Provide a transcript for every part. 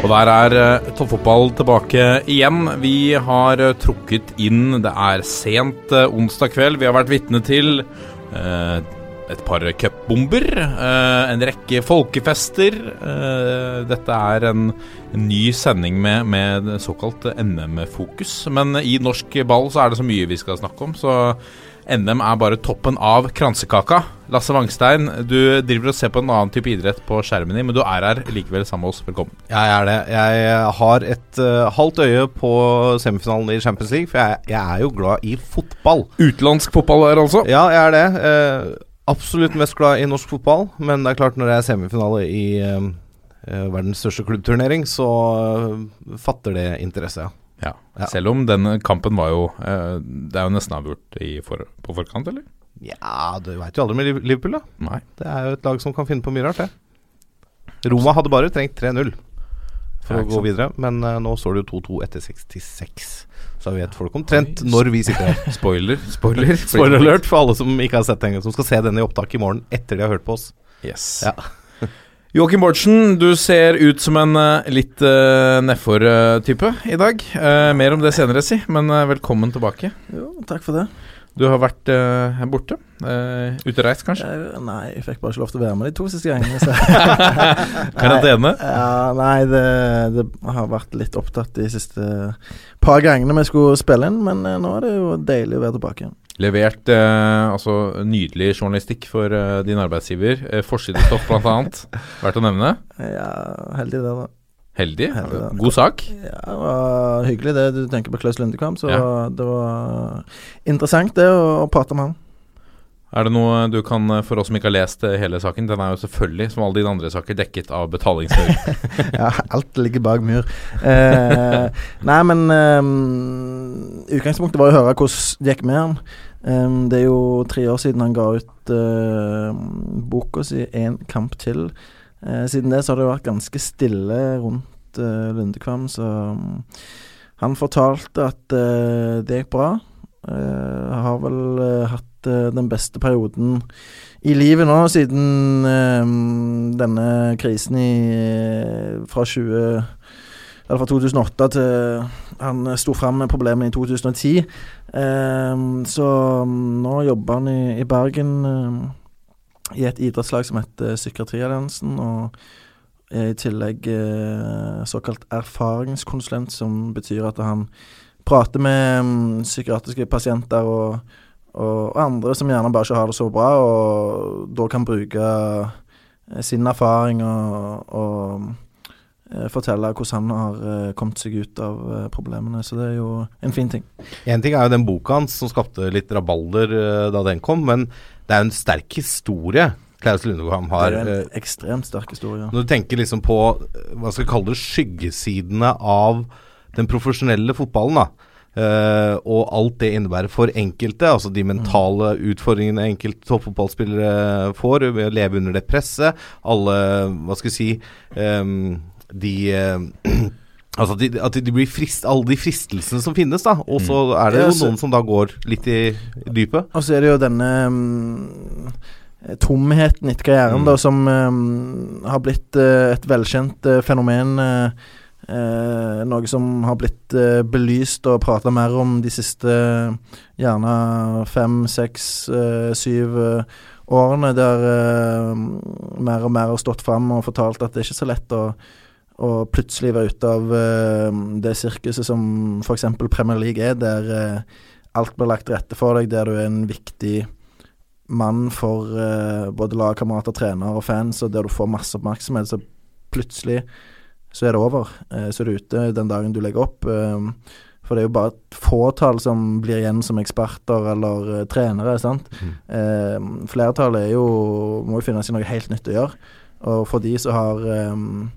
Og der er uh, toppfotball tilbake igjen. Vi har uh, trukket inn Det er sent uh, onsdag kveld. Vi har vært vitne til et par cupbomber, en rekke folkefester. dette er en, en ny sending med, med såkalt NM-fokus. Men i norsk ball så er det så mye vi skal snakke om, så NM er bare toppen av kransekaka. Lasse Wangstein, du driver og ser på en annen type idrett på skjermen din, men du er her likevel sammen med oss. Velkommen. Jeg er det. Jeg har et uh, halvt øye på semifinalen i Champions League, for jeg, jeg, er jo glad i fotball. Utenlandsk fotball her, altså? Ja, jeg er det. Uh, absolutt mest glad i norsk fotball, men det er klart når det er semifinale i uh, verdens største klubbturnering, så fatter det interesse, ja. Ja. ja. Selv om den kampen var jo eh, Det er jo nesten avgjort for, på forkant, eller? Ja, du veit jo aldri med Liverpool, da. Nei. Det er jo et lag som kan finne på mye rart, det. Roma hadde bare trengt 3-0 for å gå sant? videre, men uh, nå står det jo 2-2 etter 66. Så vet folk omtrent når vi sitter her. Spoiler. Spoiler Spoiler alert for alle som ikke har sett den, som skal se denne i opptak i morgen etter de har hørt på oss. Yes. Ja. Joakim Bårdsen, du ser ut som en uh, litt uh, nedfor-type i dag. Uh, mer om det senere, si, men uh, velkommen tilbake. Jo, takk for det. Du har vært uh, borte? Uh, Utereist, kanskje? nei, jeg fikk bare ikke lov til å være med de to siste gangene. Karantene? Ja, nei, det, det, har vært litt opptatt de siste par gangene vi skulle spille inn, men nå er det jo deilig å være tilbake igjen. Levert eh, altså nydelig journalistikk for eh, din arbeidsgiver. Eh, Forsidestoff bl.a. Verdt å nevne. Ja, heldig det, da. Heldig? heldig det. God sak? Ja, det var hyggelig det du tenker på Klaus Lundekvam. Så ja. det var interessant det å, å prate med han. Er det noe du kan, eh, for oss som ikke har lest eh, hele saken Den er jo selvfølgelig, som alle dine andre saker, dekket av betalingsføring. ja, alt ligger bak mur. Eh, nei, men eh, utgangspunktet var å høre hvordan det gikk med han. Um, det er jo tre år siden han ga ut uh, boka si 'En kamp til'. Uh, siden det så har det vært ganske stille rundt uh, Lundekvam, så um, han fortalte at det gikk bra. har vel hatt den beste perioden i livet nå siden denne krisen i fra 20 eller fra 2008 til han sto fram med problemene i 2010. Um, så um, nå jobber han i, i Bergen um, i et idrettslag som heter Psykiatrialliansen, og er i tillegg uh, såkalt erfaringskonsulent, som betyr at han prater med um, psykiatriske pasienter og, og, andre som gjerne bare ikke har det så bra, og da kan bruke uh, sin erfaring og, og Eh, fortelle hvordan han har uh, kommet seg ut av uh, problemene. Så det er jo en fin ting. Én ting er jo den boka hans som skapte litt rabalder da den kom, men det er jo en sterk historie. Klaus Lundegård har Det er en ekstremt sterk historie. Når du tenker liksom på hva skal vi kalle det, skyggesidene av den profesjonelle fotballen, da. Uh, og alt det innebærer for enkelte, altså de mentale mm. utfordringene enkelte toppfotballspillere får ved å leve under det presset. Alle, hva skal vi si um, de eh, Altså at de, at de, blir frist, alle de fristelsene som finnes, da. Og så mm. er det jo noen som da går litt i, i dypet. Og så er det jo denne um, tomheten etter karrieren, mm. da, som um, har blitt uh, et velkjent uh, fenomen. Uh, noe som har blitt belyst og prata mer om de siste gjerne fem, seks, syv årene, der mer og mer har stått fram og fortalt at det er ikke så lett å og plutselig være ute av uh, det sirkuset som f.eks. Premier League er, der uh, alt blir lagt til rette for deg, der du er en viktig mann for uh, både lagkamerater, trener og fans, og der du får masse oppmerksomhet, så plutselig så er det over. så er du ute den dagen du legger opp. for det er jo bare et fåtall som blir igjen som eksperter eller trenere, sant. Mm. flertallet er jo må jo finne seg noe helt nytt å gjøre. Og for de som har um,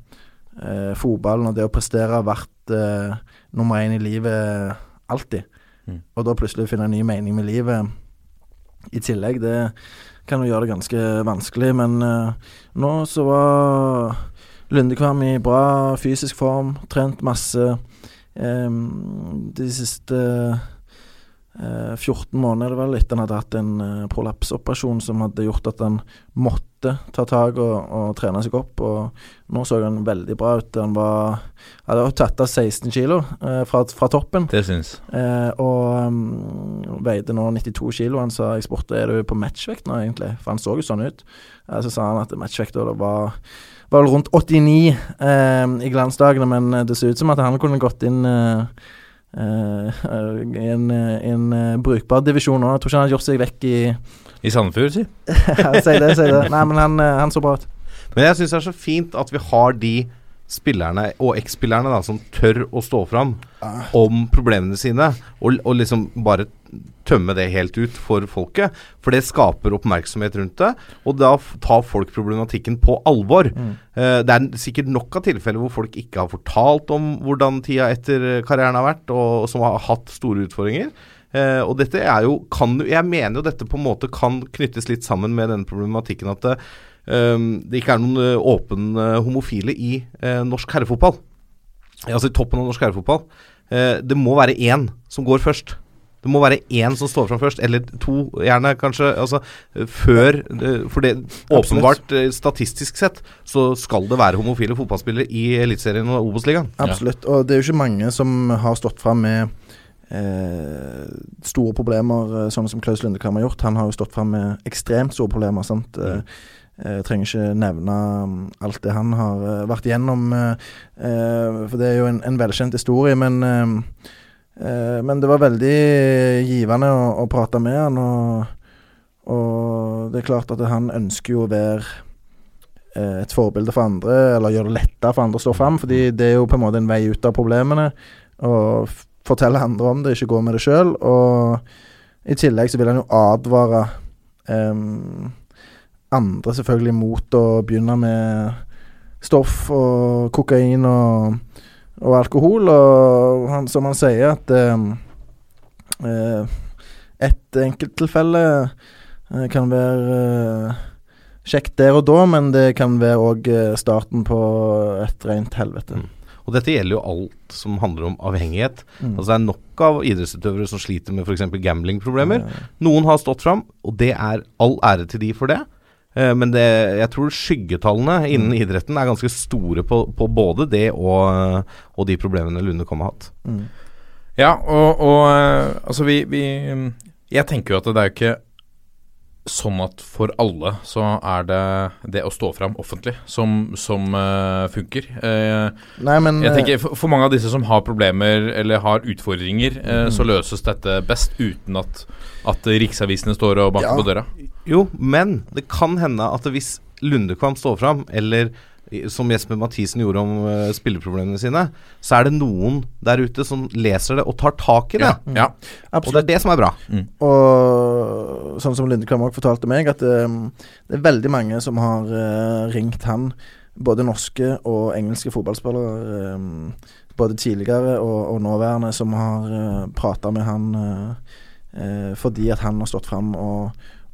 eh, fotballen og det å prestere har vært eh, nummer én i livet alltid. Mm. Og da plutselig finne en ny mening med livet i tillegg, det kan jo gjøre det ganske vanskelig. Men eh, nå så var Lundekvam i bra fysisk form, trent masse. eh, de siste eh, 14 måneder vel etter han hadde hatt en eh, prolapsoperasjon som hadde gjort at han måtte ta tak og, og trene seg opp. Og nå så han veldig bra ut. Han var hadde tatt av 16 kilo eh, fra, fra toppen. Det syns. Eh, og um, veide nå 92 kilo. Han sa jeg spurte er du på matchvekt nå, egentlig, for han så jo sånn ut. Eh, så sa han at matchvekta var var rundt 89 eh, i glansdagene, men eh, det ser ut som at han kunne gått inn eh, i en, en brukbar divisjon òg. Jeg tror ikke han har gjort seg vekk i I Sandefjord, si. Si det, si det. Nei, men han, eh, han så bra ut. Men jeg syns det er så fint at vi har de spillerne og eks-spillerne da som tør å stå fram om problemene sine, og, og liksom bare tømme det helt ut for folket. For det skaper oppmerksomhet rundt det, og da tar folk problematikken på alvor. Eh, det er sikkert nok av tilfeller hvor folk ikke har fortalt om hvordan tida etter karrieren har vært, og, som har hatt store utfordringer. Eh, og dette er jo kan, Jeg mener jo dette på en måte kan knyttes litt sammen med denne problematikken at det, ehm, det ikke er noen eh, åpen homofile i eh, norsk herrefotball. Altså i toppen av norsk herrefotball. Eh, det må være én som går først. Det må være én som står fram først, eller to, gjerne kanskje. Altså, før For det åpenbart, statistisk sett, så skal det være homofile fotballspillere i Eliteserien og Obos-ligaen. Absolutt. Og det er jo ikke mange som har stått fram med eh, store problemer, Sånne sånn som Klaus Lundekvam har gjort. Han har jo stått fram med ekstremt store problemer. sant? Eh, Jeg trenger ikke nevne mm, alt det han har eh, vært igjennom, eh, eh, for det er jo en, en velkjent historie. Men, eh, eh, men det var veldig givende å, å prate med han, og, og det er klart at han ønsker jo å være eh, et forbilde for andre, eller gjøre det lettere for andre å stå fram. Fordi det er jo på en måte en vei ut av problemene. Og fortelle andre om det, ikke gå med det sjøl. Og i tillegg så vil han jo advare um, andre selvfølgelig mot å begynne med stoff og kokain og, og alkohol. Og han, som han sier, at um, uh, et enkelttilfelle uh, kan være uh, kjekt der og da, men det kan være òg starten på et rent helvete. Mm. Og dette gjelder jo alt som handler om avhengighet. Mm. Altså Det er nok av idrettsutøvere som sliter med f.eks. gamblingproblemer. Ja. Noen har stått fram, og det er all ære til de for det. Eh, Men det, jeg tror skyggetallene innen Mm. idretten er ganske store på, på både det og, og de problemene Lunde kom ha hatt. mm. Ja, og, og eh, altså vi, vi Jeg tenker jo at det er jo ikke sånn at for alle så er det det å stå fram offentlig som, som uh, funker. Uh, Nei, men jeg eh, tenker for, for mange av disse som har problemer eller har utfordringer, uh, Mm. så løses dette best uten at, at riksavisene står og banker Ja. på døra. Jo, men det kan hende at hvis Lundekvam står fram, eller som Jesper Mathisen gjorde om uh, spilleproblemene sine, så er det noen der ute som leser det og tar tak i det. Ja, ja. Og det er det som er bra. Og sånn som Lindekvam også fortalte meg, at eh, det er veldig mange som har uh, ringt han, både norske og engelske fotballspillere, eh, både tidligere og, og nåværende, som har uh, prata med han uh, eh, fordi at han har stått fram og,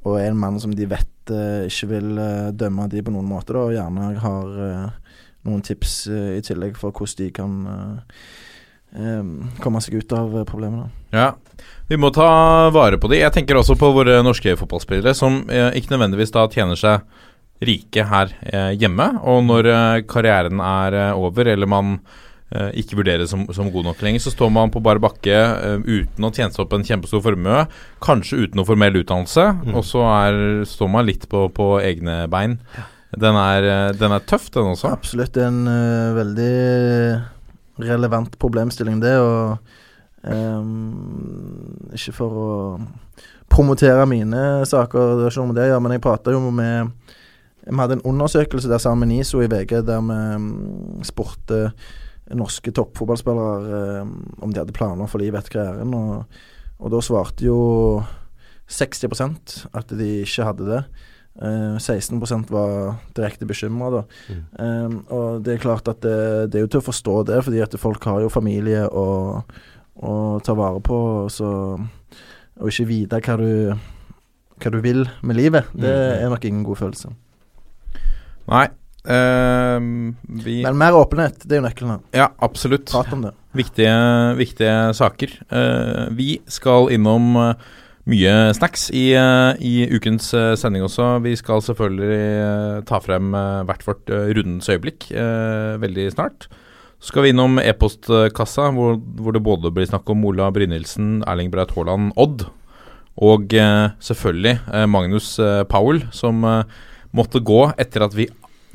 og er en mann som de vet uh, ikke vil uh, dømme de på noen måte, da, og gjerne har uh, noen tips i tillegg for hvordan de kan komme seg ut av problemene. Ja, vi må ta vare på de. Jeg tenker også på våre norske fotballspillere som ikke nødvendigvis da tjener seg rike her hjemme. Og når karrieren er over, eller man ikke vurderes som, som god nok lenger, så står man på bar bakke eh, uten å tjene seg opp en kjempestor formue, kanskje uten noe formell utdannelse, og så er, står man litt på, på egne bein. Den er, eh, den er tøff, den også. Absolutt en uh, veldig relevant problemstilling, det. Og um, ikke for å promotere mine saker, det er ikke noe med det gjøre, men jeg prata jo med Vi hadde en undersøkelse der sammen med NISO i VG der vi spurte spurte norske toppfotballspillere eh, om de hadde planer for livet etter karrieren, og, og da svarte jo 60% at de ikke hadde det. Eh, 16% var direkte bekymra, da. Eh, og det er klart at det, det er jo til å forstå det, fordi at folk har jo familie å, å ta vare på, så Å ikke vite hva du, hva du vil med livet, det er nok ingen god følelse. Nei. Eh, vi Men mer åpenhet, det er jo nøkkelen her. Ja, absolutt. Prat om det. Viktige, viktige saker. Eh, vi skal innom eh, mye snacks i, eh, i ukens sending også. Vi skal selvfølgelig ta frem hvert vårt rundens øyeblikk veldig snart. Så skal vi innom e-postkassa, hvor, hvor det både blir snakk om Ola Brynildsen, Erling Braut Haaland, Odd, og selvfølgelig Magnus Powell, som måtte gå etter at vi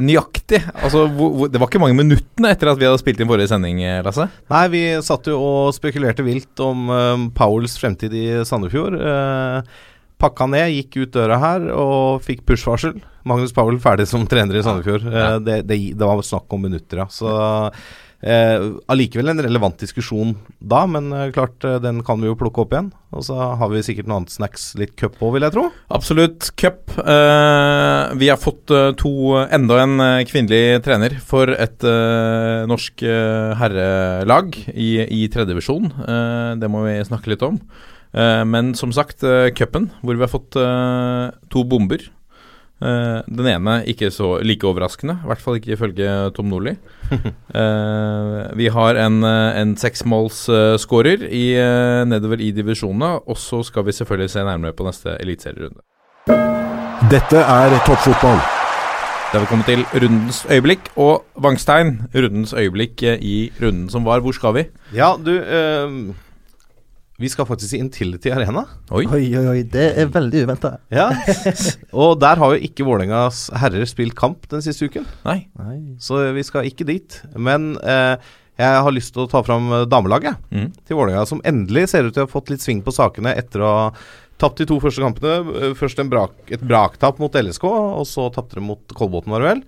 Nøyaktig! Altså, det var ikke mange minuttene etter at vi hadde spilt inn forrige sending, eh, Lasse. Nei, vi satt jo og spekulerte vilt om uh, Powells fremtid i Sandefjord. Uh, pakka ned, gikk ut døra her og fikk push-varsel. Magnus Powell ferdig som trener i Sandefjord. Uh, det, det, det var snakk om minutter, ja. Så allikevel en relevant diskusjon da, men klart den kan vi jo plukke opp igjen. Og så har vi sikkert noe annet snacks, litt cup òg, vil jeg tro. Absolutt. Cup. Eh, vi har fått eh, to enda en eh, kvinnelig trener for et eh, norsk eh, herrelag i, i tredjedivisjon. Det må vi snakke litt om. Eh, men som sagt, cupen, hvor vi har fått eh, to bomber. Eh, den ene ikke så like overraskende, i hvert fall ikke ifølge Tom Nordli. uh, vi har en, eh, en seksmålsskårer i, eh, nedover i divisjonene, og så skal vi selvfølgelig se nærmere på neste eliteserierunde. Dette er toppfotball. Da er vi kommet til rundens øyeblikk, og Vangstein, rundens øyeblikk i runden som var. Hvor skal vi? Ja, du Vi skal faktisk i Intility Arena. Oi. Oi, oi, oi, det er veldig uventa. Ja. og der har jo ikke Vålerengas herrer spilt kamp den siste uken. Nei. Så vi skal ikke dit. Men eh, jeg har lyst til å ta fram eh, damelaget Mm. til Vålerenga, som endelig ser ut til å ha fått litt sving på sakene etter å ha tapt de to første kampene. Eh, Først en brak, et braktap mot LSK, og så tapte de mot Kolbotn, var det vel.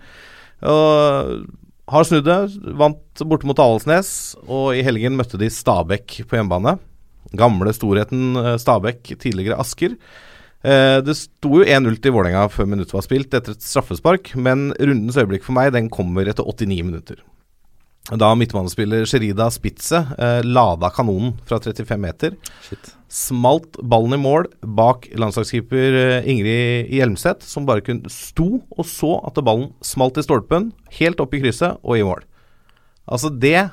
Og har snudd det. Vant borte mot Avaldsnes, og i helgen møtte de Stabæk på hjemmebane. Gamle storheten eh, Stabæk, tidligere Asker. Eh, det sto jo 1-0 til Vålerenga før minuttet var spilt, etter et straffespark, men rundens øyeblikk for meg, den kommer etter 89 minutter. Da midtbanespiller Sherida Spitze eh, lada kanonen fra 35 meter. Smalt ballen i mål bak landslagskeeper eh, Ingrid Hjelmseth, som bare kun sto og så at ballen smalt i stolpen, helt opp i krysset og i mål. Altså, det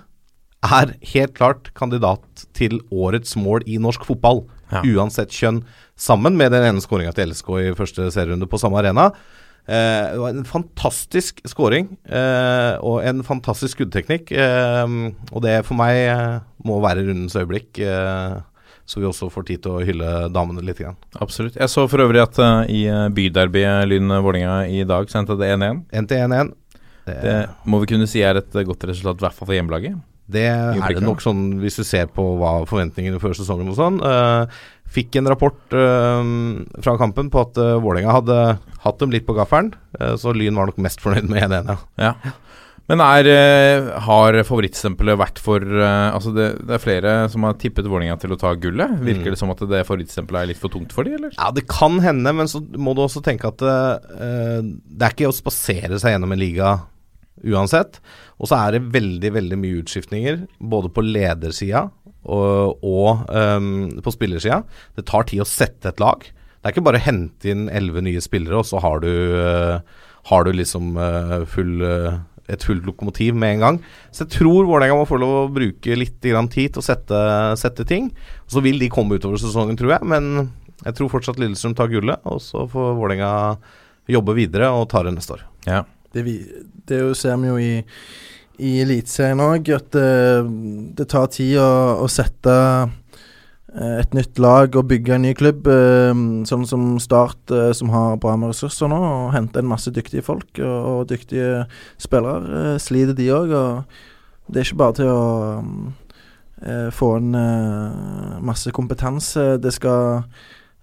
er helt klart kandidat til årets mål i norsk fotball, Ja. uansett kjønn, sammen med den ene skåringa til LSK i første serierunde på samme arena. Eh, det var en fantastisk skåring eh, og en fantastisk skuddteknikk. Eh, og det for meg eh, må være rundens øyeblikk, eh, så vi også får tid til å hylle damene litt. Grann. Absolutt. Jeg så for øvrig at uh, i byderbyet Lyn-Vålerenga i dag så endte det 1-1. 1 til 1-1. Det, Det må vi kunne si er et godt resultat, i hvert fall for hjemmelaget. Det er det nok sånn hvis du ser på hva forventningene før sesongen og sånn. Eh, fikk en rapport eh, fra kampen på at uh, Vålerenga hadde hatt dem litt på gaffelen, så Lyn var nok mest fornøyd med 1-1. Ja. Men er, har favorittstempelet vært for Altså det, det er flere som har tippet Vålerenga til å ta gullet. Virker Mm. det som at det favorittstempelet er litt for tungt for dem, eller? Ja, det kan hende, men så må du også tenke at uh, det er ikke å spasere seg gjennom en liga uansett. Og så er det veldig, veldig mye utskiftninger, både på ledersida og, og um, på spillersida. Det tar tid å sette et lag. Det er ikke bare å hente inn elleve nye spillere, og så har du, uh, har du liksom uh, full uh, et fullt lokomotiv med en gang. Så jeg tror Vålerenga må få lov å bruke litt tid til å sette, sette ting. Så vil de komme utover sesongen, tror jeg. Men jeg tror fortsatt Lillestrøm tar gullet, og så får Vålerenga jobbe videre og ta det neste år. Ja. Det, vi, det er ser vi jo i, i Eliteserien òg, at det, det tar tid å, å sette eh, et nytt lag og bygge en ny klubb. eh, sånn som Start, eh, som har bra med ressurser nå, og henter en masse dyktige folk og, dyktige spillere. sliter de òg, og det er ikke bare til å få eh, masse kompetanse. Det skal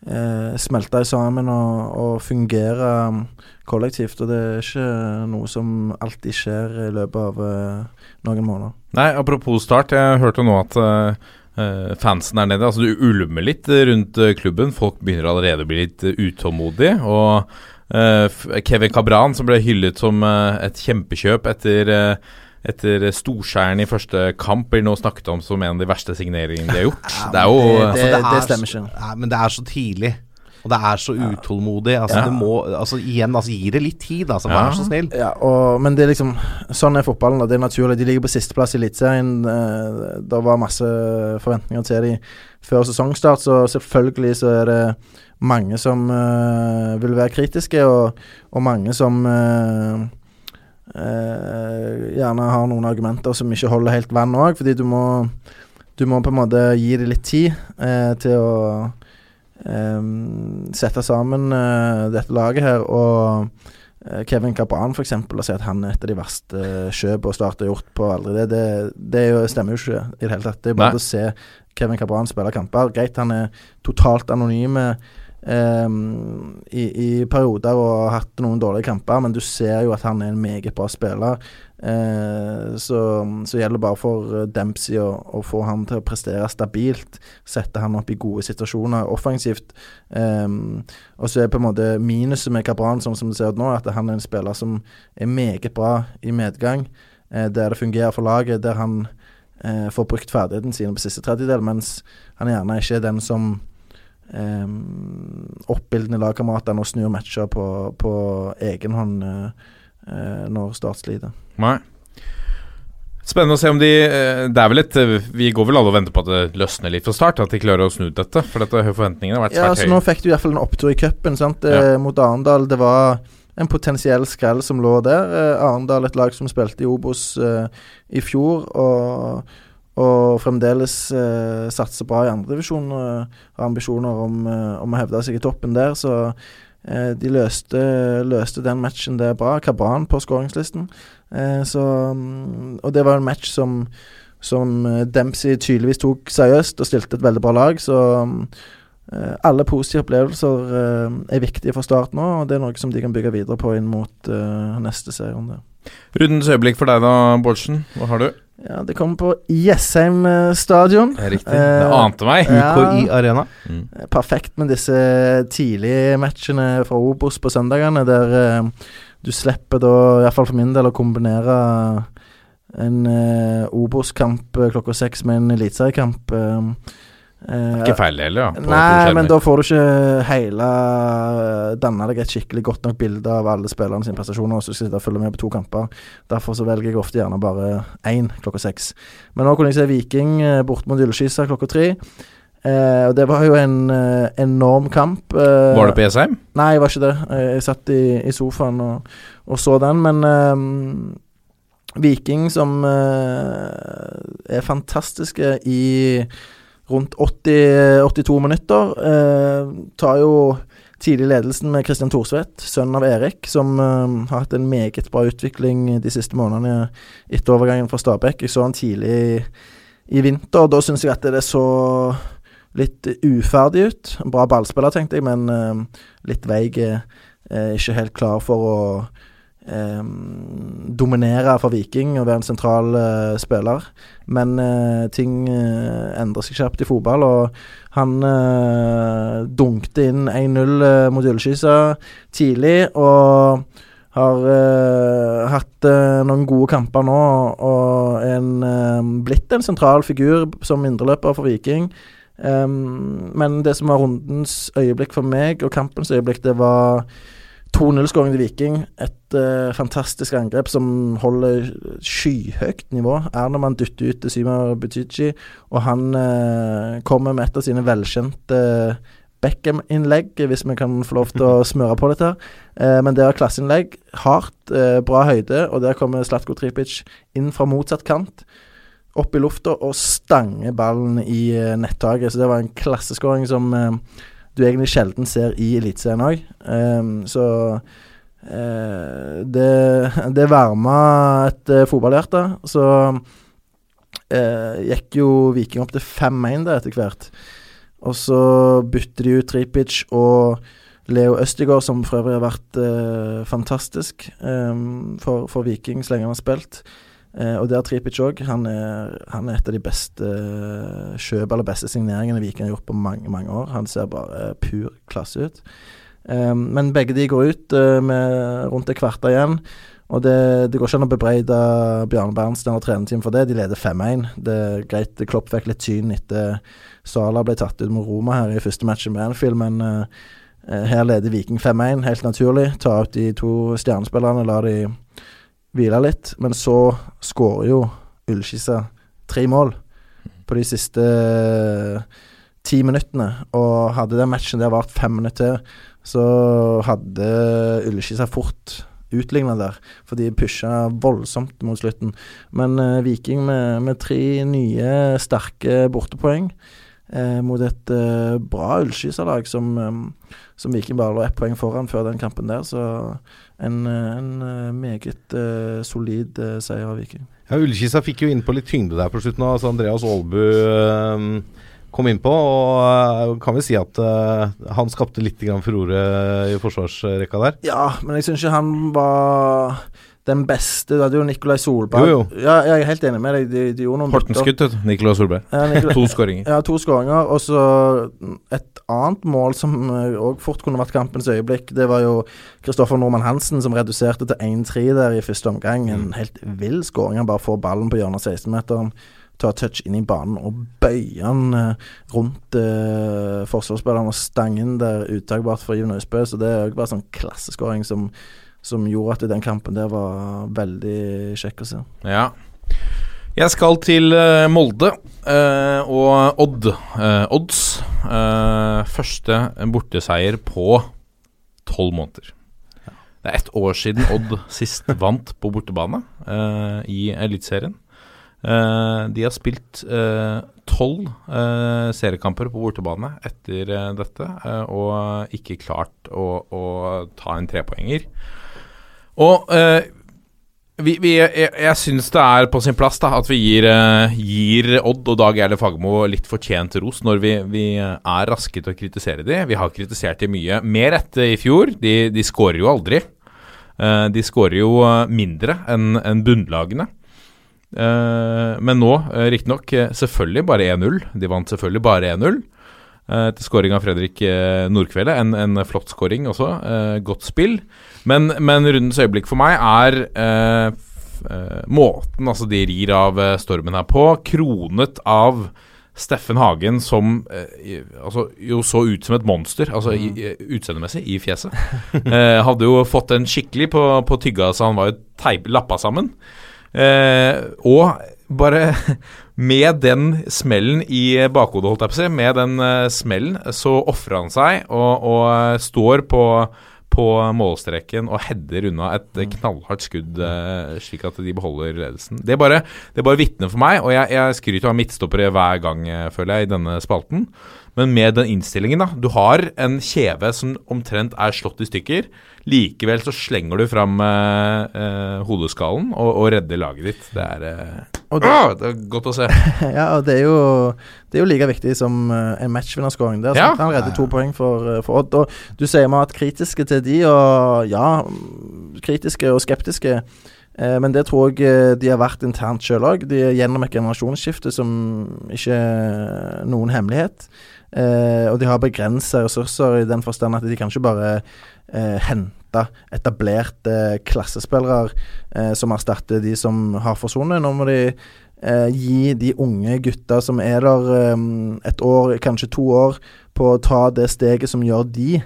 eh, smelte sammen og, og fungere um, kollektivt. Og det er ikke noe som alltid skjer i løpet av eh, noen måneder. Nei, apropos start. Jeg hørte nå at eh, eh, fansen der nede Altså, du ulmer litt rundt eh, klubben. Folk begynner allerede å bli litt eh, utålmodige. Og Kevin Cabran, som ble hyllet som et kjempekjøp etter eh, etter storskjæren i første kamp, blir nå snakket om som en av de verste signeringene de har gjort. Det er jo det- altså, det- det, stemmer ikke. Ja, men det er så tidlig. Og det er så utålmodig. Altså, Ja. det må, altså igjen, altså, gi det litt tid, altså. Vær Ja. så snill. Ja, og, men det er liksom Sånn er fotballen. da, Det er naturlig. De ligger på sisteplass i Eliteserien. Eh, det var masse forventninger til dem før sesongstart, så selvfølgelig så er det mange som eh, vil være kritiske, og, og mange som eh, eh, gjerne har noen argumenter som ikke holder helt vann òg, fordi du må Du må på en måte gi det litt tid eh, til å eh, sette sammen eh, dette laget her, og Eh, Kevin Cabran for eksempel, og si at han er et av de verste kjøp og Start har gjort på aldri. Det, det, det er jo, stemmer jo ikke i det hele tatt. Det er bare Nei. å se Kevin Cabran spille kamper. Greit, han er totalt anonym eh, i, i perioder og har hatt noen dårlige kamper, men du ser jo at han er en meget bra spiller. Eh, så, så gjelder det bare for eh, Dempsey å, å få han til å prestere stabilt. Sette han opp i gode situasjoner offensivt. Um, og så er på en måte minuset med Cabran, sånn som du ser nå, at han er en spiller som er meget bra i medgang, eh, der det fungerer for laget, der han eh, får brukt ferdighetene sine på siste tredjedel, mens han gjerne ikke er den som um, oppildner lagkameratene og snur matcher på, på egen hånd eh, eh, når Start sliter. Nei. Spennende å se om de eh, Det er vel et eh, Vi går vel alle og venter på at det løsner litt fra start, at de klarer å snu dette. For dette forventningene har vært Ja, svært så nå fikk du i hvert fall en opptur i cupen? Ja. mot Arendal. Det var en potensiell skrell som lå der. Arendal, et lag som spilte i Obos i fjor, og, og fremdeles eh, satser bra i andredivisjon. og har ambisjoner om, eh, om å hevde seg i toppen der, så eh, de løste, løste den matchen der bra. Kabran på skåringslisten. Eh, mm, og det var en match som som eh, Dempsey tydeligvis tok seriøst og stilte et veldig bra lag. Så mm, eh, alle positive opplevelser eh, er viktige for Start nå, og det er noe som de kan bygge videre på inn mot eh, neste serierunde. Rundens øyeblikk for deg da, Bårdsen. Hva har du? Ja, det kommer på Jessheim eh, stadion. Riktig. Eh, det ante meg. ja. UKI Arena. Mm. Eh, Perfekt med disse tidlige matchene fra Obos på søndagene, der eh, du slipper da, iallfall for min del, å kombinere en eh, Obos-kamp klokka seks med en eliteseriekamp. eh, eh, Ikke feil heller, ja. Nei, men da får du ikke hele danne deg et skikkelig godt nok bilde av alle spillerne sine prestasjoner, så skal du sitte og følge med på to kamper. Derfor så velger jeg ofte gjerne bare én klokka seks. Men nå kunne jeg se Viking eh, bort mot Ullskisa klokka tre. Eh, og det var jo en eh, enorm kamp. Eh, Var det på Jessheim? Nei, jeg var ikke det. Eh, Jeg satt i, i sofaen og, og så den, men Viking som eh, er fantastiske i rundt 80, 82 minutter, eh, tar jo tidlig ledelsen med Christian Thorsvedt, sønnen av Erik, som eh, har hatt en meget bra utvikling de siste månedene etter overgangen fra Stabæk. Jeg så han tidlig i, i vinter, og da syns jeg at det så litt uferdig ut. Bra ballspiller, tenkte jeg, men eh, litt veig. Eh, ikke helt klar for å eh, dominere for Viking og være en sentral eh, spiller. Men eh, ting eh, endrer seg kjapt i fotball, og han eh, dunkte inn 1-0 eh, mot Ullskisa tidlig. og har hatt noen gode kamper nå og en, blitt en sentral figur som indreløper for Viking. Ehm, men det som var rundens øyeblikk for meg, og kampens øyeblikk, det var 2-0-skåring til Viking. Et uh, fantastisk angrep som holder skyhøyt nivå. Ernemann dytter ut til Sima Butichi, og han uh, kommer med et av sine velkjente Beckham-innlegg, hvis vi kan få lov til å smøre på dette. her. Eh, men det er klasseinnlegg. Hardt, eh, bra høyde, og der kommer Slatko Tripic inn fra motsatt kant. Opp i lufta og stanger ballen i eh, nettaket. Så det var en klasseskåring som eh, du egentlig sjelden ser i Eliteserien òg. så uh, det, det varma et uh, fotballhjerte. Så uh, gikk jo Viking opp til 5-1 der etter hvert. Og så bytter de ut Tripic og Leo Østigård, som for øvrig har vært fantastisk um, for, for Viking så lenge han har spilt. Eh, og der Tripic òg. Han, han er et av de beste uh, kjøp eller beste signeringene Viking har gjort på mange mange år. Han ser bare pur klasse ut. Eh, men begge de går ut eh, med rundt et kvarter igjen. Og det, det går ikke an å bebreide Bjarne Berntsen og trenerteamet for det. De leder 5-1. Det er greit, Klopp fikk litt syn etter Sala ble tatt ut mot Roma her i første matchen med Anfield, men eh, eh, her leder Viking 5-1, helt naturlig. Ta ut de to stjernespillerne, la de hvile litt. Men så skårer jo Ullskissa tre mål på de siste eh, ti minuttene. Og hadde den matchen der vart fem minutter til, så hadde Ullskissa fort utligna der, for de pusha voldsomt mot slutten. Men eh, Viking med, med tre nye, sterke bortepoeng eh, mot et eh, bra Ullskisa-lag som, eh, som Viking bare lå ett poeng foran før den kampen der. Så en, eh, en eh, meget uh, solid uh, seier av Viking. Ja, Ullkisa fikk jo inn på litt tyngde der på slutten. Altså Andreas Aalbu uh, kom innpå, og kan vi si at han skapte litt furore i forsvarsrekka der. Ja, men jeg syns ikke han var den beste. Du hadde jo Nikolai Solberg. Jo, jo. Ja, jeg er helt enig med deg. De, de gjorde noen vet du. Nicolas Solberg. Ja, Nikolai- To skåringer. Ja, to skåringer. Og så et annet mål som òg fort kunne vært kampens øyeblikk. Det var jo Kristoffer Normann Hansen som reduserte til 1-3 der i første omgang. En helt vill skåring. Han bare får ballen på hjørnet av 16-meteren. ta touch inn i banen og bøye den eh, rundt eh, forsvarsspilleren og stangen der uttakbart for Iven Østbø. Så det er jo bare sånn klasseskåring som, som gjorde at den kampen der var veldig kjekk å se. Ja. Jeg skal til eh, Molde eh, og Odd. Eh, odds. Eh, første borteseier på tolv måneder. Det er ett år siden Odd sist vant på bortebane eh, i Eliteserien. Eh, de har spilt tolv seriekamper på bortebane etter dette, og ikke klart å, å ta en trepoenger. Og uh, vi, vi, jeg, jeg syns det er på sin plass da at vi gir, uh, gir Odd og Dag Erle Fagermo litt fortjent ros når vi, vi er raske til å kritisere dem. Vi har kritisert dem mye. Mer etter i fjor. De, de skårer jo aldri. Uh, de skårer jo mindre enn en bunnlagene. Men nå, uh, riktignok, selvfølgelig bare 1-0. De vant selvfølgelig bare 1-0. etter skåring av Fredrik Nordkveldet. Nordkvelde. En, en flott skåring også. godt spill. Men, men rundens øyeblikk for meg er eh, eh, måten altså de rir av eh, stormen her på, kronet av Steffen Hagen som eh, altså, jo så ut som et monster, altså i, i, utseendemessig, i fjeset. Eh, hadde jo fått en skikkelig på, på tygga, så han var jo teip, lappa sammen. Eh, og bare med den smellen i bakhodet, holdt jeg på å si, med den eh, smellen, så ofrer han seg og, og står på, på målstreken og header unna et eh, knallhardt skudd, eh, slik at de beholder ledelsen. Det bare, det bare vitner for meg, og jeg, jeg skryter av midtstoppere hver gang, eh, føler jeg, i denne spalten. Men med den innstillingen, da. Du har en kjeve som omtrent er slått i stykker. Likevel så slenger du fram eh, hodeskallen og, og redder laget ditt. Det er, eh, Og det- ah, det er godt å se. ja, og det er jo, det er jo like viktig som eh, en matchvinnerskåring. Der Ja. Han redder to poeng for, eh, for Odd. Og du sier vi har vært kritiske til de, og ja, kritiske og skeptiske. Eh, men det tror jeg eh, de har vært internt sjøl òg. De er gjennom et generasjonsskifte som ikke er noen hemmelighet. Eh, og de har begrensa ressurser i den forstand at de kan ikke bare eh, hente etablerte klassespillere eh, som erstatter de som har forsvunnet. Nå må de eh, gi de unge gutta som er der eh, et år, kanskje to år, på å ta det steget som gjør de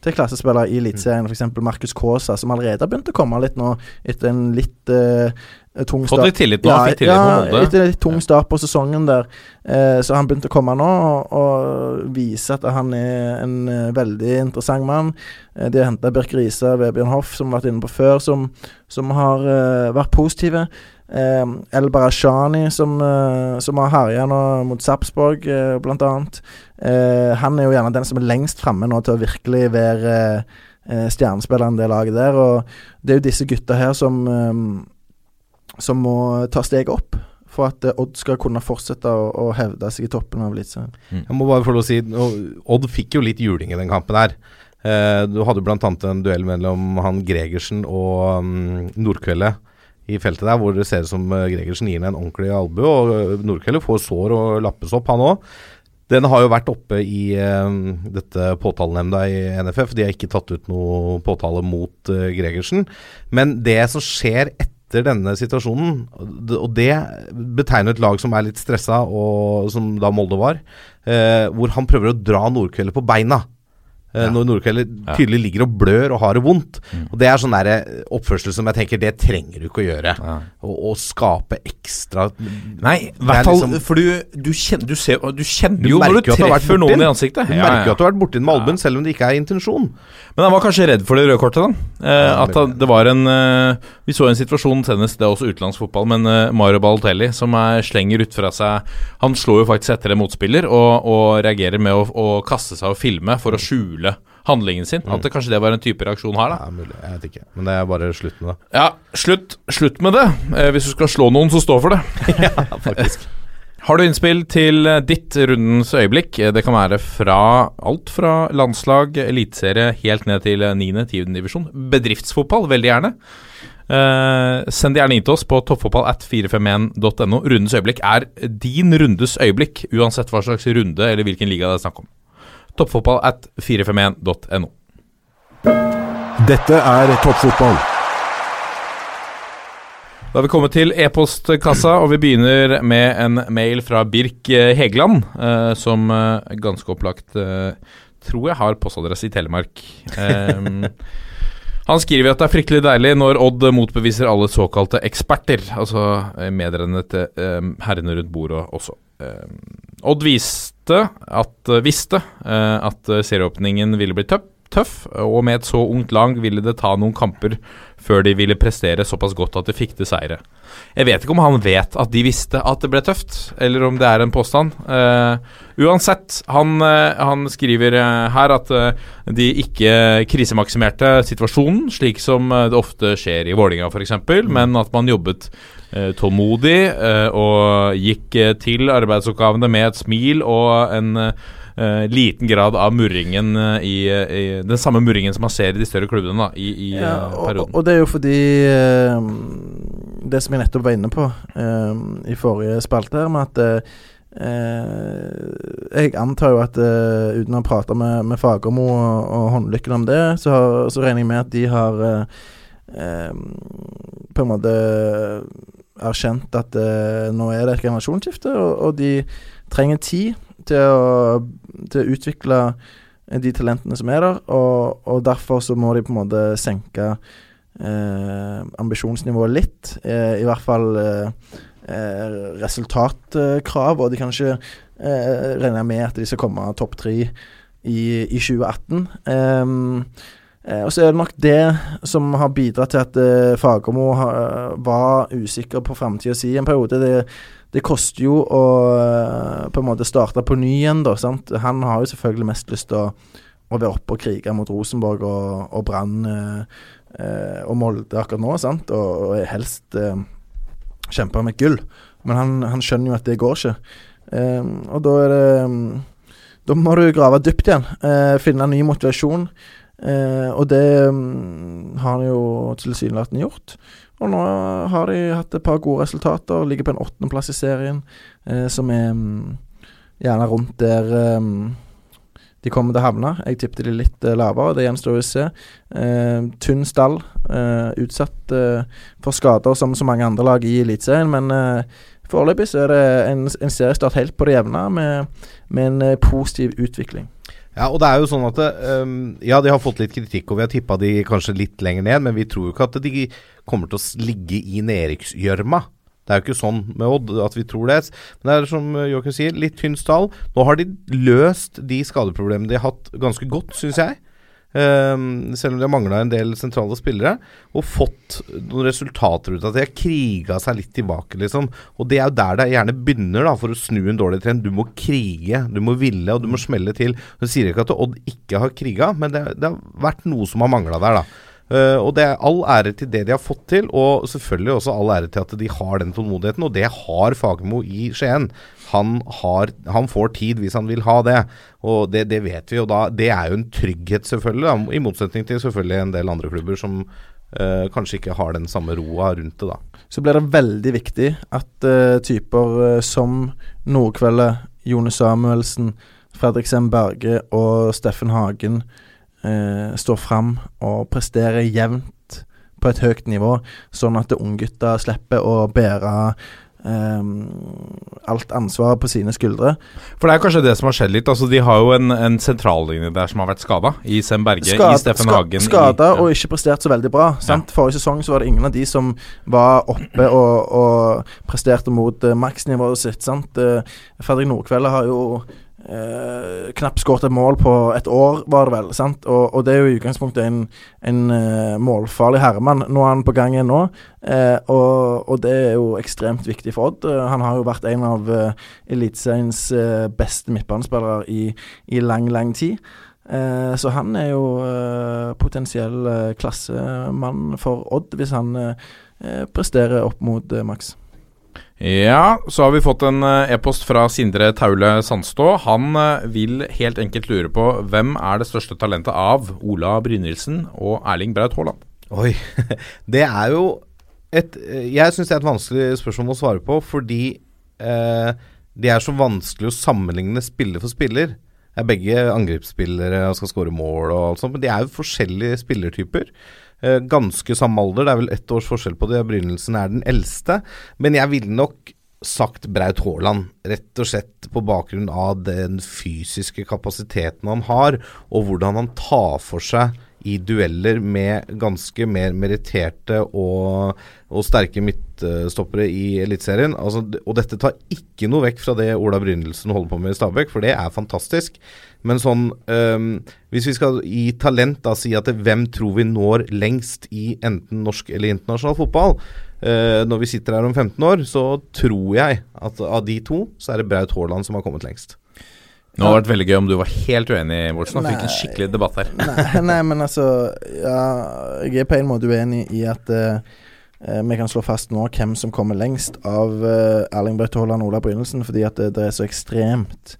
til klassespillere i Eliteserien. F.eks. Markus Kaasa, som allerede har begynt å komme litt nå, etter en litt eh, tung Fått litt tillit nå, fikk tillit ja, på etter en litt tung start på sesongen der. Eh, så han begynte å komme nå og, og vise at han er en eh, veldig interessant mann. Eh, de har henta Birk Riise Vebjørn Hoff, som vi har vært inne på før, som, som har eh, vært positive. Eh, El Barashani, som, eh, som har herja nå mot Sarpsborg, eh, blant annet. Eh, han er jo gjerne den som er lengst framme nå til å virkelig være eh, stjernespilleren i det laget der. Og det er jo disse gutta her som eh, som må ta steget opp for at eh, Odd skal kunne fortsette å, å hevde seg i toppen av Eliteserien. Jeg må bare få lov å si Odd fikk jo litt juling i den kampen her. Eh, du hadde bl.a. en duell mellom han Gregersen og um, Nordkvelde i feltet der, hvor det ser ut som eh, Gregersen gir ham en ordentlig albue, og eh, Nordkvelde får sår og lappes opp, han òg. Den har jo vært oppe i uh, dette påtalenemnda i NFF. De har ikke tatt ut noe påtale mot uh, Gregersen. Men det som skjer etter denne situasjonen, og det betegner et lag som er litt stressa, og som da Molde var, eh, hvor han prøver å dra Nordkveldet på beina. Eh, Når Nordkveld tydelig ligger og blør og har det vondt. Og Det er sånn der eh, oppførsel som jeg tenker det trenger du ikke å gjøre. Å å skape ekstra Nei, i er hvert fall liksom- For du, du, kjenner, du, ser, du kjenner Du jo når du treffer noen i ansiktet. Du Ja, merker ja. jo at du har vært borti den med albuen, selv om det ikke er intensjon. Men han var kanskje redd for det røde kortet, da. Eh, Ja, at han, det var en eh, Vi så en situasjon senest, det er også utenlandsk fotball, men eh, Mario Balotelli som er, slenger ut fra seg Han slår jo faktisk etter en motspiller og, og reagerer med å, å kaste seg og filme for å skjule handlingen sin. At det, kanskje det var en type reaksjon her, da. Ja, mulig, jeg vet ikke. Men det er bare slutt med det. Ja, slutt, slutt med det. Eh, hvis du skal slå noen, så stå for det. ja, Faktisk. Har du innspill til eh, ditt rundens øyeblikk? Eh, Det kan være fra alt fra landslag, eliteserie, helt ned til 9.-10. divisjon. Bedriftsfotball, veldig gjerne. Eh, send det gjerne inn til oss på toppfotball at 451.no. Rundens øyeblikk er din rundes øyeblikk, uansett hva slags runde eller hvilken liga det er snakk om. Toppfotball at 451.no. Dette er toppfotball. Da har vi kommet til e-postkassa, og vi begynner med en mail fra Birk eh, Hegeland, eh, som eh, ganske opplagt eh, tror jeg har postadresse i Telemark. Eh, han skriver at det er fryktelig deilig når Odd motbeviser alle såkalte eksperter, altså eh, til eh, herrene rundt bordet også. Odd viste at, visste eh, at serieåpningen ville bli tøff, tøff, og med et så ungt lag ville det ta noen kamper før de ville prestere såpass godt at de fikk til seire. Jeg vet ikke om han vet at de visste at det ble tøft, eller om det er en påstand. Uh, uansett, han, uh, han skriver eh, her at uh, de ikke krisemaksimerte situasjonen, slik som eh, det ofte skjer i Vålinga f.eks., men at man jobbet eh, tålmodig eh, og gikk eh, til arbeidsoppgavene med et smil og en eh, liten grad av murringen eh, i, i Den samme murringen som man ser i de større klubbene da, i, i Ja, eh, og, perioden. og det er jo fordi eh, Det som jeg nettopp var inne på eh, i forrige spalte, her, med at eh, Jeg antar jo at eh, uten å ha prata med, med Fagermo og, og Håndlykken om det, så, så regner jeg med at de har eh, eh, på en måte erkjent at eh, nå er det et generasjonsskifte, og, og de trenger tid til å, til å utvikle de talentene som er der, og, og derfor så må de på en måte senke eh, ambisjonsnivået litt. Eh, I hvert fall eh, eh, resultatkrav, og de kan ikke eh, regne med at de skal komme topp tre i, i 2018. Ehm, eh, og så er det nok det som har bidratt til at eh, Fagermo var usikker på framtida si en periode. Det, det koster jo å eh, på en måte starte på ny igjen, da. Sant? Han har jo selvfølgelig mest lyst til å, å være oppe og krige mot Rosenborg og, og Brann eh, eh, og Molde akkurat nå, sant? Og, og helst eh, kjempe med gull. Men han, han skjønner jo at det går ikke. Eh, og da er det Da må du grave dypt igjen. Eh, finne ny motivasjon. Eh, og det um, har han jo tilsynelatende gjort. Og nå har de hatt et par gode resultater. Ligger på en åttendeplass i serien, eh, som er um, gjerne rundt der um, de kommer til å havne. Jeg tippet de litt eh, lavere, det gjenstår å se. Eh, tynn stall, eh, utsatt eh, for skader som så mange andre lag i Eliteserien, men foreløpig så er det en, en seriestart helt på det jevne, med, med en positiv utvikling. Ja, og det er jo sånn at um, Ja, de har fått litt kritikk, og vi har tippa de kanskje litt lenger ned, men vi tror jo ikke at de kommer til å ligge i nedrykksgjørma. Det er jo ikke sånn med Odd at vi tror det. Men det er som Joakim sier, litt tynn stall. Nå har de løst de skadeproblemene de har hatt ganske godt, syns jeg. Um, selv om de har mangla en del sentrale spillere. Og fått noen resultater ut av det. De har kriga seg litt tilbake, liksom. Og det er jo der det gjerne begynner, da, for å snu en dårlig trend. Du må krige, du må ville, og du må smelle til. Jeg sier ikke at Odd ikke har kriga, men det, det har vært noe som har mangla der, da. Uh, og det er all ære til det de har fått til, og selvfølgelig også all ære til at de har den tålmodigheten, og det har Fagermo i Skien. Han, har, han får tid hvis han vil ha det, og det, det vet vi. jo da, det er jo en trygghet, selvfølgelig, da, i motsetning til selvfølgelig en del andre klubber som uh, kanskje ikke har den samme roa rundt det, da. Så blir det veldig viktig at uh, typer eh, som Nordkveldet, Jone Samuelsen, Fredrik Sem Berge og Steffen Hagen står fram og presterer jevnt på et høyt nivå, sånn at unggutta slipper å bære eh, alt ansvaret på sine skuldre. For det er kanskje det som har skjedd litt. Altså De har jo en, en sentrallinje der som har vært skada. I Sem Berge, Skad- i Steffen Hagen. Skada ja. og ikke prestert så veldig bra. Sant? Forrige sesong så var det ingen av de som var oppe og, og presterte mot uh, maksnivået sitt. Sant? Uh, Fredrik Nordkveld har jo eh, knapt skåret et mål på et år, var det vel. Sant? Og, og det er jo i utgangspunktet en, en eh, målfarlig herremann. Nå er han på gang igjen nå, eh, og, og det er jo ekstremt viktig for Odd. Eh, han har jo vært en av uh, Eliteseriens eh, beste midtbanespillere i, i lang, lang tid. Eh, så han er jo eh, potensiell eh, klassemann for Odd hvis han eh, eh, presterer opp mot eh, Max. Ja, så har vi fått en eh, e-post fra Sindre Taule Sandstå. Han eh, vil helt enkelt lure på hvem er det største talentet av Ola Brynildsen og Erling Braut Haaland? Oi. Det er jo et Jeg syns det er et vanskelig spørsmål å svare på, fordi eh, det er så vanskelig å sammenligne spiller for spiller. Det er begge angrepsspillere og skal skåre mål og alt sånt, men de er jo forskjellige spillertyper. Eh, ganske samme alder, det er vel ett års forskjell på det. Brynildsen er den eldste. Men jeg ville nok sagt Braut Haaland, rett og slett på bakgrunn av den fysiske kapasiteten han har, og hvordan han tar for seg i dueller med ganske mer meritterte og, og sterke midtstoppere i Eliteserien. Altså, og dette tar ikke noe vekk fra det Ola Brynildsen holder på med i Stabæk, for det er fantastisk. Men sånn um, Hvis vi skal i talent, da si at det, hvem tror vi når lengst i enten norsk eller internasjonal fotball? uh, når vi sitter her om 15 år, så tror jeg at av de to, så er det Braut Haaland som har kommet lengst. Nå hadde det vært veldig gøy om du var helt uenig, og fikk en skikkelig debatt her. Nei, nei, men altså ja, Jeg er på en måte uenig i at eh, eh, vi kan slå fast nå hvem som kommer lengst av uh, Erling Braut Haaland og Ola Brynildsen, fordi at det, det er så ekstremt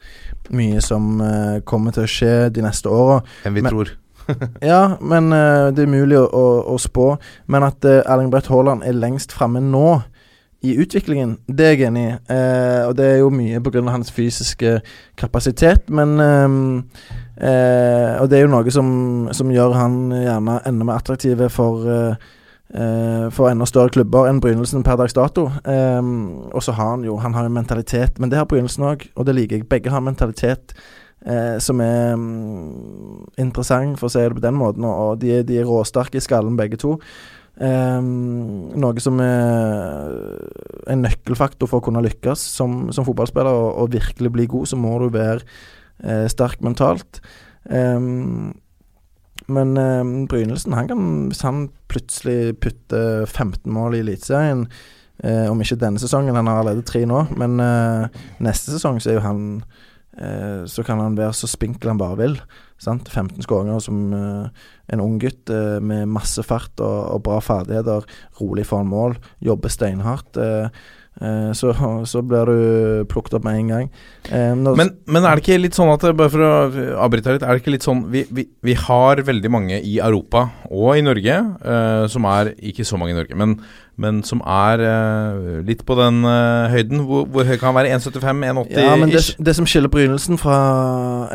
mye som eh, kommer til å skje de neste åra. Enn vi Men- tror. Ja, men eh, det er mulig å, å, å spå. Men at eh, Erling Braut Haaland er lengst framme nå i utviklingen, det er jeg enig i. Eh, og det er jo mye pga. hans fysiske kapasitet, men eh, eh, Og det er jo noe som, som gjør han gjerne enda mer attraktive for eh, eh, for enda større klubber enn Brynelsen per dags dato. Ehm, og så har han jo Han har jo mentalitet, men det har Brynelsen òg, og det liker jeg. Begge har mentalitet eh, som er um, interessant, for å si det på den måten. Og, de, de er råsterke i skallen, begge to. Ehm, noe som er en nøkkelfaktor for å kunne lykkes som, som fotballspiller og, og virkelig bli god, så må du være eh, sterk mentalt. Um, men um, Brynildsen, han kan, hvis han plutselig putter 15 mål i Eliteserien eh, Om ikke denne sesongen, han har allerede tre nå, men eh, neste sesong så er jo han eh, Så kan han være så spinkel han bare vil. Sant? 15 skåringer som eh, en ung gutt eh, med masse fart og, og bra ferdigheter. Rolig foran mål, jobber steinhardt. eh, så, så blir du plukket opp med en gang. Eh, når, Men, men er det ikke litt sånn at Bare for å avbryte litt. Er det ikke litt sånn Vi, vi, vi har veldig mange i Europa og i Norge, eh, som er Ikke så mange i Norge, men, men som er eh, litt på den eh, høyden. Hvor, hvor høy kan han være? 1,75? 1,80 Ja, men det, det som skiller Brynelsen fra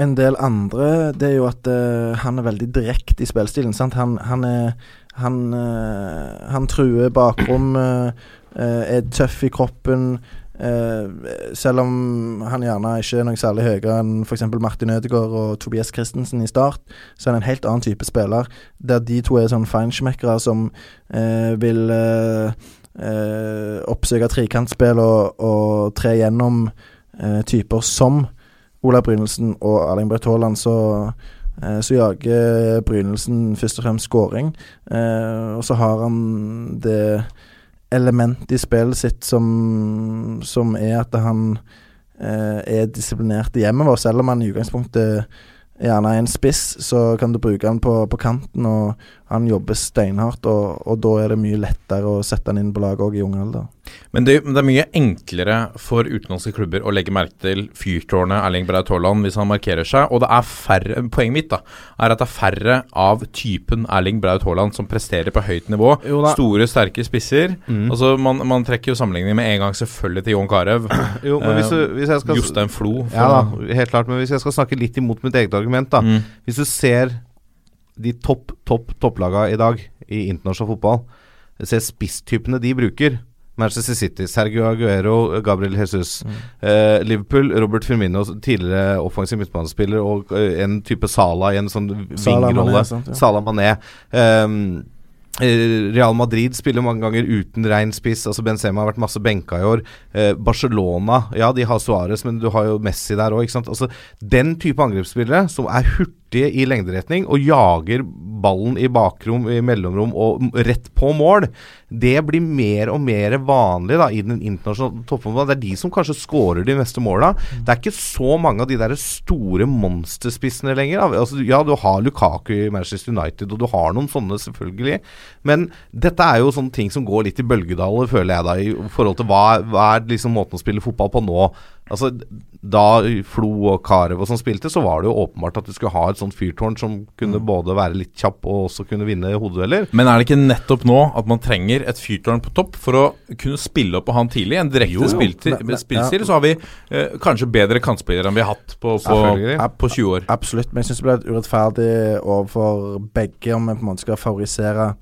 en del andre, det er jo at eh, han er veldig direkte i spillstilen. Sant? Han, han er Han, eh, han truer bakrom, eh, eh, er tøff i kroppen. eh, selv om han gjerne ikke er noe særlig høyere enn f.eks. Martin Ødegaard og Tobias Christensen i start, så er han en helt annen type spiller. Der de to er sånn feinschmeckere som eh, vil eh, eh, oppsøke trekantspill og, og tre gjennom eh, typer som Ola Brynelsen og Erling Braut Haaland, så, eh, så jager Brynelsen først og fremst skåring. Eh, og så har han det elementet i spillet sitt som, som er at han eh, er disiplinert hjemover. Selv om han i utgangspunktet gjerne er en spiss, så kan du bruke han på, på kanten, og han jobber steinhardt. Og, og da er det mye lettere å sette han inn på laget òg i ung alder. Men det, det er mye enklere for utenlandske klubber å legge merke til fyrtårnet Erling Braut Haaland hvis han markerer seg. Og det er færre, poenget mitt da, er at det er færre av typen Erling Braut Haaland som presterer på høyt nivå. Store, sterke spisser. Altså Man, man trekker jo sammenligning med en gang selvfølgelig til Jon Carew. Eh, Jostein Flo. Ja da, helt klart. Men hvis jeg skal snakke litt imot mitt eget argument, da. Mm. Hvis du ser de topp, topp, topplaga i dag i internasjonal fotball, ser spisstypene de bruker Manchester City, Sergio Aguero, Gabriel Jesus. Mm. Eh, Liverpool, Robert Firmino, tidligere offensiv midtbanespiller, og eh, en type Sala i en sånn vingrolle. Sala Mané. Ehm, eh, Real Madrid spiller mange ganger uten rein spiss. Altså Benzema har vært masse benka i år. Eh, Barcelona, ja de har Suárez, men du har jo Messi der òg. Altså, den type angrepsspillere som er hurtige i lengderetning og jager ballen i bakrom, i mellomrom og rett på mål, det blir mer og mer vanlig da i den internasjonale toppfotballen. Det er de som kanskje scorer de neste måla. Det er ikke så mange av de der store monsterspissene lenger. Altså, ja, du har Lukaku i Manchester United, og du har noen sånne, selvfølgelig. Men dette er jo sånne ting som går litt i bølgedaler, føler jeg da, i forhold til hva, hva er liksom måten å spille fotball på nå. Altså, Da Flo og Carew og sånn spilte, så var det jo åpenbart at du skulle ha et sånt fyrtårn som kunne både være litt kjapp og også kunne vinne hodedueller. Men er det ikke nettopp nå at man trenger et fyrtårn på topp for å kunne spille opp på han tidlig? En direkte spillstil, spillstil, så har vi eh, kanskje bedre kantspillere enn vi har hatt på, på, ja, på 20 år. Absolutt, men jeg syns det blir litt urettferdig overfor begge om vi på en måte skal favorisere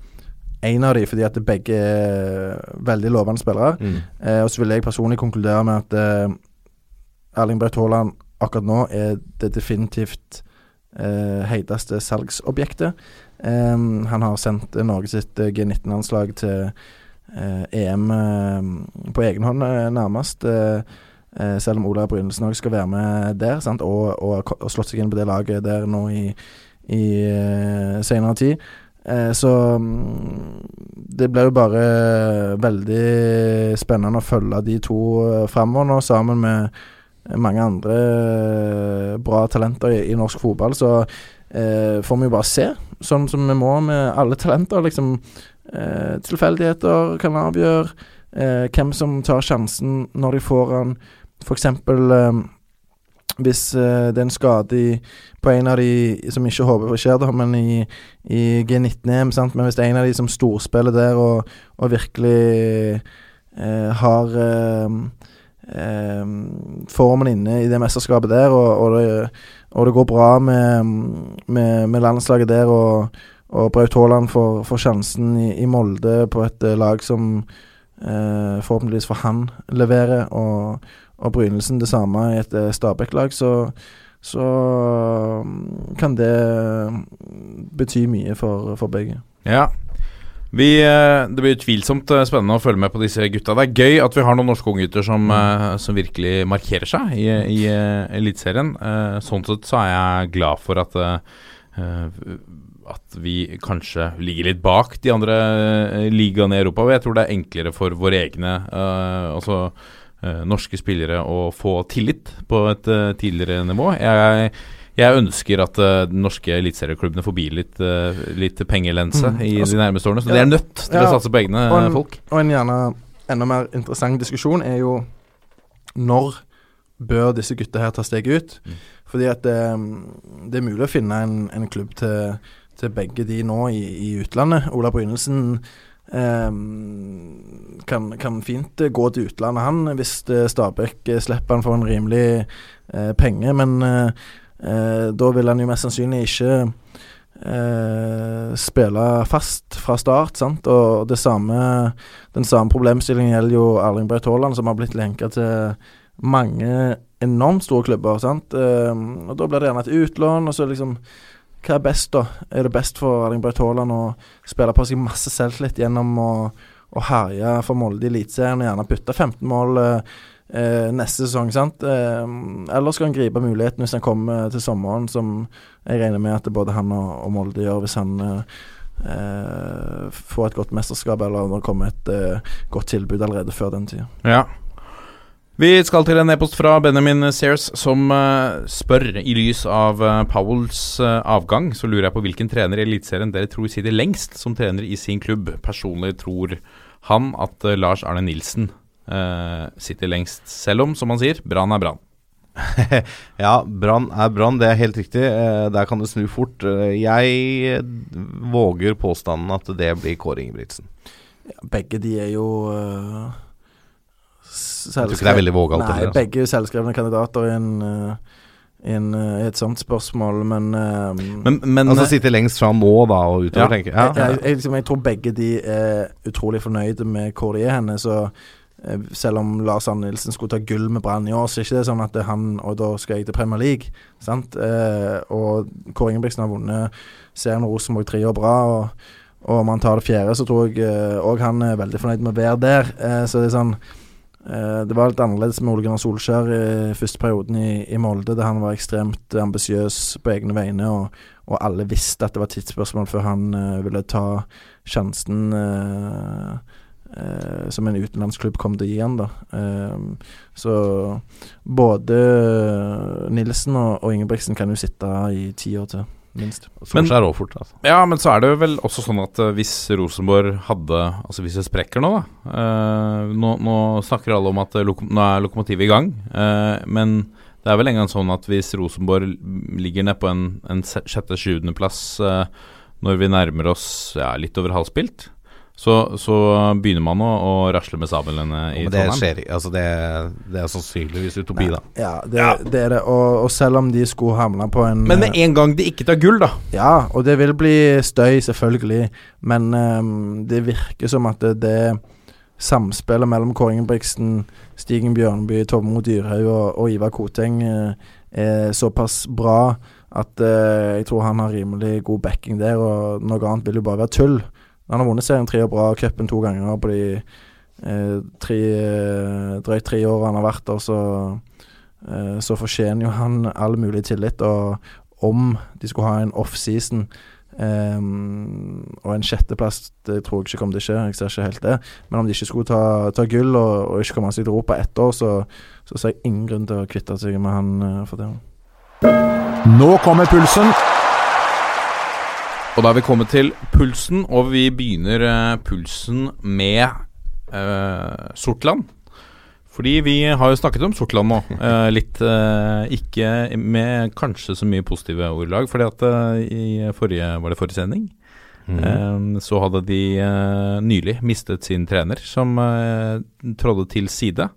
én av de, fordi at begge er veldig lovende spillere. Mm. Eh, og så vil jeg personlig konkludere med at eh, Erling Braut Haaland akkurat nå er det definitivt eh, heiteste salgsobjektet. Eh, han har sendt Norge sitt eh, G19-landslag til eh, EM eh, på egen hånd, eh, nærmest. Selv om Ola Brynildsen òg skal være med der, sant? Og, og, slått seg inn på det laget der nå i, i senere tid. Så mm, det blir jo bare veldig spennende å følge de to framover nå, sammen med mange andre eh, bra talenter i, i norsk fotball. Så eh, får vi jo bare se, sånn som vi må med alle talenter. Liksom eh, Tilfeldigheter kan avgjøre eh, hvem som tar sjansen når de får. For eksempel eh, hvis eh, det er en skade i, på en av de som ikke håper på skjer, da, men i, i G19-EM, men hvis det er en av de som storspiller der og, og virkelig eh, har eh, formen inne i det mesterskapet der, og, og, det, og det går bra med, med, med landslaget der, og, og Braut Haaland får, får sjansen i, i Molde på et eh, lag som eh, forhåpentligvis for han leverer, og, og Brynelsen det samme i et eh, Stabæk-lag, så, så mm, kan det bety mye for, for begge. Ja. Vi, eh, det blir utvilsomt eh, spennende å følge med på disse gutta. Det er gøy at vi har noen norske unggutter som, eh, som virkelig markerer seg i, i Eliteserien. Sånn sett så er jeg glad for at at vi kanskje ligger litt bak de andre ligaene i Europa. Jeg tror det er enklere for våre egne altså norske spillere å få tillit på et tidligere nivå. Jeg, jeg ønsker at uh, de norske eliteserieklubbene får bli litt, uh, litt pengelense Mm. i Altså, de nærmeste årene. Så ja. de er nødt til Ja. å satse på egne Og en- folk. Og en gjerne enda mer interessant diskusjon er jo når bør disse gutta her ta steget ut? Mm. Fordi at det, det er mulig å finne en, en klubb til, til begge de nå i, i utlandet. Ola Brynesen eh, kan, kan fint eh, gå til utlandet, han, hvis eh, Stabæk eh, slipper han for en rimelig eh, penge. Men eh, eh, da vil han jo mest sannsynlig ikke eh, spille fast fra start, sant. Og samme, den samme problemstillingen gjelder jo Erling Braut Haaland, som har blitt lenka til mange enormt store klubber, sant. Eh, og da blir det gjerne et utlån, og så liksom hva er best, da? Er det best for Erling Braut Haaland å spille på seg masse selvtillit gjennom å, å herje for Molde i Eliteserien og gjerne putte 15 mål eh, eh, neste sesong, sant? Eh, eller skal han gripe muligheten hvis han kommer til sommeren, som jeg regner med at både han og, og Molde gjør hvis han eh, eh, får et godt mesterskap, eller om det kommer et eh, godt tilbud allerede før den tida. Ja. Vi skal til en e-post fra Benjamin Sears som eh, spør I lys av uh, Powells eh, avgang, så lurer jeg på hvilken trener i Eliteserien dere tror sitter lengst som trener i sin klubb. Personlig tror han at eh, Lars Arne Nilsen eh, sitter lengst, selv om, som han sier, Brann er Brann. Ja, Brann er Brann, det er helt riktig. Uh, der kan det snu fort. Uh, jeg våger påstanden at det blir Kåre Ingebrigtsen. Begge de er jo uh, Jeg tror ikke det er veldig vågalt. Nei, heller, altså. begge er selvskrevne kandidater i, en, uh, i, uh, et sånt spørsmål, men, uh, Men, men Altså sitte lengst fram nå da og utover, Ja. tenker jeg. Ja. jeg, jeg, jeg, liksom, jeg tror begge de er utrolig fornøyde med hvor de er henne. Så selv om Lars Arne Nilsen skulle ta gull med Brann i år, så er ikke det sånn at det er han og da skal jeg til Premier League. Sant? Eh, og Kåre Ingebrigtsen har vunnet serien Rosenborg tre år bra. Og, og om han tar det fjerde, så tror jeg òg han er veldig fornøyd med å være der. Eh, så det er sånn eh, Det var litt annerledes med Ole Gunnar Solskjær i første perioden i, i Molde, der han var ekstremt ambisiøs på egne vegne. og og alle visste at det var tidsspørsmål før han eh, ville ta sjansen eh, eh, som en utenlandsklubb kom til å gi han. da. Eh, så både Nilsen og, og Ingebrigtsen kan jo sitte i ti år til, minst. Men, er fort, altså. Ja, men så er det vel også sånn at eh, hvis Rosenborg hadde Altså hvis det sprekker nå, da eh, nå, nå snakker alle om at eh, loko, nå er lokomotivet i gang. eh, men det er vel en gang sånn at hvis Rosenborg ligger nede på en, en sjette-sjuendeplass uh, når vi nærmer oss ja, litt over halvspilt, så, så begynner man å, å rasle med sablene i Men det Trondheim. skjer ikke. Altså det, det er sannsynligvis utopi, da. Ja, det, det er det. Og, og selv om de skulle havne på en Men med en gang de ikke tar gull, da Ja, og det vil bli støy, selvfølgelig. Men um, det virker som at det, det samspillet mellom Kåre Ingebrigtsen, Stigen Bjørnby, Tomo Dyrhaug og, og Ivar Koteng eh, er såpass bra at uh, jeg tror han har rimelig god backing der, og noe annet vil jo bare være tull. Han har vunnet serien tre år bra, cupen to ganger på de eh, tre, eh, drøyt tre årene han har vært der, så, eh, så fortjener jo han all mulig tillit. Og om de skulle ha en off-season ehm, og en sjetteplass, det tror jeg ikke kommer til å skje, jeg ser ikke helt det. Men om de ikke skulle ta, ta gull og, og ikke komme seg til Europa ett år, så, så ser jeg ingen grunn til å kvitte seg med han uh, for det. Nå kommer pulsen. Da er vi kommet til pulsen, og vi begynner uh, pulsen med uh, Sortland. Fordi vi har jo snakket om Sortland nå, Uh, litt ikke med kanskje så mye positive ordlag. Fordi at i forrige, var det forrige sending, eh, så hadde de nylig mistet sin trener, som trådde til side.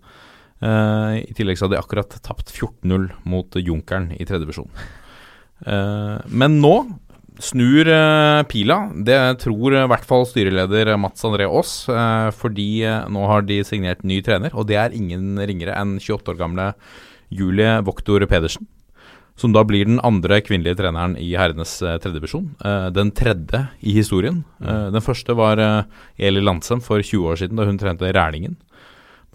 I tillegg så hadde de akkurat tapt 14-0 mot Junkeren i tredje divisjon. Men nå snur eh, pila. Det tror i hvert fall styreleder Mats André Aas. eh, fordi eh, nå har de signert ny trener, og det er ingen ringere enn 28 år gamle Julie Voktor Pedersen. Som da blir den andre kvinnelige treneren i herrenes eh, tredjedivisjon. Eh, den tredje i historien. Eh, den første var Eli Landsem for 20 år siden, da hun trente Rælingen.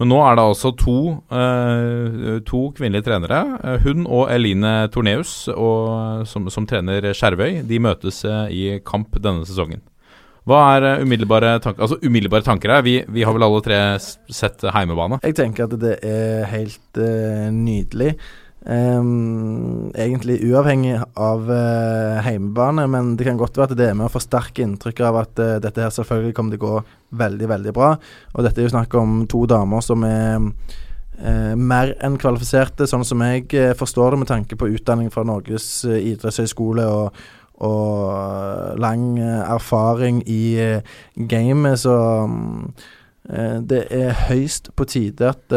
Men nå er det altså to, eh, to kvinnelige trenere. eh, hun og Eline Torneus, og, som, som trener Skjervøy. De møtes eh, i kamp denne sesongen. Hva er eh, umiddelbare tanker Altså umiddelbare tanker her? Vi, vi har vel alle tre sett heimebane? Jeg tenker at det er helt eh, nydelig. Ehm, egentlig uavhengig av heimebane, men det kan godt være at det er med å forsterke inntrykket av at uh, dette her selvfølgelig kommer til å gå veldig, veldig bra. Og dette er jo snakk om to damer som er uh, mer enn kvalifiserte, sånn som jeg uh, forstår det, med tanke på utdanning fra Norges idrettshøgskole og, og lang erfaring i gamet, så um, det er høyst på tide at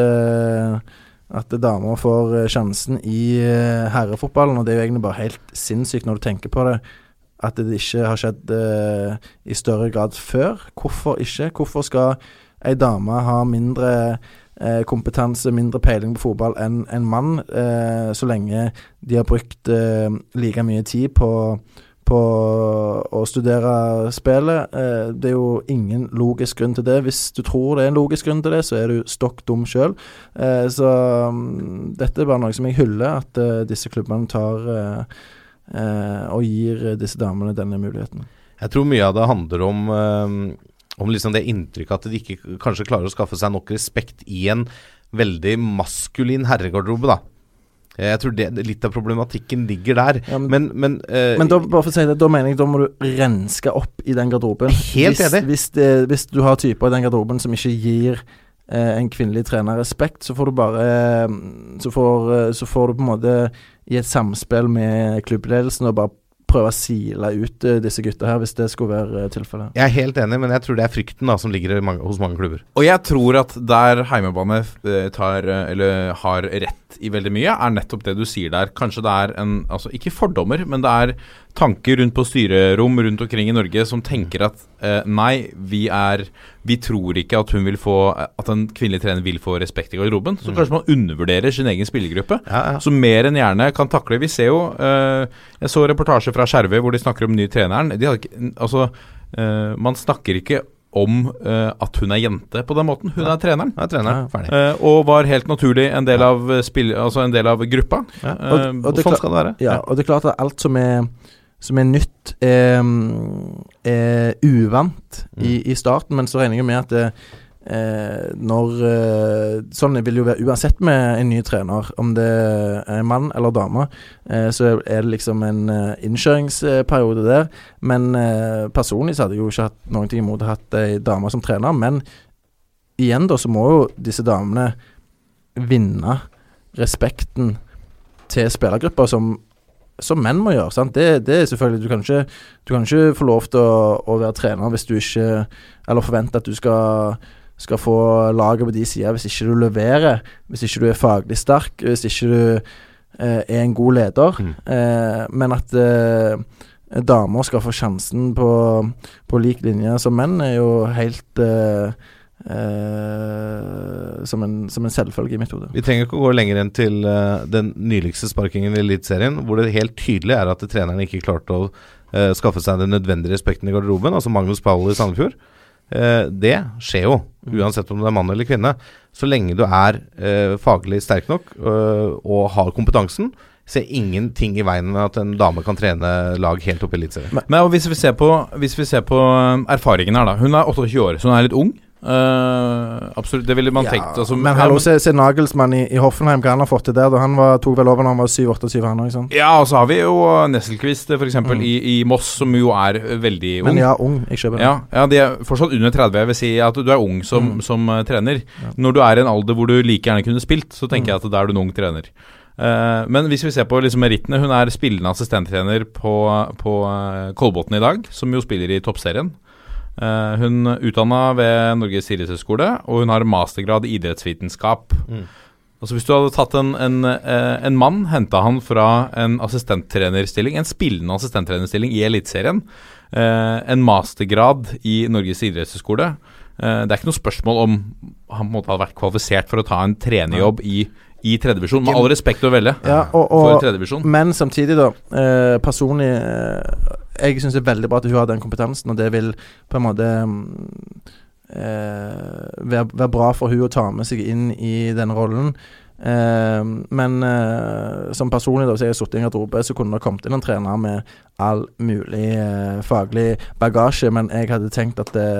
at damer får eh, sjansen i eh, herrefotballen, og det er jo egentlig bare helt sinnssykt når du tenker på det. At det ikke har skjedd uh, i større grad før. Hvorfor ikke? Hvorfor skal ei dame ha mindre uh, kompetanse, mindre peiling på fotball enn en mann, uh, så lenge de har brukt like mye tid på, på å studere spillet. Eh, det er jo ingen logisk grunn til det. Hvis du tror det er en logisk grunn til det, så er du stokk dum sjøl. Eh, så mm, dette er bare noe som jeg hyller, at eh, disse klubbene tar og gir disse damene denne muligheten. Jeg tror mye av det handler om Om liksom det inntrykket at de ikke kanskje klarer å skaffe seg nok respekt i en veldig maskulin herregarderobe, da. Jeg tror det, litt av problematikken ligger der. Ja, men- men men, eh, Men da, bare for å si det, da mener jeg da må du renske opp i den garderoben. Helt hvis, enig. Hvis, det, hvis du har typer i den garderoben som ikke gir eh, en kvinnelig trener respekt, så får du bare eh, så, får, eh, så får du på en måte i et samspill med klubbledelsen og bare prøve å sile ut eh, disse gutta her, hvis det skulle være eh, tilfellet. Jeg er helt enig, men jeg tror det er frykten da som ligger mange, hos mange klubber. Og jeg tror at der heimebane eh, tar, eh, eller har rett i veldig mye, er nettopp det du sier der. Kanskje det er en Altså ikke fordommer, men det er tanker rundt på styrerom rundt omkring i Norge som tenker at eh, nei, vi er Vi tror ikke at hun vil få At en kvinnelig trener vil få respekt i garderoben. Så kanskje man undervurderer sin egen spillergruppe. Ja, ja. som mer enn gjerne kan takle. Vi ser jo eh, Jeg så reportasje fra Skjervøy hvor de snakker om nye treneren. De hadde ikke, altså, eh, man snakker ikke om uh, at hun er jente på den måten. Hun er treneren. Ja, treneren. Ja. Eh, og var helt naturlig en del av, eh, spill, altså en del av gruppa. Ja. Og- og det sånn klart- skal det være. Ja, og det er klart at alt som er som er nytt, er, mm, er uvant i, i starten, men så regner jeg med at det, eh, når eh, Sånn vil jo være uansett med en ny trener, om det er en mann eller dame, eh, så er det liksom en eh, innkjøringsperiode der. Men eh, personlig så hadde jeg jo ikke hatt noen ting imot å ha hatt ei dame som trener, men igjen da så må jo disse damene vinne respekten til spillergrupper som som menn må gjøre. sant? Det, det er selvfølgelig Du kan ikke, du kan ikke få lov til å, å være trener hvis du ikke Eller forvente at du skal, skal få laget på de sider hvis ikke du leverer. Hvis ikke du er faglig sterk. Hvis ikke du eh, er en god leder. Mm. Eh, men at eh, damer skal få sjansen på, på lik linje som menn, er jo helt eh, eh, som, en, som en selvfølge i mitt hode. Vi trenger ikke å gå lenger enn til uh, den nyligste sparkingen i Eliteserien, hvor det helt tydelig er at treneren ikke klarte å uh, skaffe seg den nødvendige respekten i garderoben, altså Magnus Powell i Sandefjord. Eh, det skjer jo, uansett om du er mann eller kvinne. Så lenge du er eh, faglig sterk nok øh, og har kompetansen, ser ingenting i veien med at en dame kan trene lag helt opp i Eliteserien. Hvis hvis vi ser på erfaringen her, da. Hun er 28 år, så hun er litt ung. Eh, absolutt, det ville man tenkt. Altså, men ja, hallo, se, se Nagelsmann i, i Hoffenheim, hva han har fått til der. Da han var, tok vel over når han var 7-28, han òg? Ja, og så har vi jo Nesselquist f.eks. Mm. i, i Moss, som jo er veldig ung. Men ja, ung. Jeg kjøper det. Ja, ja, de er fortsatt under 30. Jeg vil si at du er ung som, Mm. som uh, trener. Ja. Når du er i en alder hvor du like gjerne kunne spilt, så tenker Mm. jeg at da er du en ung trener. Uh, men hvis vi ser på liksom merittene Hun er spillende assistenttrener på, på Kolbotn i dag, som jo spiller i toppserien. Eh, hun utdanna ved Norges idrettshøgskole, og hun har mastergrad i idrettsvitenskap. Mm. Altså Hvis du hadde tatt en, en, eh, en mann, henta han fra en assistenttrenerstilling, en spillende assistenttrenerstilling i Eliteserien, eh, en mastergrad i Norges idrettshøgskole Det er ikke noe spørsmål om han måte hadde vært kvalifisert for å ta en trenerjobb i, i tredjedivisjon, med all respekt å velge Ja, og, for og, tredjedivisjon. men samtidig, da. Eh, personlig eh, Jeg syns det er veldig bra at hun har den kompetansen, og det vil på en måte mm, eh, være, være bra for hun å ta med seg inn i den rollen. Eh, men eh, som personlig, da, så jeg sittet i en garderobe, så kunne det kommet inn en trener med all mulig eh, faglig bagasje, men jeg hadde tenkt at det,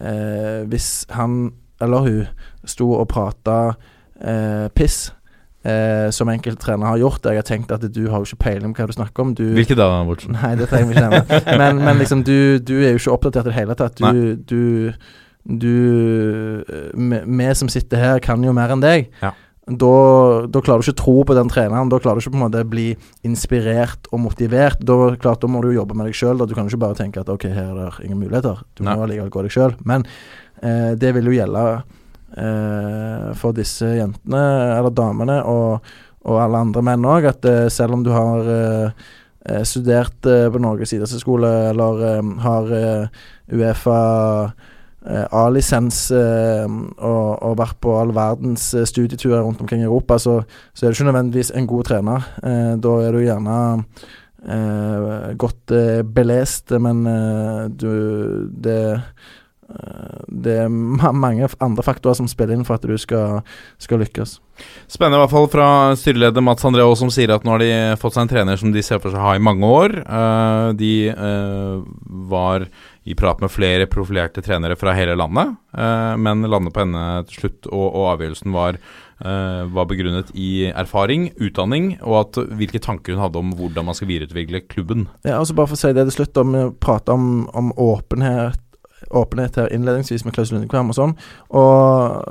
eh, hvis han eller hun sto og prata eh, piss eh, som enkelte trenere har gjort. Jeg har tenkt at du har jo ikke peiling på hva du snakker om. Du, Hvilke da, Bortsen? Nei, det trenger vi ikke nevne. Men, men liksom, du, du er jo ikke oppdatert i det hele tatt. Du, du, du vi, som sitter her, kan jo mer enn deg. Ja. Da, da klarer du ikke tro på den treneren. Da klarer du ikke på en måte bli inspirert og motivert. Da, klart, da må du jo jobbe med deg sjøl. Du kan ikke bare tenke at ok, her er det ingen muligheter. Du må allikevel gå deg sjøl. Men eh, det vil jo gjelde eh, for disse jentene, eller damene, og, og alle andre menn òg, at eh, selv om du har eh, eh, studert eh, på Norges idrettshøyskole eller eh, har eh, Uefa eh, A-lisens eh, og, og vært på all verdens eh, studieturer rundt omkring i Europa, så, så er du ikke nødvendigvis en god trener. Eh, da er du gjerne eh, godt eh, belest, men eh, du det eh, det er mange andre faktorer som spiller inn for at du skal, skal lykkes. Spennende i hvert fall fra styreleder Mats André Aas, som sier at nå har de fått seg en trener som de ser for seg å ha i mange år. Eh, de eh, var i prat med flere profilerte trenere fra hele landet, eh, men landet på ende til slutt, og, avgjørelsen var var begrunnet i erfaring, utdanning, og at hvilke tanker hun hadde om hvordan man skal videreutvikle klubben. Ja, og så bare for å si det til slutt, om vi prater om, om åpenhet åpenhet her innledningsvis med Klaus Lundekvam og sånn. Og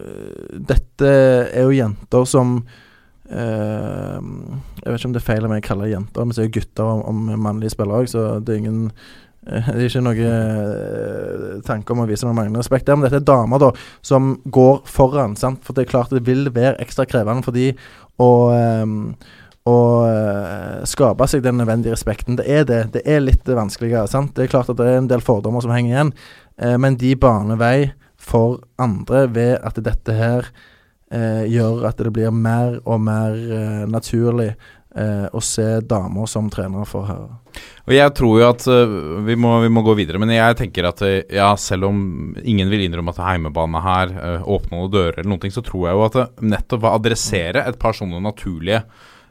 øh, dette er jo jenter som øh, Jeg vet ikke om det er feil om jeg kaller det jenter, men så er jo gutter om, om mannlige spillere òg, så det er ingen øh, det er ikke noe øh, tanke om å vise noen manglende respekt der, men dette er damer da som går foran. sant? For det er klart det vil være ekstra krevende for de å å øh, skape seg den nødvendige respekten. Det er det. Det er litt vanskeligere. sant? Det er klart at det er en del fordommer som henger igjen, eh, men de baner vei for andre ved at dette her eh, gjør at det blir mer og mer eh, naturlig eh, å se damer som trenere for herrer. Og jeg tror jo at uh, vi, må, vi, må, gå videre, men jeg tenker at uh, ja, selv om ingen vil innrømme at heimebane her uh, åpner noen dører eller noen ting, så tror jeg jo at nettopp å adressere et par sånne naturlige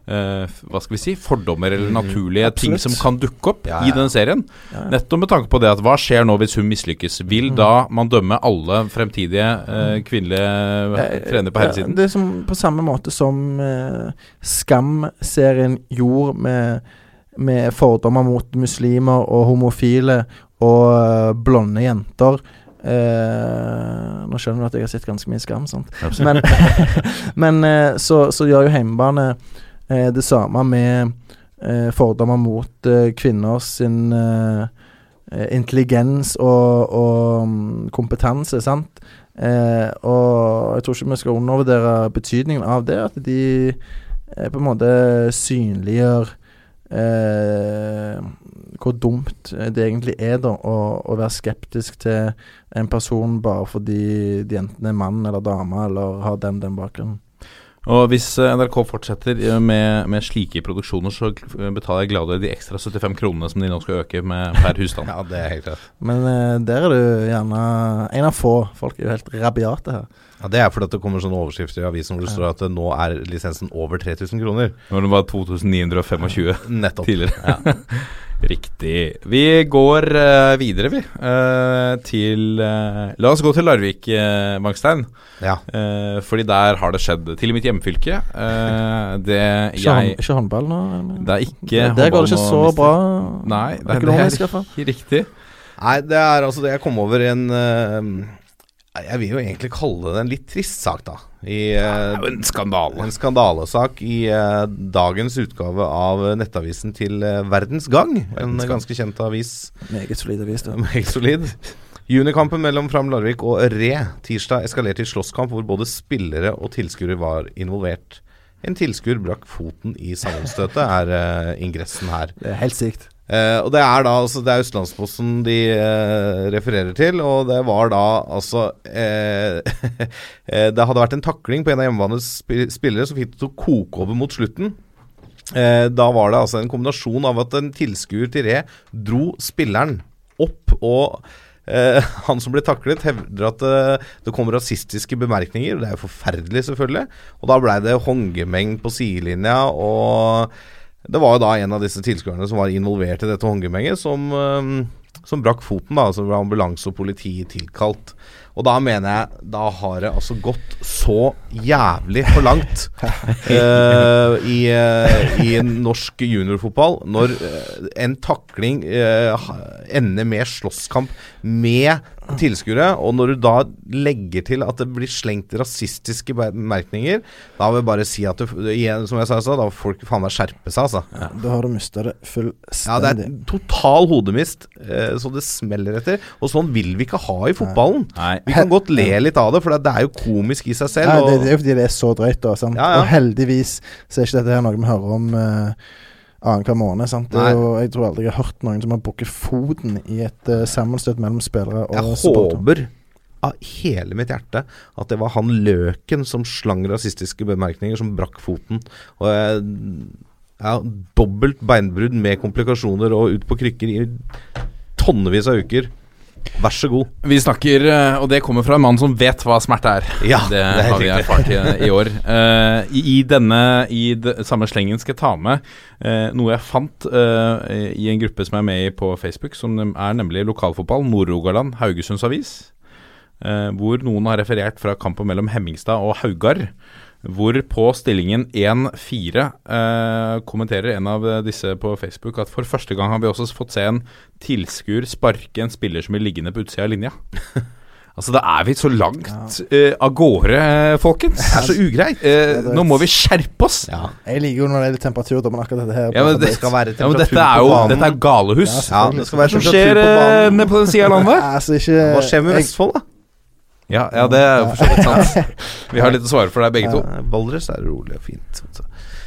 Uh, hva skal vi si fordommer eller Mm, naturlige ting som kan dukke opp Ja, i denne serien. Ja. Nettopp med tanke på det at hva skjer nå hvis hun mislykkes? Vil Mm. da man dømme alle fremtidige uh, kvinnelige Eh, trenere på herresiden? Ja, det er som, på samme måte som uh, Skam-serien gjorde med, med fordommer mot muslimer og homofile og blonde jenter. Uh, nå skjønner du at jeg har sett ganske mye Skam, sant. Men, men eh, så, så gjør jo Heimebane det samme med eh, fordommer mot eh, kvinner sin eh, eh, intelligens og, og mm, kompetanse, sant. Eh, og jeg tror ikke vi skal undervurdere betydningen av det. At de eh, på en måte synliggjør eh, hvor dumt det egentlig er da å, å være skeptisk til en person bare fordi de enten er mann eller dame eller har den den bakgrunnen. Og hvis eh, NRK fortsetter eh, med, med slike produksjoner, så eh, betaler jeg gladere de ekstra 75 kronene som de nå skal øke med per husstand. Ja, det er helt rett. Men uh, der er du gjerne en av få. Folk er jo helt rabiate her. Ja, Det er fordi at det kommer sånne overskrifter i avisen hvor det står at nå er lisensen over 3000 kroner. Når det var 2925 Nettopp. tidligere. Riktig. Vi går uh, videre, vi. Uh, til uh, La oss gå til Larvik, uh, Magstein. Ja. Eh, fordi der har det skjedd. Til i mitt hjemfylke. eh, det Ikke, jeg ikke håndball nå? Det er ikke Der- Der går det ikke så bra. Nei, det er, Økonomisk, det i hvert fall. er riktig. Nei, det er altså det jeg kom over i en Jeg vil jo egentlig kalle det en litt trist sak, da. I, eh, jo en skandale. en skandalesak i uh, dagens utgave av nettavisen til uh, Verdens Gang. En Verdens ganske kjent avis. Meget solid avis, det. Meget solid. Junikampen mellom Fram Larvik og Re tirsdag eskalerte i slåsskamp hvor både spillere og tilskuere var involvert. En tilskuer brakk foten i sammenstøtet, er uh, ingressen her. Det er helt sykt. Eh, og det er da altså Det er Østlandsposten de eh, refererer til, og det var da altså eh, Det hadde vært en takling på en av hjemmebanens spillere som fikk det til å koke over mot slutten. Da var det altså en kombinasjon av at en tilskuer til Re dro spilleren opp, og Uh, han som ble taklet, hevder at uh, det kom rasistiske bemerkninger. Det er jo forferdelig, selvfølgelig. Og da blei det håndgemeng på sidelinja, og det var jo da en av disse tilskuerne som var involvert i dette håndgemenget, som, eh, som brakk foten. da, Så ble ambulanse og politi tilkalt. Og da mener jeg Da har det altså gått så jævlig for langt uh, i, uh, i norsk juniorfotball når uh, en takling ender med slåsskamp med tilskuere, og når du da legger til at det blir slengt rasistiske bemerkninger, da vil jeg bare si at du, igjen, som jeg sa, så, da får folk faen meg skjerpe seg, altså. Ja, da har du mista det fullstendig. Ja, det er total hodemist, eh, så det smeller etter. Og sånn vil vi ikke ha i fotballen. Nei. Vi kan godt le litt av det, for det er jo komisk i seg selv. Nei, det, det er jo fordi det er så drøyt, da. Ja, ja. Og heldigvis så er ikke dette her noe vi hører om uh, annenhver måned. Sant? Jo, jeg tror aldri jeg har hørt noen som har brukket foten i et uh, sammenstøt mellom spillere og Jeg supportere. håper av hele mitt hjerte at det var han Løken som slang rasistiske bemerkninger, som brakk foten. Og jeg ja, dobbelt beinbrudd med komplikasjoner og ut på krykker i tonnevis av uker. Vær så god. Vi snakker, eh, og det kommer fra en mann som vet hva smerte er. Ja, det, det har vi erfart i, i år. Uh, i, I denne I de, samme slengen skal jeg ta med uh, noe jeg fant uh, i en gruppe som jeg er med i på Facebook, som er nemlig lokalfotball. Nord-Rogaland, Haugesunds Avis. hvor noen har referert fra kampen mellom Hemmingstad og Haugar. Hvor på stillingen 1-4 eh, kommenterer en av disse på Facebook at for første gang har vi også fått se en tilskuer sparke en spiller som blir liggende på utsida av linja. altså, da er vi så langt eh, av gårde, eh, folkens. Det er så ugreit. Eh, nå må vi skjerpe oss. Ja. Jeg liker jo når det er litt temperatur, da, men akkurat dette her Ja, men det, Det skal være ja, men dette er jo dette er galehus. Ja, det skal være Hva temperatur skjer på eh, banen. nede på den sida av landet? Altså, ikke Hva skjer med Vestfold, da? Ja, ja, det er jo for så vidt sant. Vi har litt å svare for deg, begge to. Valdres er rolig og fint.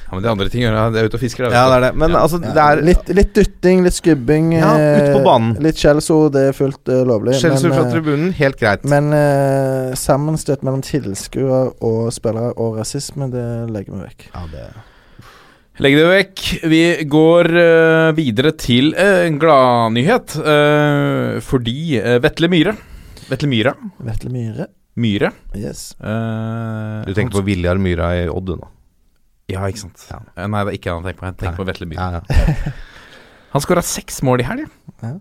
Ja, Men de andre ting gjør jeg. Det er ute og fisker. Ja, det er det. Men Ja. altså, det er litt, litt dytting, litt skubbing. Ja, ute på eh, banen. Litt skjellsord, det er fullt uh, lovlig. Skjellsord fra eh, tribunen, helt greit. men uh, sammenstøt mellom tilskuere og spillere og rasisme, det legger vi vekk. Ja, det Legg det vekk. Vi går uh, videre til en gladnyhet. Uh, fordi uh, Vetle Myhre Vetle Myhre. Vetle Myhre. Myhre Yes. Uh, Du tenker på Viljar Myhra i Odd, du nå? Ja, ikke sant. Ja. Eh, Nei, det er ikke han jeg tenker på. Jeg tenker på Vetle Myhre. Ja, ja. Han skåra seks mål i helg. Ja.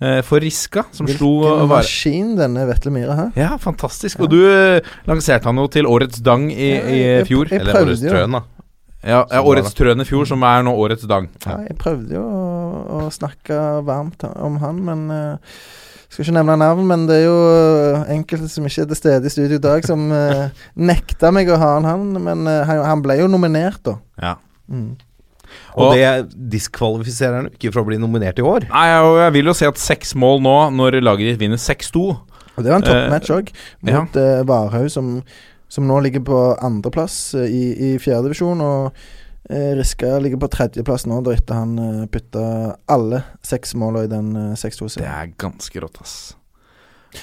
Eh, for Riska, som slo Hvilken maskin denne Vetle Myhre her. Ja, fantastisk. Og du lanserte han jo til Årets Dang i, Ja, i jeg- fjor. jeg Eller prøvde Årets Trøn Trøen, da. Ja, ja Årets Trøen i fjor, som er nå Årets Dang. Ja, jeg prøvde jo å, å snakke varmt om han, men eh, skal ikke nevne navn, men det er jo eh, enkelte som ikke er til stede i studio i dag, som uh, nekta meg å ha han, han. Men uh, han, han ble jo nominert, da. Ja. Mm. Og Og- det diskvalifiserer han ikke for å bli nominert i år. Nei, og jeg vil jo si at seks mål nå, når laget ditt vinner 6-2 Og det var en toppmatch òg, ja. mot eh, Varhaug, som, som nå ligger på andreplass uh, i, i fjerdedivisjon. Og eh, Riska ligger på tredjeplass nå, da etter han uh, putta alle seks måla i den uh, 6-2-serien. Det er ganske rått, ass.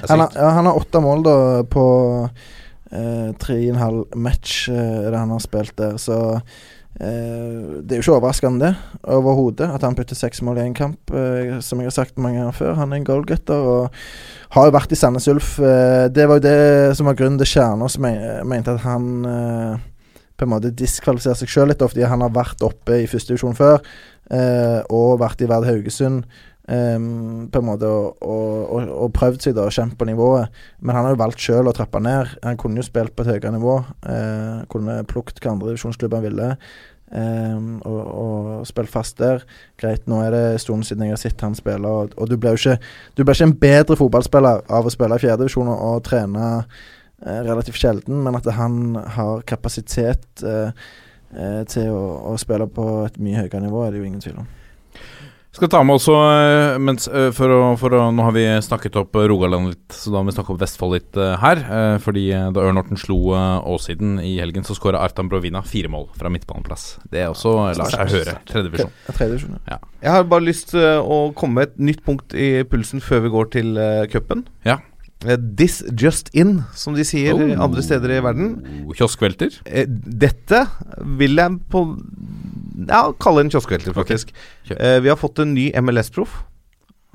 Er Han har, ja, han har åtte mål da på eh, tre og en halv match eh, det han har spilt der, så eh, det er jo ikke overraskende det, overhodet, at han putter seks mål i én kamp. Eh, som jeg har sagt mange ganger før, han er en goalgetter og har jo vært i Sandnes Ulf. Eh, det var jo det som var grunnen til Kjernås jeg mente at han eh, på en måte diskvalifiserer seg sjøl litt, fordi han har vært oppe i første divisjon før, eh, og vært i Verd Haugesund. Um, på en måte og, prøvd seg da og kjent på nivået. Men han har jo valgt sjøl å trappe ned. Han kunne jo spilt på et høyere nivå. Uh, kunne plukket hva andredivisjonsklubb han ville. Um, og, og spilt fast der. Greit, nå er det en stund siden jeg har sett han spille, og, og du blir jo ikke ikke en bedre fotballspiller av å spille i fjerdedivisjon og, og trene eh, relativt sjelden, men at han har kapasitet eh, eh, til å, å spille på et mye høyere nivå, er det jo ingen tvil om. Skal ta med også eh, mens, eh, for å, for å, Nå har vi snakket opp eh, Rogaland litt, så da må vi snakke opp Vestfold litt eh, her. eh, fordi eh, da Ørn-Horten slo åsiden Åssiden i helgen, så skåra Artan Brovina fire mål fra midtbaneplass. Det er også eh, lar seg høre. Tredjevisjon. Tredjedivisjon, ja. Jeg har bare lyst til å komme med et nytt punkt i pulsen før vi går til cupen. Ja. Eh, This just in, som de sier Oh. andre steder i verden. Kioskvelter. Eh, dette vil jeg på Ja, kalle en kioskvelter, faktisk. Okay. Eh, vi har fått en ny MLS-proff.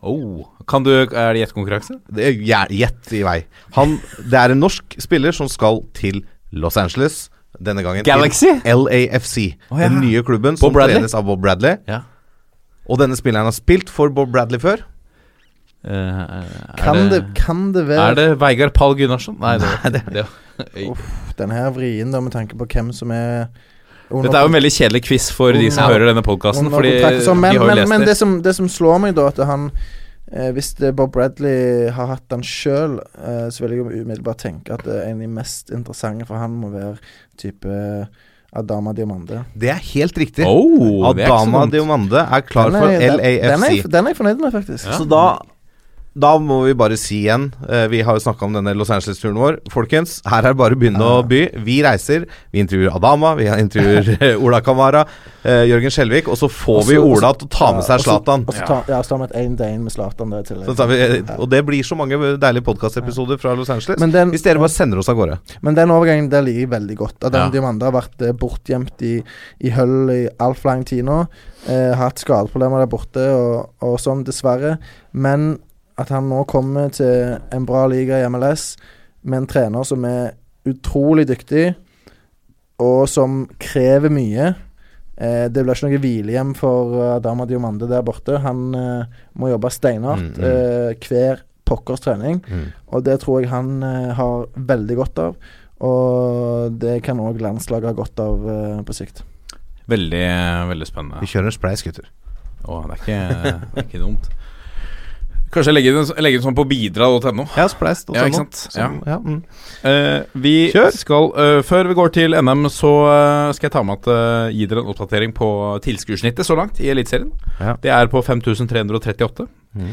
Oh. Kan du, er det gjettekonkurranse? Det Gjett i vei. Han, det er en norsk spiller som skal til Los Angeles. Denne gangen Galaxy? LAFC. Oh, ja. Den nye klubben som Bradley? trenes av Bob Bradley. Ja. Og denne spilleren har spilt for Bob Bradley før. Eh, er, Kan det, kan det være er det Veigar Pall Gunnarsson? Nei, det, det, Uff, Den her vrien, da, med tanke på hvem som er under- Dette er jo en veldig kjedelig quiz for de som Ja. hører denne podkasten. Fordi men, de har jo men, lest men det. det, som, det som slår meg, da, at han eh, Hvis det Bob Bradley har hatt den sjøl, eh, så vil jeg jo umiddelbart tenke at det er en av de mest interessante for han må være type Adama Diomande. Det er helt riktig. Oh, Adama er. Diomande er klar er- for den- Den er, LAFC. den er jeg fornøyd med, faktisk. Ja. Så da da må vi bare si igjen eh, Vi har jo snakka om denne Los Angeles-turen vår. Folkens, her er det bare å begynne å by. Vi reiser. Vi intervjuer Adama, vi intervjuer eh, Ola Kamara, eh, Jørgen Skjelvik, og så får vi Ola til å ta med seg Ja, og så- Zlatan. Tar ja, så tar vi et én-til-én med Zlatan og det blir så mange deilige podkastepisoder fra Los Angeles. Den, Hvis dere bare sender oss av gårde. Men den overgangen der liker jeg veldig godt. At den Ja. Diamande har vært bortgjemt i, i høll i altfor lang tid nå. Eh, hatt skadeproblemer der borte og, og sånn, dessverre. Men at han nå kommer til en bra liga i MLS med en trener som er utrolig dyktig, og som krever mye. Eh, det blir ikke noe hvilehjem for eh, Adama Diomande der borte. Han eh, må jobbe steinhardt Mm, mm. eh, hver pokkers trening. Mm. Og det tror jeg han eh, har veldig godt av. Og det kan òg landslaget ha godt av eh, på sikt. Veldig, veldig spennende. Vi kjører en spleis, gutter. Å, det er ikke, det er ikke dumt. Kanskje legge den, legge den sånn på bidra.no. Ja, spleis. Ja, ikke sant? Ja. ja. mm. uh, vi Kjør. skal uh, Før vi går til NM, så uh, skal jeg ta med at gi dere en oppdatering på tilskuersnittet så langt i Eliteserien. Ja. Det er på 5338. Mm.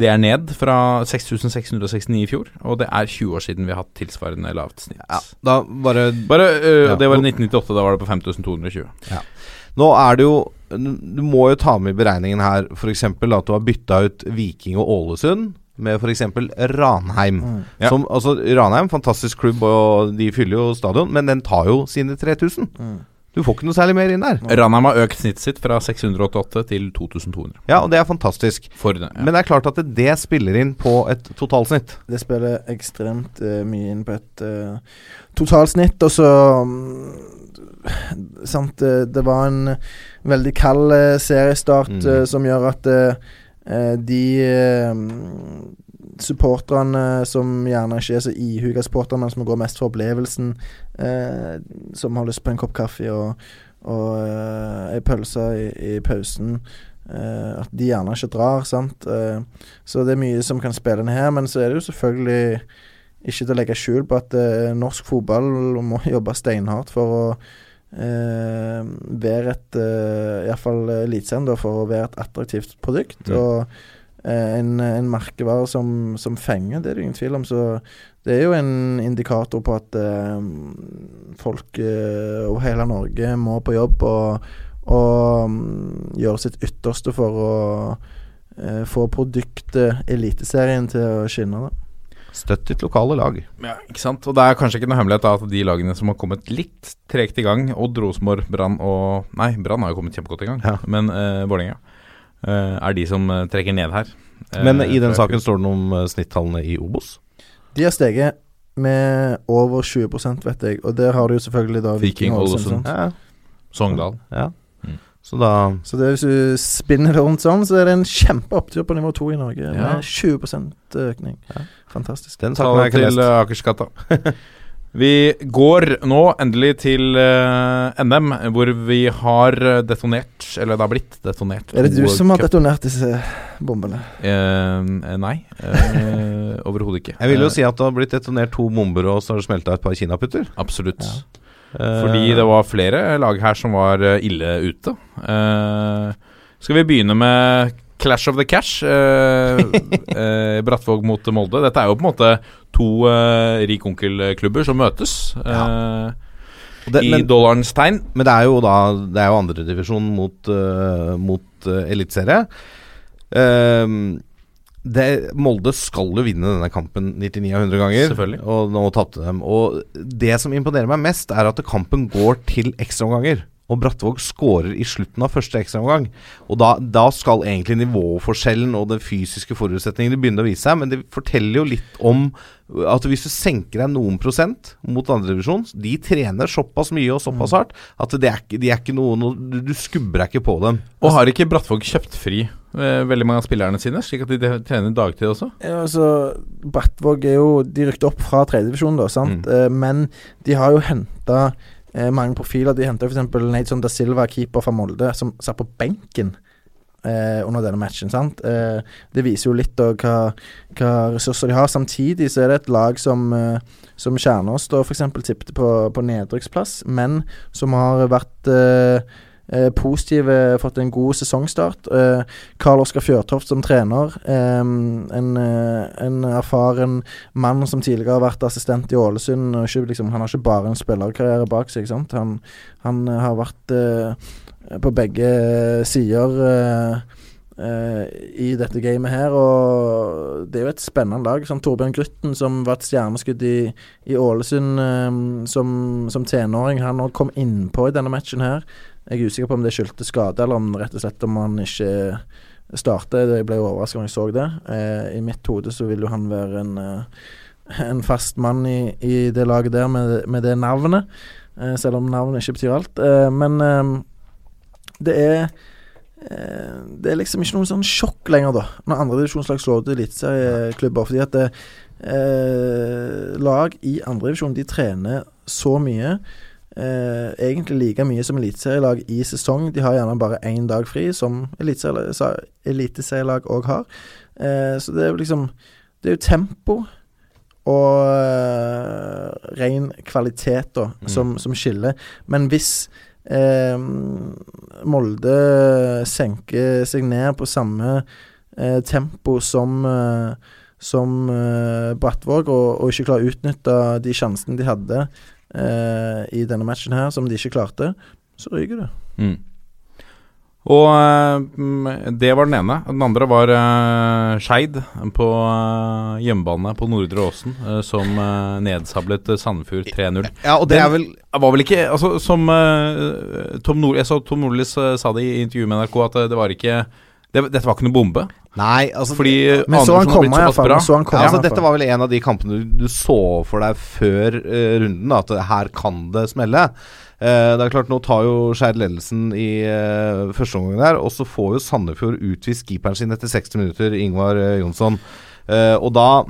Det er ned fra 6669 i fjor, og det er 20 år siden vi har hatt tilsvarende lavt snitt. Ja, da bare Bare, Ja. Det var i 1998, da var det på 5220. Nå er det jo Du må jo ta med i beregningen her f.eks. at du har bytta ut Viking og Ålesund med f.eks. Ranheim. Ja. Som, altså Ranheim, fantastisk klubb, og de fyller jo stadion, men den tar jo sine 3000. Du får ikke noe særlig mer inn der. Ranheim har økt snittet sitt fra 688 til 2200. Ja, og det er fantastisk. For det, ja. Men det er klart at det, det spiller inn på et totalsnitt. Det spiller ekstremt uh, mye inn på et uh, totalsnitt, og så mm, Sant, eh, det var en veldig kald eh, seriestart Mm. eh, som gjør at de supporterne som gjerne ikke er så ihuga supportere, men som går mest for opplevelsen, eh, som har lyst på en kopp kaffe og, og eh, ei pølse i, i pausen eh, At de gjerne ikke drar, sant. Eh, så det er mye som kan spille inn her, men så er det jo selvfølgelig ikke til å legge skjul på at eh, norsk fotball må jobbe steinhardt for å eh, være et uh, Iallfall Eliteserien, for å være et attraktivt produkt. Mm. Og eh, en, en merkevare som, som fenger, det er det ingen tvil om. Så det er jo en indikator på at eh, folk eh, over hele Norge må på jobb og, og um, gjøre sitt ytterste for å eh, få produktet Eliteserien til å skinne. Da. Støtt ditt lokale lag. Ja, ikke sant? Og det er kanskje ikke noe hemmelighet da, at de lagene som har kommet litt tregt i gang, Odd, Rosenborg, Brann og Nei, Brann har jo kommet kjempegodt i gang, Ja. men uh, Vålerenga eh, er de som eh, trekker ned her. Eh, Men i den saken står det noe om eh, snittallene i Obos. De har steget med over 20 vet jeg, og der har du jo selvfølgelig da Viking, Ålesund. Ja, Sogndal. ja. Så da Så det, hvis du spinner det rundt sånn, så er det en kjempeopptur på nivå to i Norge. Ja. Med 20 økning. Ja. Fantastisk. Den tar vi til eh, Akersgata. Vi går nå endelig til uh, NM, hvor vi har eh, detonert, eller det har blitt detonert Er det du som har cup- detonert disse bombene? Uh, nei, eh, overhodet ikke. Jeg vil jo Eh, si at det har blitt detonert to bomber, og så har det smelta et par kinaputter. Absolutt. Ja. Fordi Eh, det var flere lag her som var eh, ille ute. Eh, skal vi begynne med Clash of the Cash? Brattvåg mot Molde. Dette er jo på en måte to uh, rik onkel-klubber som møtes. og det, I men, dollarens tegn. men det er jo da Det er jo andredivisjon mot, uh, mot uh, eliteserie. Ehm, det, Molde skal jo vinne denne kampen 99 av 100 ganger, Selvfølgelig. og nå tapte dem. Og det som imponerer meg mest, er at kampen går til ekstraomganger. Og Brattvåg skårer i slutten av første ekstraomgang. Og da, da skal egentlig nivåforskjellen og den fysiske forutsetningene begynne å vise seg, men det forteller jo litt om at hvis du senker deg noen prosent mot andredivisjon De trener såpass mye og såpass hardt at det er ikke, de er ikke noe, noe du, du skubber deg ikke på dem. Og har ikke Brattvåg kjøpt fri eh, veldig mange av spillerne sine, slik at de de trener dagtid også? Ja, altså, Brattvåg er jo De rykket opp fra tredjedivisjon, da, sant? Mm. Eh, men de har jo henta eh, mange profiler. De henta f.eks. Nadeson da Silva, keeper fra Molde, som satt på benken eh, under denne matchen. sant? Eh, det viser jo litt av hva, hva ressurser de har. Samtidig så er det et lag som eh, som Kjernås da f.eks. tippet på, på nedrykksplass, men som har vært eh, eh, positive, fått en god sesongstart. Eh, Karl Oskar Fjørtoft som trener. en, en erfaren mann som tidligere har vært assistent i Ålesund. Og liksom, han har ikke bare en spillerkarriere bak seg. Han, han har vært på begge sider eh, eh, i dette gamet her, og det er jo et spennende lag. Sånn Torbjørn Grutten, som var et stjerneskudd i, i Ålesund eh, som, som tenåring, han òg kom innpå i denne matchen her. Jeg er usikker på om det skyldtes skade, eller om rett og slett om han ikke starter. Jeg ble overraska når jeg så det. Eh, I mitt hode så vil jo han være en, eh, en fast mann i, i det laget der med, med det navnet. Eh, selv om navnet ikke betyr alt. Eh, men eh, det er eh, Det er liksom ikke noe sånn sjokk lenger, da, når andredivisjonslag slår ut eliteserieklubber. Fordi at det, eh, lag i andredivisjon de trener så mye. Eh, egentlig like mye som eliteserielag i sesong. De har gjerne bare én dag fri, som eliteserielag òg har. Eh, så det er jo liksom Det er jo tempo og eh, ren kvalitet da, Mm. som, som skiller. Men hvis eh, Molde senker seg ned på samme eh, tempo som eh, som eh, Brattvåg, og, og ikke klarer å utnytte de sjansene de hadde eh, i denne matchen her, som de ikke klarte, så ryker det. Mm. Og eh, mm, det var den ene. Den andre var uh, Skeid på eh, hjemmebane på Nordre Åsen, som uh, nedsablet Sandefjord 3-0. Ja, og det er vel var vel ikke Altså, som Tom Nord, Jeg så Tom Nordlis sa det i intervjuet med NRK, at det var ikke det, Dette var ikke noe bombe. Nei, altså Fordi Men så han komme. Så han komme, Ja, altså Dette var vel en av de kampene du, du så for deg før runden, da, at her kan det smelle. Eh, det er klart Nå tar jo Skeid ledelsen i uh, første omgang der, og så får jo Sandefjord utvist keeperen sin etter 60 minutter, Ingvar eh, Jonsson. Eh, og da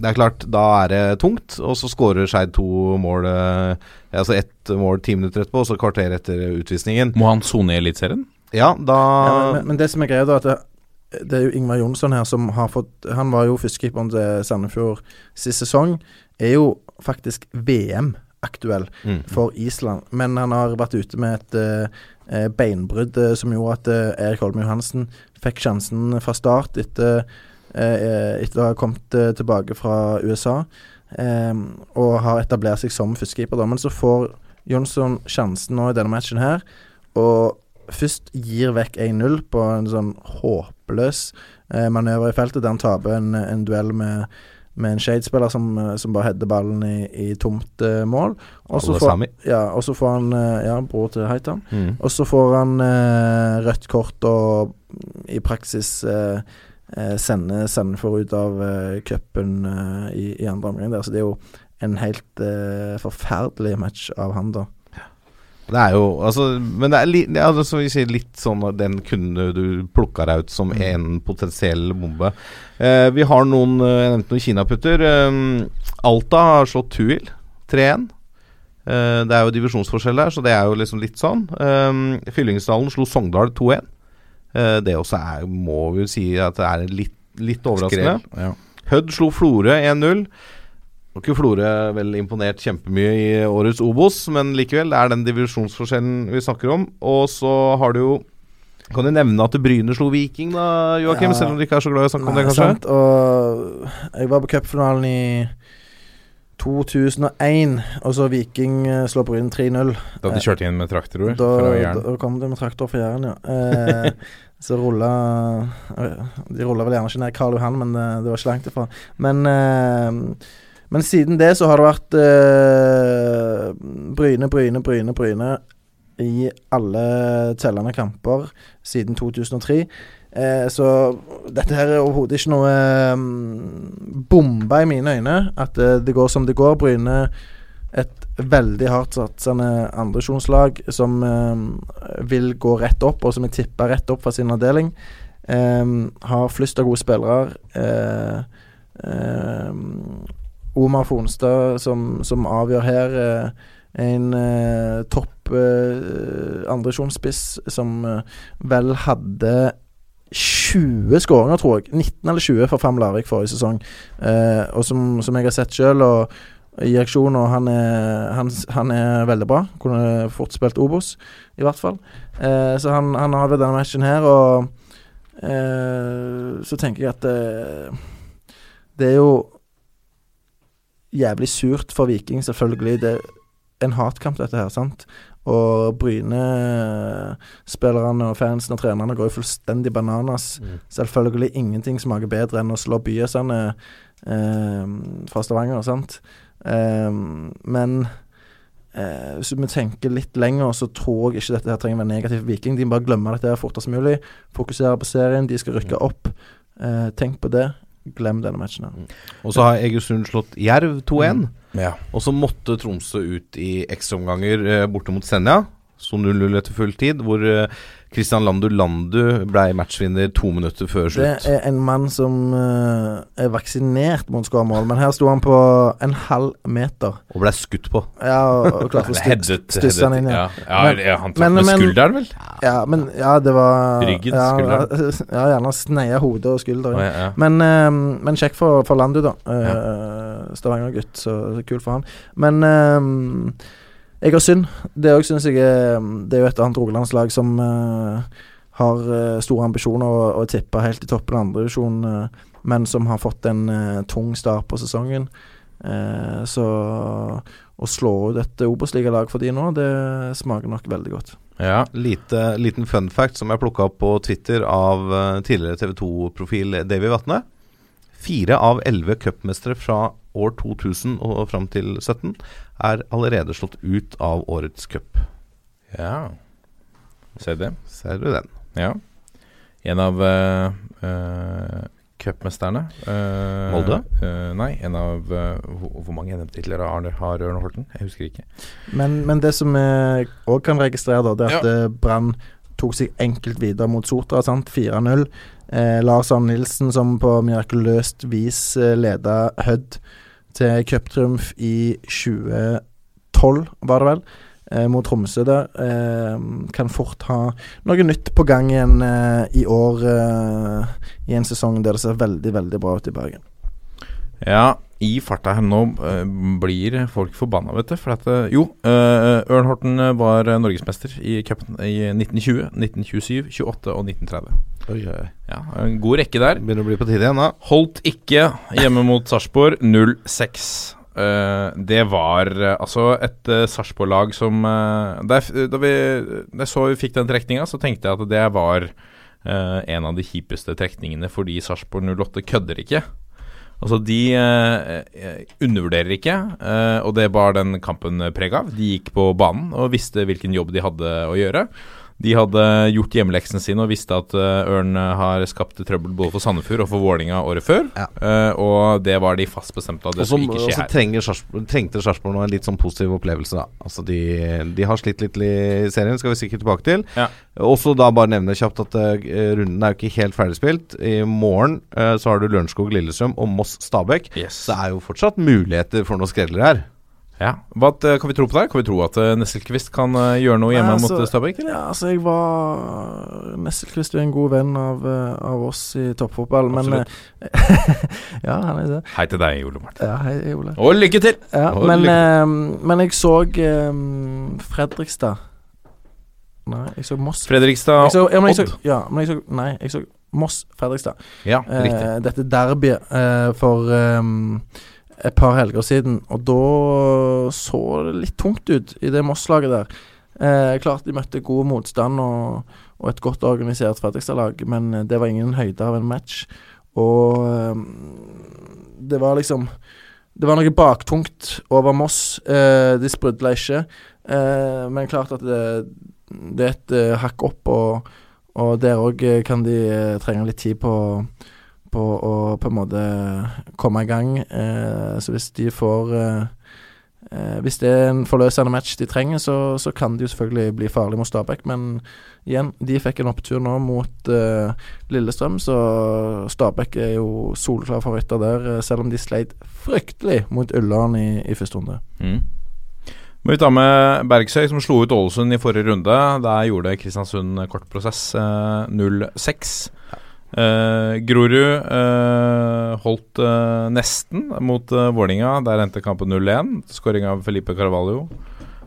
det er klart, da er det tungt, og så skårer Skeid to mål eh, Altså ett mål ti minutter etterpå, og så kvarter etter utvisningen. Må han sone i Eliteserien? Ja, da Ja, men, men, det som er greia, da, at det, det er jo Ingvar Jonsson her som har fått Han var jo førstekeeperen til Sandefjord sist sesong. Er jo faktisk VM-aktuell Mm. for Island. Men han har vært ute med et uh, beinbrudd uh, som gjorde at uh, Erik Holme Johansen fikk sjansen fra start etter, etter å ha kommet tilbake fra USA. Um, og har etablert seg som førstekeeper. Men så får Jonsson sjansen nå i denne matchen her, og først gir vekk 1-0 på en sånn håpløs manøver i feltet, der han taper en, en duell med, med en Shade-spiller som, eh, som bare header ballen i, i tomt eh, mål. Og så får, ja, får han eh, Ja, bror til Haitam. mm. Og så får han eh, rødt kort og i praksis eh, sende, sender Sandefjord ut av eh, cupen i, i andre omgang der. Så det er jo en helt forferdelig match av han, da. Det er jo altså, Men det er li, sier, litt sånn at den kunne du plukka deg ut som en potensiell bombe. Eh, vi har noen eh, Jeg nevnte noen kinaputter. Eh, Alta har slått Tuil 3-1. Eh, det er jo divisjonsforskjell der, så det er jo liksom litt sånn. Eh, Fyllingsdalen slo Sogndal 2-1. Eh, det også er, må vi jo si at det er litt, litt overraskende. Ja. Hødd slo Florø 1-0. Har ikke Florø vel imponert kjempemye i årets Obos, men likevel, det er den divisjonsforskjellen vi snakker om. Og så har du jo Kan du nevne at Bryne slo Viking, da, Joakim? Ja. Selv om du ikke er så glad i å snakke om det, kanskje? sant, Og jeg var på cupfinalen i 2001, og så Viking eh, slår Bryne 3-0. Da de kjørte inn med traktorer Da, fra Jæren. da kom de med traktor fra Jæren, ja. Eh, så rulla De rulla vel gjerne ikke ned Karl Johan, men det, det var ikke langt ifra. Men, eh, men siden det så har det vært eh, Bryne, Bryne, Bryne, Bryne i alle tellende kamper siden 2003. Eh, så dette her er overhodet ikke noe eh, bombe i mine øyne. At eh, det går som det går. Bryne et veldig hardt satsende andresjonslag som eh, vil gå rett opp, og som er tippa rett opp fra sin avdeling. Eh, har flust av gode spillere. Eh, Omar Fonstad som, som avgjør her. Eh, en eh, topp eh, andredivisjonsspiss som eh, vel hadde 20 skåringer, tror jeg. 19 eller 20 for Fram Larvik forrige sesong. Eh, og som, som jeg har sett sjøl, i aksjon, og han er, han, han er veldig bra. Kunne fort spilt Obos, i hvert fall. Eh, så han, han har denne matchen her, og eh, så tenker jeg at det er jo jævlig surt for Viking, selvfølgelig. Det er en hatkamp, dette her, sant? Og Bryne-spillerne og fansen og trenerne går jo fullstendig bananas. Mm. Selvfølgelig ingenting smaker bedre enn å slå Byesene eh, fra Stavanger, sant? Eh, men eh, hvis vi tenker litt lenger, så tror jeg ikke dette her trenger å være negativt for Viking. De må bare glemme dette her fortest mulig. Fokusere på serien. De skal rykke opp. Eh, tenk på det. Glem denne matchen her. Og så har Egersund slått Jerv 2-1. Ja. Og så måtte Tromsø ut i ekstraomganger eh, borte mot Senja. Så 0-0 etter full tid, hvor eh, Christian Landu Landu ble matchvinner to minutter før slutt. Det er en mann som eh, er vaksinert mot skåremål, men her sto han på en halv meter. Og ble skutt på. Ja, og, og klarte å stusse han inn igjen. Ja, ja, Men- ja, han tok men- med men- skulderen, vel? Ja, men ja, det var Ryggen, ja, skulderen. Ja, gjerne sneia hodet og skulderen. Oh, Ja. ja, ja. Men, eh, men kjekk for, for Landu, da. Uh, Stavanger-gutt, så, kult for han. Men eh, Egersund, det òg syns jeg er Det er jo et annet rogalandslag som uh, har eh, store ambisjoner og, og tippa helt i toppen av andredivisjon, uh, men som har fått en uh, tung start på sesongen. Uh, så å slå ut et Obos-ligalag for de nå, det smaker nok veldig godt. ja. Lite, liten fun fact som jeg plukka opp på Twitter av eh, tidligere TV 2-profil Davy Vatne. Fire av elleve cupmestere fra år 2000 og fram til 17 er allerede slått ut av årets cup. ja. Se det. Ser du den? Ja. En av uh, uh, cupmesterne Uh, Molde? Uh, nei, en av uh, hvor, hvor mange NM-titler har, Ørne Ørn Horten? Jeg husker ikke. Men, men det som vi òg kan registrere, da, det er at Ja. Brann tok seg enkelt videre mot Sotra. sant? 4-0. Eh, Lars Arne Nilsen som på mirakuløst vis eh, leda Hødd til cuptriumf i 2012, var det vel. Eh, mot Tromsø der. Eh, kan fort ha noe nytt på gang igjen eh, i år, eh, i en sesong der det ser veldig, veldig bra ut i Bergen. Ja, i farta her nå eh, blir folk forbanna, vet du. For at eh, Jo, uh, Ørn Horten eh, var eh, norgesmester i cupen i 1920, 1927, 28 og 1930. Oi, oi. Ja, En god rekke der. Begynner å bli på tide igjen, da. Holdt ikke hjemme mot Sarpsborg 0-6. Eh, det var uh, altså et uh, Sarpsborg-lag som eh, da, vi, da så vi fikk den trekninga, så tenkte jeg at det var eh, en av de kjipeste trekningene fordi Sarpsborg 08 kødder ikke. Altså, de eh, eh, undervurderer ikke, eh, og det bar den kampen preg av. De gikk på banen og visste hvilken jobb de hadde å gjøre. De hadde gjort hjemmeleksene sine og visste at eh, Ørn har skapt trøbbel både for Sandefjord og for Vålinga året før. Ja. Eh, og det var de fast bestemt på at det Og så skulle ikke skje og så trengte Sarpsborg nå en litt sånn positiv opplevelse, da. Altså de, de har slitt litt i serien, skal vi sikkert tilbake til. Ja. Også da bare nevne kjapt at uh, runden er jo ikke helt ferdigspilt. I morgen uh, så har du Lørenskog-Lillestrøm og Moss-Stabæk. Yes. Det er jo fortsatt muligheter for noen skredlere her. Ja. Hva eh, kan vi tro på der? Kan vi tro at uh, Nesselquist kan eh, gjøre noe hjemme Nei, altså- mot Stabæk? Ja, altså, jeg var Nesselquist er en god venn av, eh, av oss i toppfotball, men Absolutt. eh, Ja, han er det. Hei til deg, Ole Martin. Ja, hei, Ole. Og lykke til! Ja, Og men, lykke- eh, men jeg så eh, Fredrikstad Nei, jeg så Moss. Fredrikstad Jeg så, ja, men jeg så, ja, men jeg så Nei, jeg så Moss-Fredrikstad. Ja, riktig. Eh, dette derbyet eh, for eh, et par helger siden, og da så det litt tungt ut i det Moss-laget der. Eh, klart de møtte god motstand og, og et godt organisert Fredrikstad-lag, men det var ingen høyde av en match. Og eh, det var liksom Det var noe baktungt over Moss. Eh, de sprudla ikke. Eh, men klart at det, det er et eh, hakk opp, og, og der òg kan de eh, trenge litt tid på på å på en måte komme i gang. Eh, så hvis de får eh, eh, Hvis det er en forløsende match de trenger, så, så kan de jo selvfølgelig bli farlig mot Stabæk. Men igjen, de fikk en opptur nå mot eh, Lillestrøm, så Stabæk er jo soleklar favoritter der, eh, selv om de sleit fryktelig mot Ullern i, i første runde. Mm. Må vi ta med Bergsøy, som slo ut Ålesund i forrige runde. Der gjorde Kristiansund kort prosess. Eh, 0-6. Eh, Grorud uh, holdt uh, nesten mot uh, Vålinga. Der endte kampen 0-1. Skåring av Felipe Carvalho.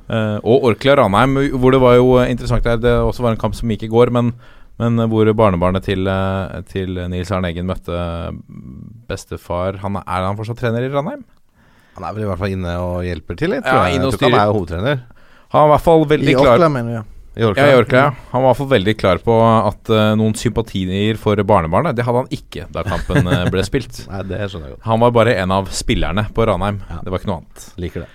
Eh, og Orkla Ranheim, hvor det var jo interessant der. Det også var en kamp som gikk i går, men, men hvor barnebarnet til, til Nils Arne Eggen møtte bestefar han, Er han fortsatt trener i Ranheim? Han er vel i hvert fall inne og hjelper til litt. Ja, tror jeg. inne og Jeg tror styrer. han er hovedtrener Han er i hvert fall veldig I klar Orkla, mener jeg. I Orkla. Ja, i Orkla, ja. Han var i hvert fall veldig klar på at uh, noen sympatier for barnebarnet, det hadde han ikke da kampen eh, ble spilt. Nei, det skjønner jeg godt. Han var bare en av spillerne på Ranheim. Ja. Det var ikke noe annet. Liker det.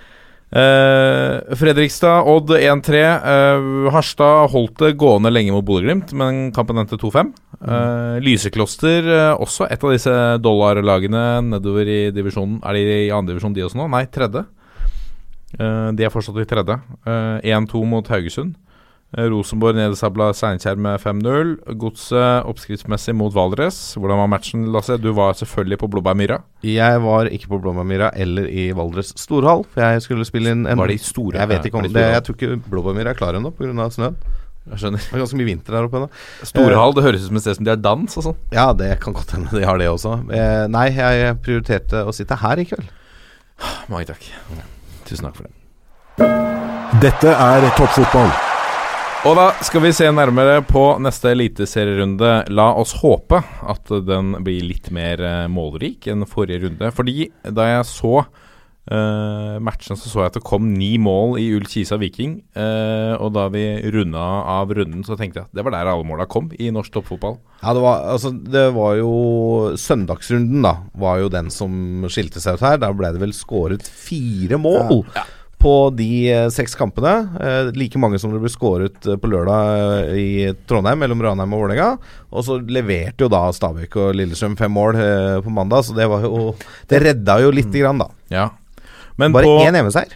uh, Fredrikstad, Odd 1-3. Eh, Harstad holdt det gående lenge mot Bodø-Glimt, men kampen endte 2-5. Eh, Lysekloster, også et av disse dollarlagene nedover i divisjonen. Er de i andre divisjon, de også nå? Nei, tredje. De er fortsatt i tredje. Eh, 1-2 mot Haugesund. Eh, Rosenborg nedsabla Steinkjer med 5-0. Godset oppskriftsmessig mot Valdres. Hvordan var matchen, Lasse? Du var selvfølgelig på Blåbærmyra. Jeg var ikke på Blåbærmyra eller i Valdres Storhall, for jeg skulle spille inn en Var det i Store- Jeg vet ikke om det det, Jeg tror ikke Blåbærmyra er klar ennå pga. snøen. Jeg skjønner. Det er ganske mye vinter der oppe ennå. Storhall, det høres ut som et sted som de har dans og sånn. Ja, det kan godt hende de har det også. Eh, nei, jeg prioriterte å sitte her i kveld. Mange takk. Tusen takk for det. Dette er toppfotball. Og da skal vi se nærmere på neste eliteserierunde. La oss håpe at den blir litt mer eh, målrik enn forrige runde. Fordi da jeg så uh, matchen, så så jeg at det kom ni mål i Ull Kisa Viking. Uh, og da vi runda av runden, så tenkte jeg at det var der alle måla kom i norsk toppfotball. Ja, det var, altså, det var jo Søndagsrunden, da, var jo den som skilte seg ut her. Da ble det vel skåret fire mål. På de eh, seks kampene. Eh, like mange som det ble skåret eh, på lørdag i Trondheim, mellom Ranheim og Vålerenga. Og så leverte jo da Stabæk og Lillestrøm fem mål eh, på mandag, så det var jo Det redda jo lite grann, da. Ja. Men Bare på én hjemmeseier.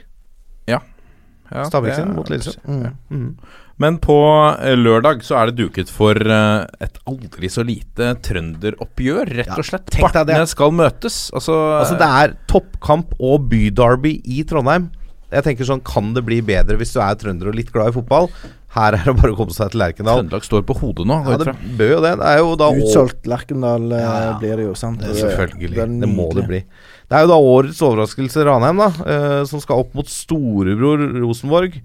ja, Stabæk sin mot Lillestrøm. Mm. Men på lørdag så er det duket for et aldri så lite trønderoppgjør, rett og slett. Partene skal møtes. Altså, Altså Det er toppkamp og byderby i Trondheim. Jeg tenker sånn Kan det bli bedre hvis du er trønder og litt glad i fotball? Her er det bare å komme seg til Lerkendal. Trøndelag står på hodet nå. Ja, det bør jo det. Det er jo da Utsolgt Lerkendal eh, Ja, ja. blir det jo, sant? Det er Selvfølgelig. Det, Det, må det bli. Det er jo da årets overraskelse Ranheim, da. eh, som skal opp mot storebror Rosenborg.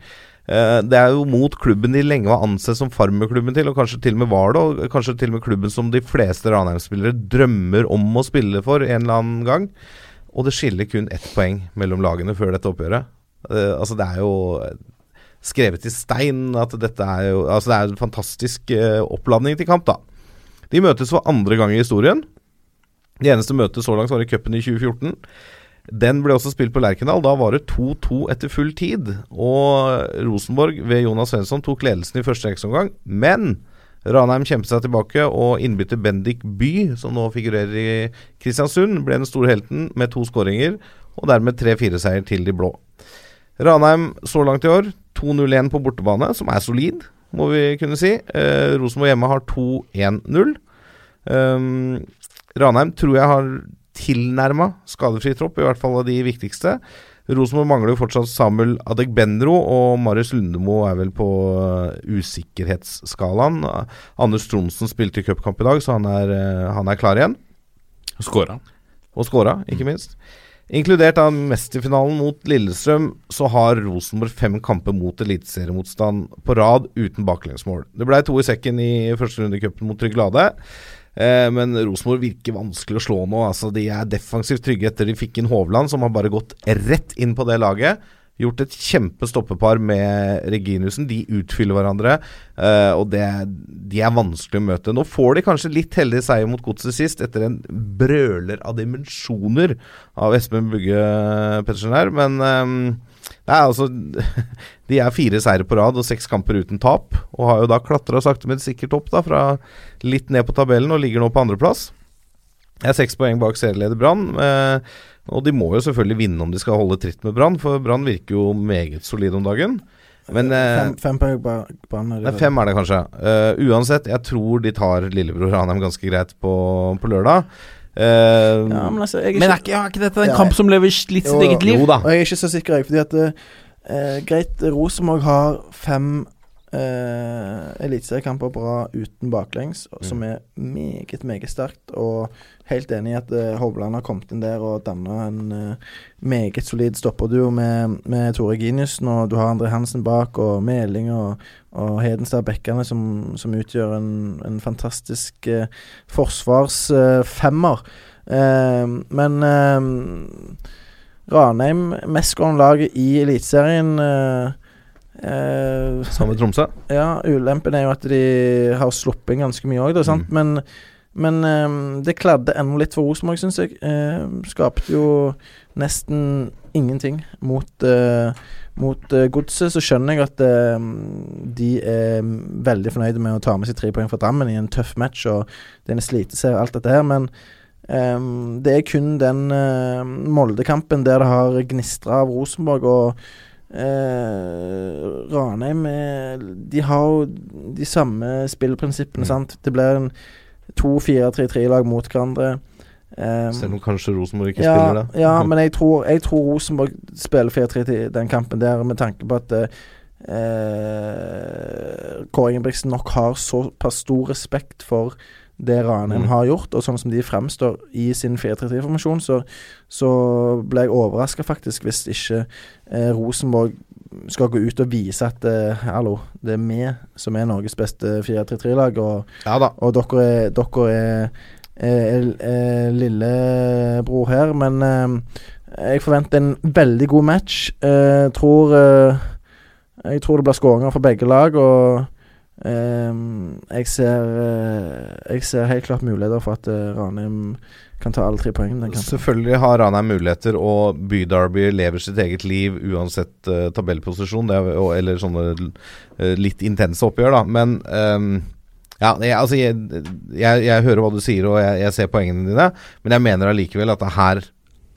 Eh, det er jo mot klubben de lenge var ansett som farmerklubben til, og kanskje til og med var det. Og kanskje til og med klubben som de fleste Ranheim-spillere drømmer om å spille for en eller annen gang. Og det skiller kun ett poeng mellom lagene før dette oppgjøret. Eh, altså, det er jo skrevet i stein at dette er jo Altså, det er en fantastisk eh, oppladning til kamp, da. De møtes for andre gang i historien. Det eneste møtet så langt var i cupen i 2014. Den ble også spilt på Lerkendal. Da var det 2-2 etter full tid. Og Rosenborg ved Jonas Svensson tok ledelsen i første reksomgang. Men Ranheim kjempet seg tilbake, og innbytter Bendik By, som nå figurerer i Kristiansund, ble den store helten med to skåringer, og dermed 3-4-seier til de blå. Ranheim så langt i år 2-0-1 på bortebane, som er solid, må vi kunne si. Eh, Rosenborg hjemme har 2-1-0. Um, Ranheim tror jeg har tilnærma skadefri tropp, i hvert fall av de viktigste. Rosenborg mangler jo fortsatt Samuel Adegbenro, og Marius Lundemo er vel på uh, usikkerhetsskalaen. Anders Tronsen spilte i cupkamp i dag, så han er, uh, han er klar igjen. Skåra. Og skåra, ikke minst. Inkludert av mesterfinalen mot Lillestrøm, så har Rosenborg fem kamper mot eliteseriemotstand på rad uten baklengsmål. Det ble to i sekken i første runde i cupen mot Tryglade. Eh, men Rosenborg virker vanskelig å slå nå. Altså, de er defensivt trygge etter de fikk inn Hovland, som har bare gått rett inn på det laget. Gjort et kjempestoppepar med Reginussen. De utfyller hverandre, eh, og det, de er vanskelig å møte. Nå får de kanskje litt heldig seier mot Godset sist, etter en brøler av dimensjoner av Espen Bugge Pettersen her, men eh, det er altså De er fire seire på rad og seks kamper uten tap, og har jo da klatra sakte, men sikkert opp da fra litt ned på tabellen og ligger nå på andreplass. Jeg er seks poeng bak serieleder Brann. Eh, og de må jo selvfølgelig vinne om de skal holde tritt med Brann, for Brann virker jo meget solid om dagen. Men eh, Fem, fem poeng bak Brann. er det Nei, fem er det kanskje. Uh, uansett, jeg tror de tar lillebror Ranheim ganske greit på, på lørdag. Uh, Ja, men altså, jeg er Men ikke, er ikke, er ikke dette en Ja, kamp som lever litt sitt eget liv? Jo da. Og jeg er ikke så sikker, jeg. Fordi at uh, Greit, Rosenborg har fem uh, eliteseriekamper bra uten baklengs, mm. som er meget, meget sterkt. Og helt enig i at eh, Hovland har kommet inn der og danna en eh, meget solid stopperduo med, med Tore Giniussen, og du har André Hansen bak, og Meling og, og Hedenstad Bekkane, som, som utgjør en, en fantastisk eh, forsvarsfemmer. Men Ranheim mestskårende laget i Eliteserien. eh, eh, Samme Tromsø. ja, ulempen er jo at de har sluppet inn ganske mye òg, mm. Men, men um, det kladde ennå litt for Rosenborg, syns jeg. Uh, skapte jo nesten ingenting mot, uh, mot uh, Godset. Så skjønner jeg at uh, de er veldig fornøyde med å ta med seg tre poeng fra Drammen i en tøff match, og det er en sliteserie, alt dette her, men um, det er kun den Molde-kampen der det har gnistra av Rosenborg, og eh, Ranheim De har jo de samme spillprinsippene, sant. Det blir en 2-4-3-3-lag mot hverandre. Um, Selv om kanskje Rosenborg ikke ja, spiller det. Ja, men jeg tror, jeg tror Rosenborg spiller 4-3 i den kampen der, med tanke på at uh, Kåre Ingebrigtsen nok har såpass stor respekt for det Ranheim Mm. har gjort, og sånn som de fremstår i sin 4-3-3-formasjon, så, så ble jeg overraska faktisk hvis ikke eh, Rosenborg skal gå ut og vise at uh, hallo, det er vi som er Norges beste 4-3-3-lag, og, Ja og dere er, dere er, er, er lillebror her. Men uh, jeg forventer en veldig god match. Uh, tror Jeg tror det blir skåringer for begge lag, og jeg ser Jeg ser helt klart muligheter for at Ranheim kan ta alle tre poeng. Den. Selvfølgelig har Ranheim muligheter, og Byderby lever sitt eget liv uansett uh, tabellposisjon. Er, og, eller sånne uh, litt intense oppgjør, da. Men um, ja, jeg, altså jeg, jeg, jeg hører hva du sier, og jeg, ser poengene dine. Men jeg mener allikevel at det her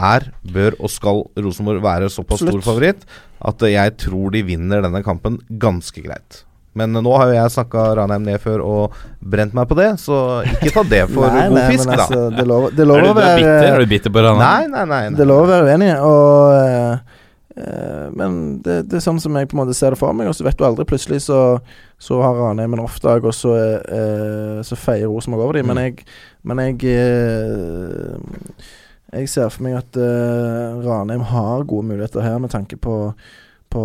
er, bør og skal Rosenborg være såpass Absolutt. stor favoritt at jeg tror de vinner denne kampen ganske greit. Men nå har jo jeg snakka Ranheim ned før og brent meg på det, så ikke ta det for Nei, god nei, fisk, da. altså, det lover, det lover Er du, er bitter? Er du bitter på Ranheim? Nei, nei, nei. nei. Det lover å være uenig, og eh, eh, Men det, det er sånn som jeg på en måte ser det for meg, og så vet du aldri. Plutselig så, så har Ranheim en off-dag, og så, uh, så feier Rosenborg over dem. Men Mm. jeg, men jeg uh, Jeg ser for meg at uh, Ranheim har gode muligheter her, med tanke på på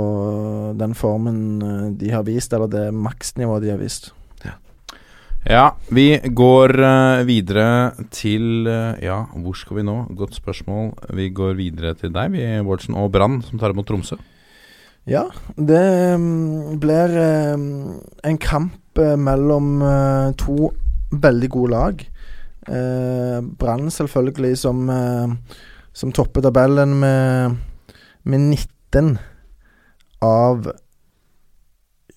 den formen eh, de har vist, eller det maksnivået de har vist. Ja, vi går eh, videre til eh, Ja, hvor skal vi nå? Godt spørsmål. Vi går videre til deg, vi, Bårdsen og Brann, som tar imot Tromsø. Ja, det mm, blir en kamp mellom to veldig gode lag. Brann selvfølgelig som, som topper tabellen med, med 19 av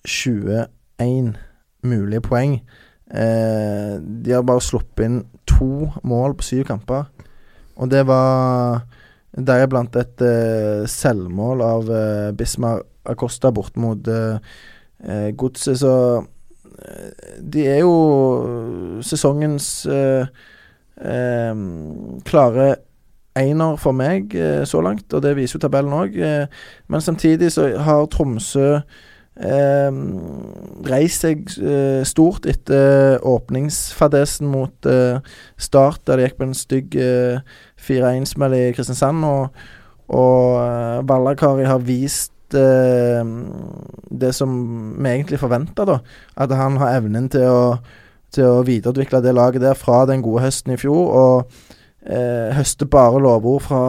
21 mulige poeng. Eh, de har bare sluppet inn to mål på syv kamper. Og det var deriblant et eh, selvmål av eh, Bismar Acosta bort mot eh, eh, Godset. Så eh, de er jo sesongens eh, klare einer for meg eh, så langt, og det viser jo tabellen òg. Eh, men samtidig så har Tromsø eh, reist seg eh, stort etter åpningsfadesen mot eh, Start, der det gikk på en stygg eh, 4-1-smell i Kristiansand. Og, og Vallakari har vist det som vi egentlig forventa, da. At han har evnen til å, til å videreutvikle det laget der fra den gode høsten i fjor. Og eh, høster bare lovord fra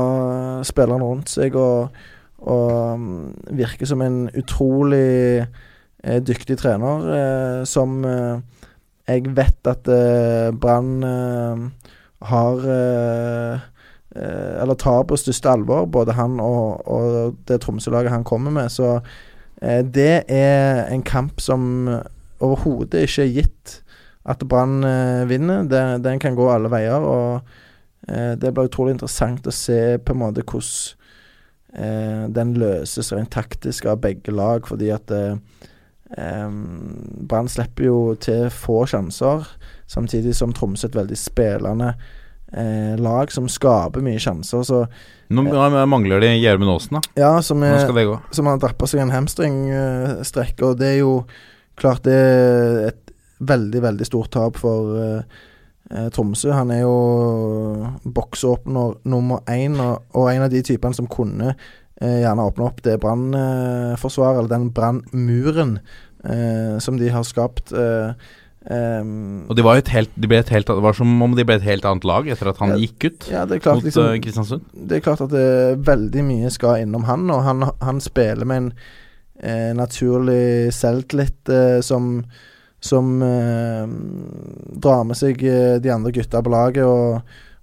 spillerne rundt seg. og og mm, virker som en utrolig eh, dyktig trener, eh, som eh, jeg vet at eh, Brann eh, har Eller tar på største alvor, både han og, og det Tromsø-laget han kommer med. Så det er en kamp som overhodet ikke er gitt at Brann vinner. Det, den kan gå alle veier. og det blir utrolig interessant å se på en måte hvordan eh, den løses rent taktisk av begge lag, fordi at eh, Brann slipper jo til få sjanser, samtidig som Tromsø et veldig spillende eh, lag som skaper mye sjanser. Så Nå eh, mangler de Gjermund Aasen, da. ja, som, er, skal det gå? som har dratt på seg en hamstringstrekk, og det er jo klart det er et veldig, veldig stort tap for eh, eh, Tromsø. Han er jo boksåpner nummer én, og, og en av de typene som kunne eh, gjerne åpne opp det brannforsvaret, eller den brannmuren eh, som de har skapt. Eh, em, Og de var jo et helt, de ble et helt, Det var som om de ble et helt annet lag etter at han Ja, gikk ut ja, det er klart mot liksom, eh, Kristiansund. det er klart at det veldig mye skal innom han, og han, han spiller med en eh, naturlig selvtillit eh, som som eh, drar med seg eh, de andre gutta på laget, og,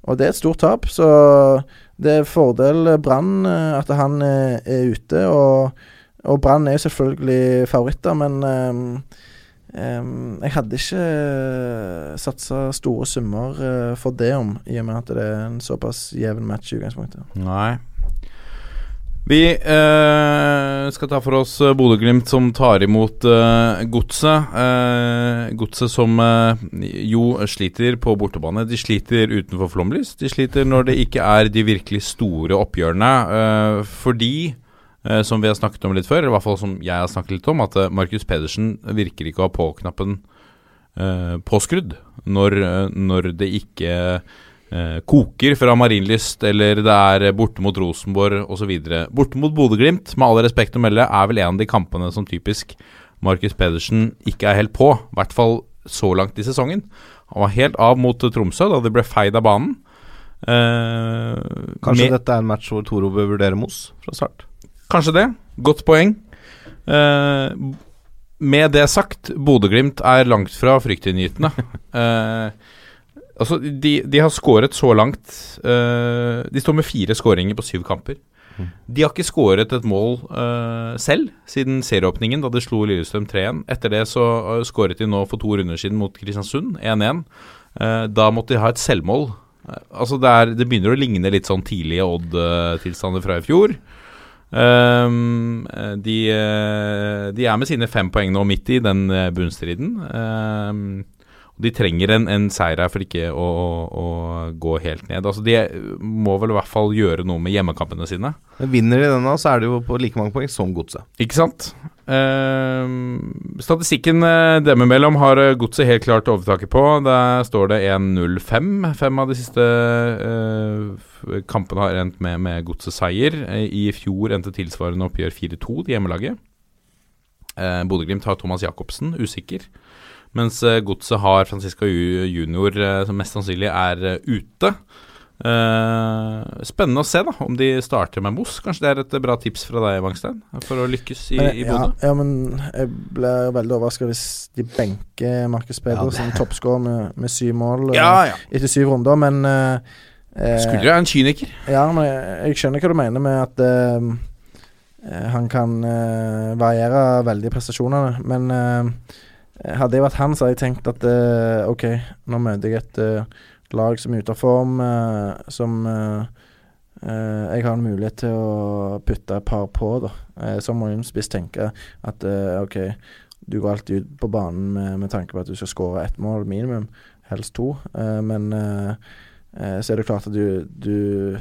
og det er et stort tap. Så det er fordel eh, Brann eh, at han eh, er ute, og, og Brann er selvfølgelig favoritter, men eh, eh, jeg hadde ikke satsa store summer for det om, i og med at det er en såpass jevn match i utgangspunktet. Nei. Vi eh, skal ta for oss eh, Bodø-Glimt som tar imot eh, Godset. Eh, Godset som eh, jo sliter på bortebane. De sliter utenfor flomlys. De sliter når det ikke er de virkelig store oppgjørene. Eh, fordi, eh, som vi har snakket om litt før, eller i hvert fall som jeg har snakket litt om, at Markus Pedersen virker ikke å ha på-knappen påskrudd når, når det ikke eh, koker fra Marienlyst, eller det er borte mot Rosenborg osv. Borte mot Bodø-Glimt, med all respekt å melde, er vel en av de kampene som typisk Markus Pedersen ikke er helt på. I hvert fall så langt i sesongen. Han var helt av mot Tromsø da de ble feid av banen. Eh, Kanskje dette er en match hvor Toro bør vurdere Moss fra start? Kanskje det. Godt poeng. Eh, med det sagt, Bodø-Glimt er langt fra fryktinngytende. Eh, altså, de, de har skåret så langt uh, De står med fire skåringer på syv kamper. De har ikke skåret et mål uh, selv siden serieåpningen, da de slo Lillestrøm 3-1. Etter det så uh, skåret de nå for to runder siden mot Kristiansund, 1-1. Eh, da måtte de ha et selvmål. Eh, altså det, er, det begynner å ligne litt sånn tidlige Odd-tilstander fra i fjor. Eh, de, eh, de er med sine fem poeng nå midt i den eh, bunnstriden. Og de trenger en, en seier her for ikke å, å, å gå helt ned. Altså De må vel i hvert fall gjøre noe med hjemmekampene sine. Men Vinner de denne, så er det jo på like mange poeng som Godset. Ikke sant? Ehm, statistikken eh, dem imellom har eh, Godset helt klart overtaket på. Der står det 1-0-5. Fem av de siste eh, kampene har endt med, med Godsets seier. Eh, I fjor endte tilsvarende oppgjør 4-2 til hjemmelaget. Eh, Bodø-Glimt har Thomas Jacobsen, usikker. Mens eh, Godset har Francisca Junior, eh, som mest sannsynlig er eh, ute. Uh, spennende å se da om de starter med Moss. Kanskje det er et bra tips fra deg, Wangstein, for å lykkes i, i ja, Bodø? ja, men jeg blir veldig overraska hvis de benker Markus Pedersen, toppskårer med, med syv mål Ja, ja. etter syv runder, men uh, Skulle jo være en kyniker. Ja, men jeg, jeg skjønner hva du mener med at eh, eh, han kan variere veldig prestasjonene. Men hadde jeg vært han, så hadde jeg tenkt at uh, OK, nå møter jeg et uh, lag som er ute av form, uh, som eh, eh, jeg har en mulighet til å putte et par på, da. Eh, så må en spiss tenke at eh, OK, du går alltid ut på banen med, med tanke på at du skal skåre ett mål minimum, helst to. Eh, men eh, eh, så er det klart at du, du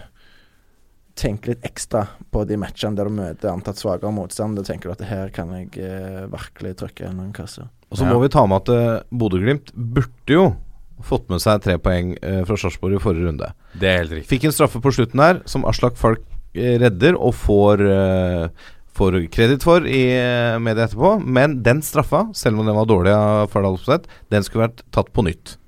tenker litt ekstra på de matchene der du møter antatt svakere motstand. Da tenker du at her kan jeg eh, virkelig trykke gjennom en kasse. Og så Ja. må vi ta med at eh, Bodø-Glimt burde jo fått med seg tre poeng eh, fra Sarpsborg i forrige runde. Det er helt riktig. Fikk en straffe på slutten der som Aslak Falk eh, redder og får uh, Får kreditt for i eh, media etterpå, men den straffa, selv om den var dårlig av Fardal Opseth, den skulle vært tatt på nytt.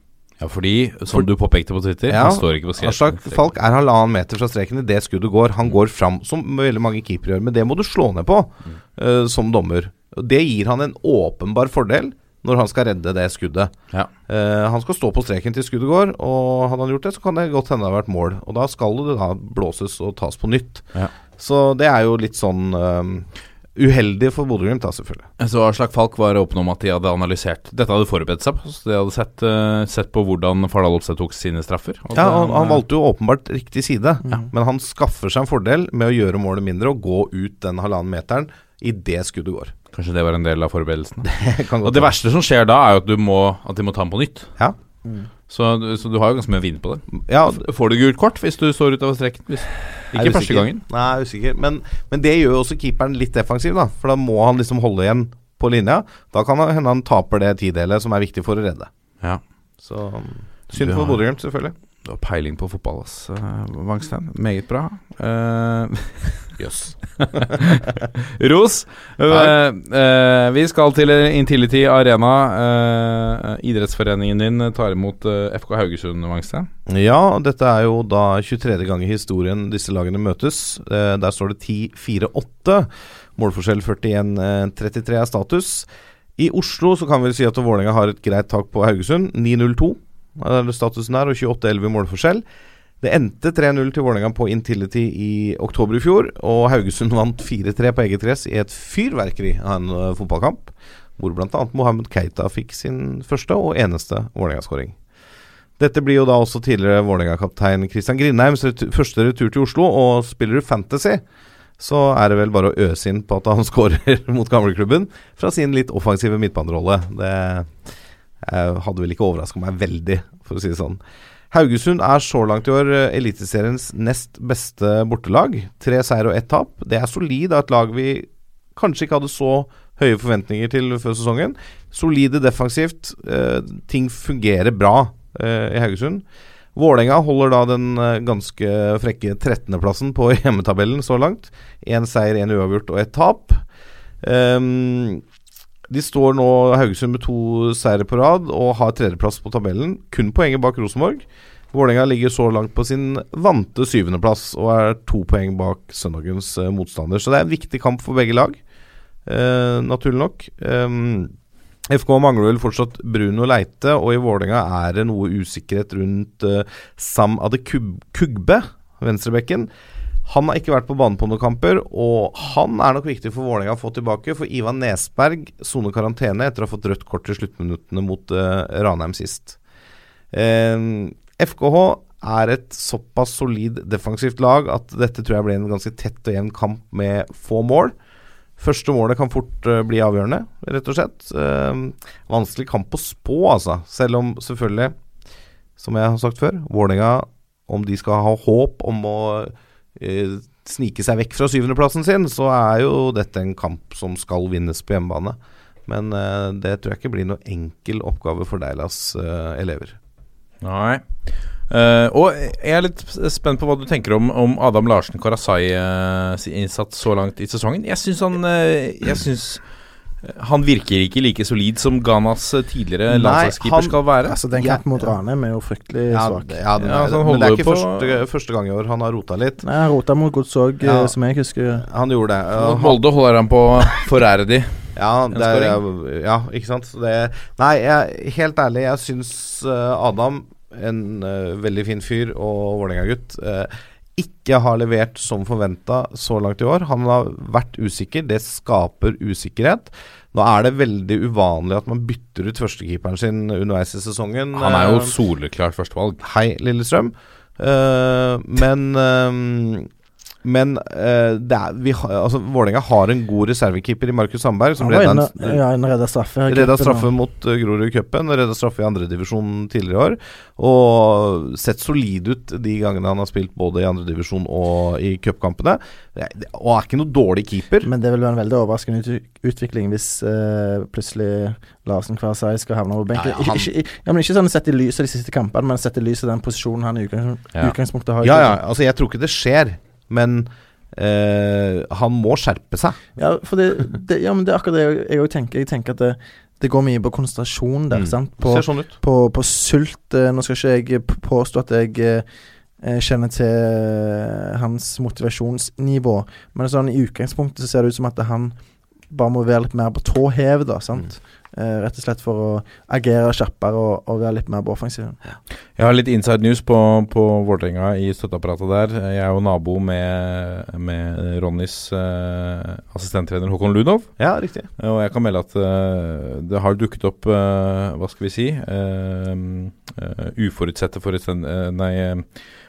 Ja, fordi, som du påpekte på Twitter, Ja, han står ikke på skrevet. Aslak Falk er halvannen meter fra streken idet skuddet går. Han går fram, som veldig mange keepere gjør, men det må du slå ned på eh, som dommer. Det gir han en åpenbar fordel når han skal redde det skuddet. Ja. Uh, han skal stå på streken til skuddet går, og hadde han gjort det, så kan det godt hende det har vært mål. Og da skal det da blåses og tas på nytt. Ja. Så det er jo litt sånn eh, uheldig for Bodø-Glimt, da, selvfølgelig. Så Aslak Falk var åpen om at de hadde analysert Dette hadde forberedt seg på. Så de hadde sett, uh, sett på hvordan Fardal Opstad tok sine straffer. Ja, han, han valgte jo åpenbart riktig side, men han skaffer seg en fordel med å gjøre målet mindre og gå ut den halvannen meteren idet skuddet går. Kanskje det var en del av forberedelsene. Det Og det verste som skjer da, er jo at, du må, at de må ta den på nytt. Ja. Så, så du har jo ganske mye å vinne på det. Ja, Får du gult kort hvis du står utover streken? Hvis, ikke første gangen. Nei, jeg er usikker. Men, men det gjør jo også keeperen litt defensiv, da. For da må han liksom holde igjen på linja. Da kan det hende han taper det tidelet som er viktig for å redde. Ja. Så synd for Bodø-Glimt, selvfølgelig. Du har peiling på fotball, ass, eh, Wangstein. Meget bra. Jøss. Uh, Ros. Uh, uh, vi skal til Intility Arena. Eh, idrettsforeningen din tar imot eh, FK Haugesund, Wangstein. Ja, dette er jo da 23. gang i historien disse lagene møtes. Eh, der står det 10-4-8. Målforskjell 41-33 er status. I Oslo så kan vi si at Vålerenga har et greit tak på Haugesund. 9-0-2 er statusen der, og 28-11 i målforskjell. Det endte 3-0 til Vålerenga på Intility i oktober i fjor, og Haugesund vant 4-3 på eget gress i et fyrverkeri av en uh, fotballkamp, hvor bl.a. Mohammed Keita fikk sin første og eneste Vålerenga-skåring. Dette blir jo da også tidligere Vålerenga-kaptein Christian Grindheims retur, første retur til Oslo, og spiller du Fantasy, så er det vel bare å øse inn på at han skårer mot gamleklubben fra sin litt offensive midtbanerolle. Det eh, hadde vel ikke overraska meg veldig, for å si det sånn. Haugesund er så langt i år eh, Eliteseriens nest beste bortelag. Tre seier og ett tap. Det er solid av et lag vi kanskje ikke hadde så høye forventninger til før sesongen. Solide defensivt. Eh, ting fungerer bra eh, i Haugesund. Vålerenga holder da den eh, ganske frekke 13.-plassen på hjemmetabellen så langt. Én seier, én uavgjort og ett tap. Um, de står nå Haugesund med to seire på rad og har tredjeplass på tabellen. Kun poenget bak Rosenborg. Vålerenga ligger så langt på sin vante syvendeplass og er to poeng bak søndagens uh, motstander. Så det er en viktig kamp for begge lag, uh, naturlig nok. Um, FK mangler vel fortsatt Bruno Leite, og i Vålerenga er det noe usikkerhet rundt uh, Sam Adekugbe, venstrebekken. Han har ikke vært på banen på noen kamper, og han er nok viktig for Vålerenga å få tilbake. For Ivan Nesberg soner karantene etter å ha fått rødt kort i sluttminuttene mot uh, Ranheim sist. Uh, FKH er et såpass solid defensivt lag at dette tror jeg blir en ganske tett og jevn kamp med få mål. Første målet kan fort uh, bli avgjørende, rett og slett. vanskelig kamp å spå, altså. Selv om selvfølgelig, som jeg har sagt før, Vålerenga, om de skal ha håp om å Eh, snike seg vekk fra syvendeplassen sin, så er jo dette en kamp som skal vinnes på hjemmebane. Men uh, det tror jeg ikke blir noe enkel oppgave for Deilas uh, elever. Nei. Uh, og jeg er litt spent på hva du tenker om, om Adam Larsen Karasai sin innsats så langt i sesongen. Jeg syns han Jeg syns han virker ikke like solid som Ghanas tidligere landslagskeeper skal være. Altså Den kampen mot Ranheim er jo fryktelig ja, svak. Ja, den, ja, altså, men det er ikke første, første, gang i år han har rota litt. Nei, Han rota mot Gods òg, ja, som jeg husker. Han gjorde det. Uh, Molde holder han på forrædig. ja, det er, ja, ikke sant. Det, nei, jeg, helt ærlig, jeg syns uh, Adam, en uh, veldig fin fyr og Vålerenga-gutt uh, ikke har levert som forventa så langt i år. Han har vært usikker. Det skaper usikkerhet. Nå er det veldig uvanlig at man bytter ut førstekeeperen sin underveis i sesongen. Han er jo soleklart førstevalg. Hei, Lillestrøm. Uh, men uh, men uh, er, vi ha, altså, Vålerenga har en god reservekeeper i Markus Sandberg. Som redda, en, ja, en redda straffe, redda straffe mot uh, Grorud i cupen, redda straffe i andredivisjon tidligere i år. Og sett solid ut de gangene han har spilt både i andredivisjon og i cupkampene. Og er ikke noe dårlig keeper. Men det vil være en veldig overraskende utvikling hvis uh, plutselig Larsen Kvarsei skal havne over benken. Ja, ja, ikke, ikke, ja, men ikke sånn sett i lys av de siste kampene, men sett i lys av den posisjonen han i utgangspunktet har. Ja, ja, altså jeg tror ikke det skjer men eh, han må skjerpe seg. Ja, for det, det, ja, men det er akkurat det jeg òg tenker. Jeg tenker at det, det, går mye på konsentrasjon der. Mm. sant? På, Ser sånn ut. På, på sult. Eh, nå skal ikke jeg påstå at jeg eh, kjenner til eh, hans motivasjonsnivå, men sånn i utgangspunktet så ser det ut som at han bare må være litt mer på tå hev, da. sant? Mm. Uh, rett og slett for å agere kjappere og, og være litt mer på offensiven. Ja. Jeg har litt inside news på, på Vålerenga i støtteapparatet der. Jeg er jo nabo med, med Ronnys uh, assistenttrener Håkon Ludov. Ja, riktig. Og jeg kan melde at uh, det har dukket opp, hva skal vi si, uforutsette forresten, nei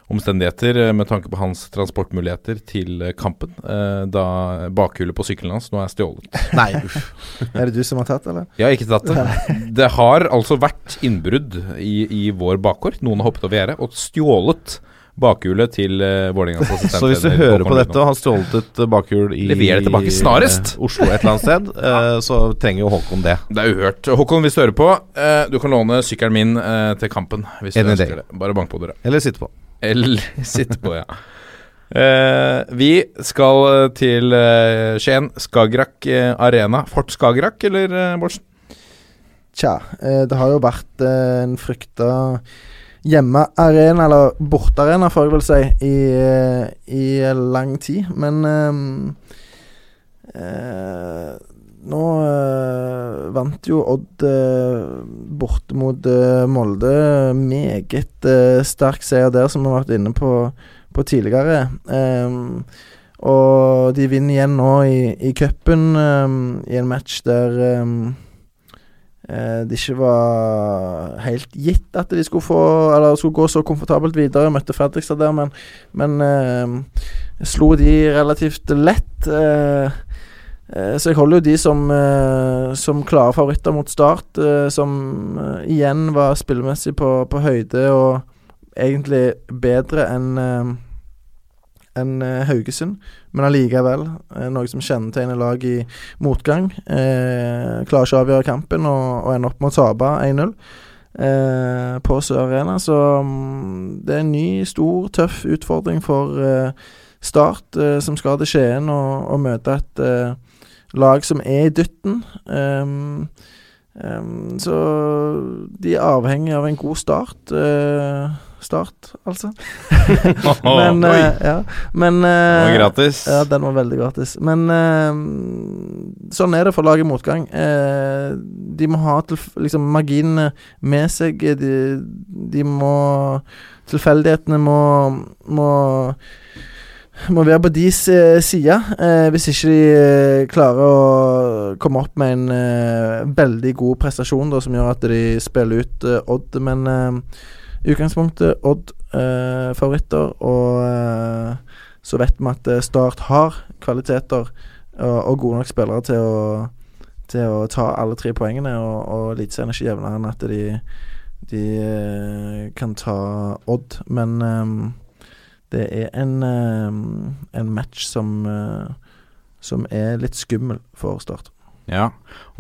omstendigheter eh, med tanke på hans transportmuligheter til eh, kampen, eh, da bakhjulet på sykkelen hans nå er stjålet. Nei, uff. er det du som har tatt, eller? Jeg har ikke tatt det. Det har altså vært innbrudd i, i vår bakgård. Noen har hoppet over gjerdet og stjålet bakhjulet til uh, Vålerengas assistent. Så hvis du hører på dette og har stjålet et bakhjul i Lever det tilbake snarest! Uh, Oslo et eller annet sted, uh, så trenger jo Håkon det. Det er uhørt. Håkon, hvis du hører på, uh, du kan låne sykkelen min til kampen. Hvis du ønsker det. Bare bank på døra. Eller sitte på. Eller sitte på, ja. Uh, vi skal eh, til uh, Skien. Skagerrak uh, Arena. Fort Skagerrak, eller, uh, Bårdsen? Tja, det har jo vært en frykta hjemmearena, eller bortearena, får jeg vel si, i, i lang tid. Men nå øh, vant jo Odd øh, borte mot øh, Molde. Meget sterk seier der, som vi har vært inne på, på tidligere. Um, og de vinner igjen nå i, i cupen um, i en match der um, det ikke var helt gitt at de skulle få Eller skulle gå så komfortabelt videre. Møtte Fredrikstad der, men, men slo de relativt lett. Eh, så jeg holder jo de som, eh, som klare favoritter mot Start, eh, som eh, igjen var spillemessig på, på høyde og egentlig bedre enn eh, enn eh, Haugesund, men allikevel eh, noe som kjennetegner lag i motgang. Eh, klarer ikke å avgjøre kampen og, og ender opp med å tape 1-0 eh, på Sør Arena. Så mm, det er en ny, stor, tøff utfordring for eh, Start, eh, som skal til Skien og, og møte et eh, lag som er i dytten. Um, um, så de er avhengig av en god start. Uh, start, altså. Men eh, ja. Men uh, Den var gratis. Ja, den var veldig gratis. Men eh, sånn er det for lag i motgang. De må ha tilf liksom marginene med seg. De, de må Tilfeldighetene må, må må være på deres eh, side, eh, hvis ikke de eh, klarer å komme opp med en eh, veldig god prestasjon da, som gjør at de spiller ut Odd. Men i utgangspunktet Odd favoritter, og så vet vi at Start har kvaliteter og, og gode nok spillere til å, til å ta alle tre poengene, og, og Eliteserien er ikke jevnere enn at de, de kan ta Odd. Men det er en, eh, en match som, eh, som er litt skummel for Start. Ja,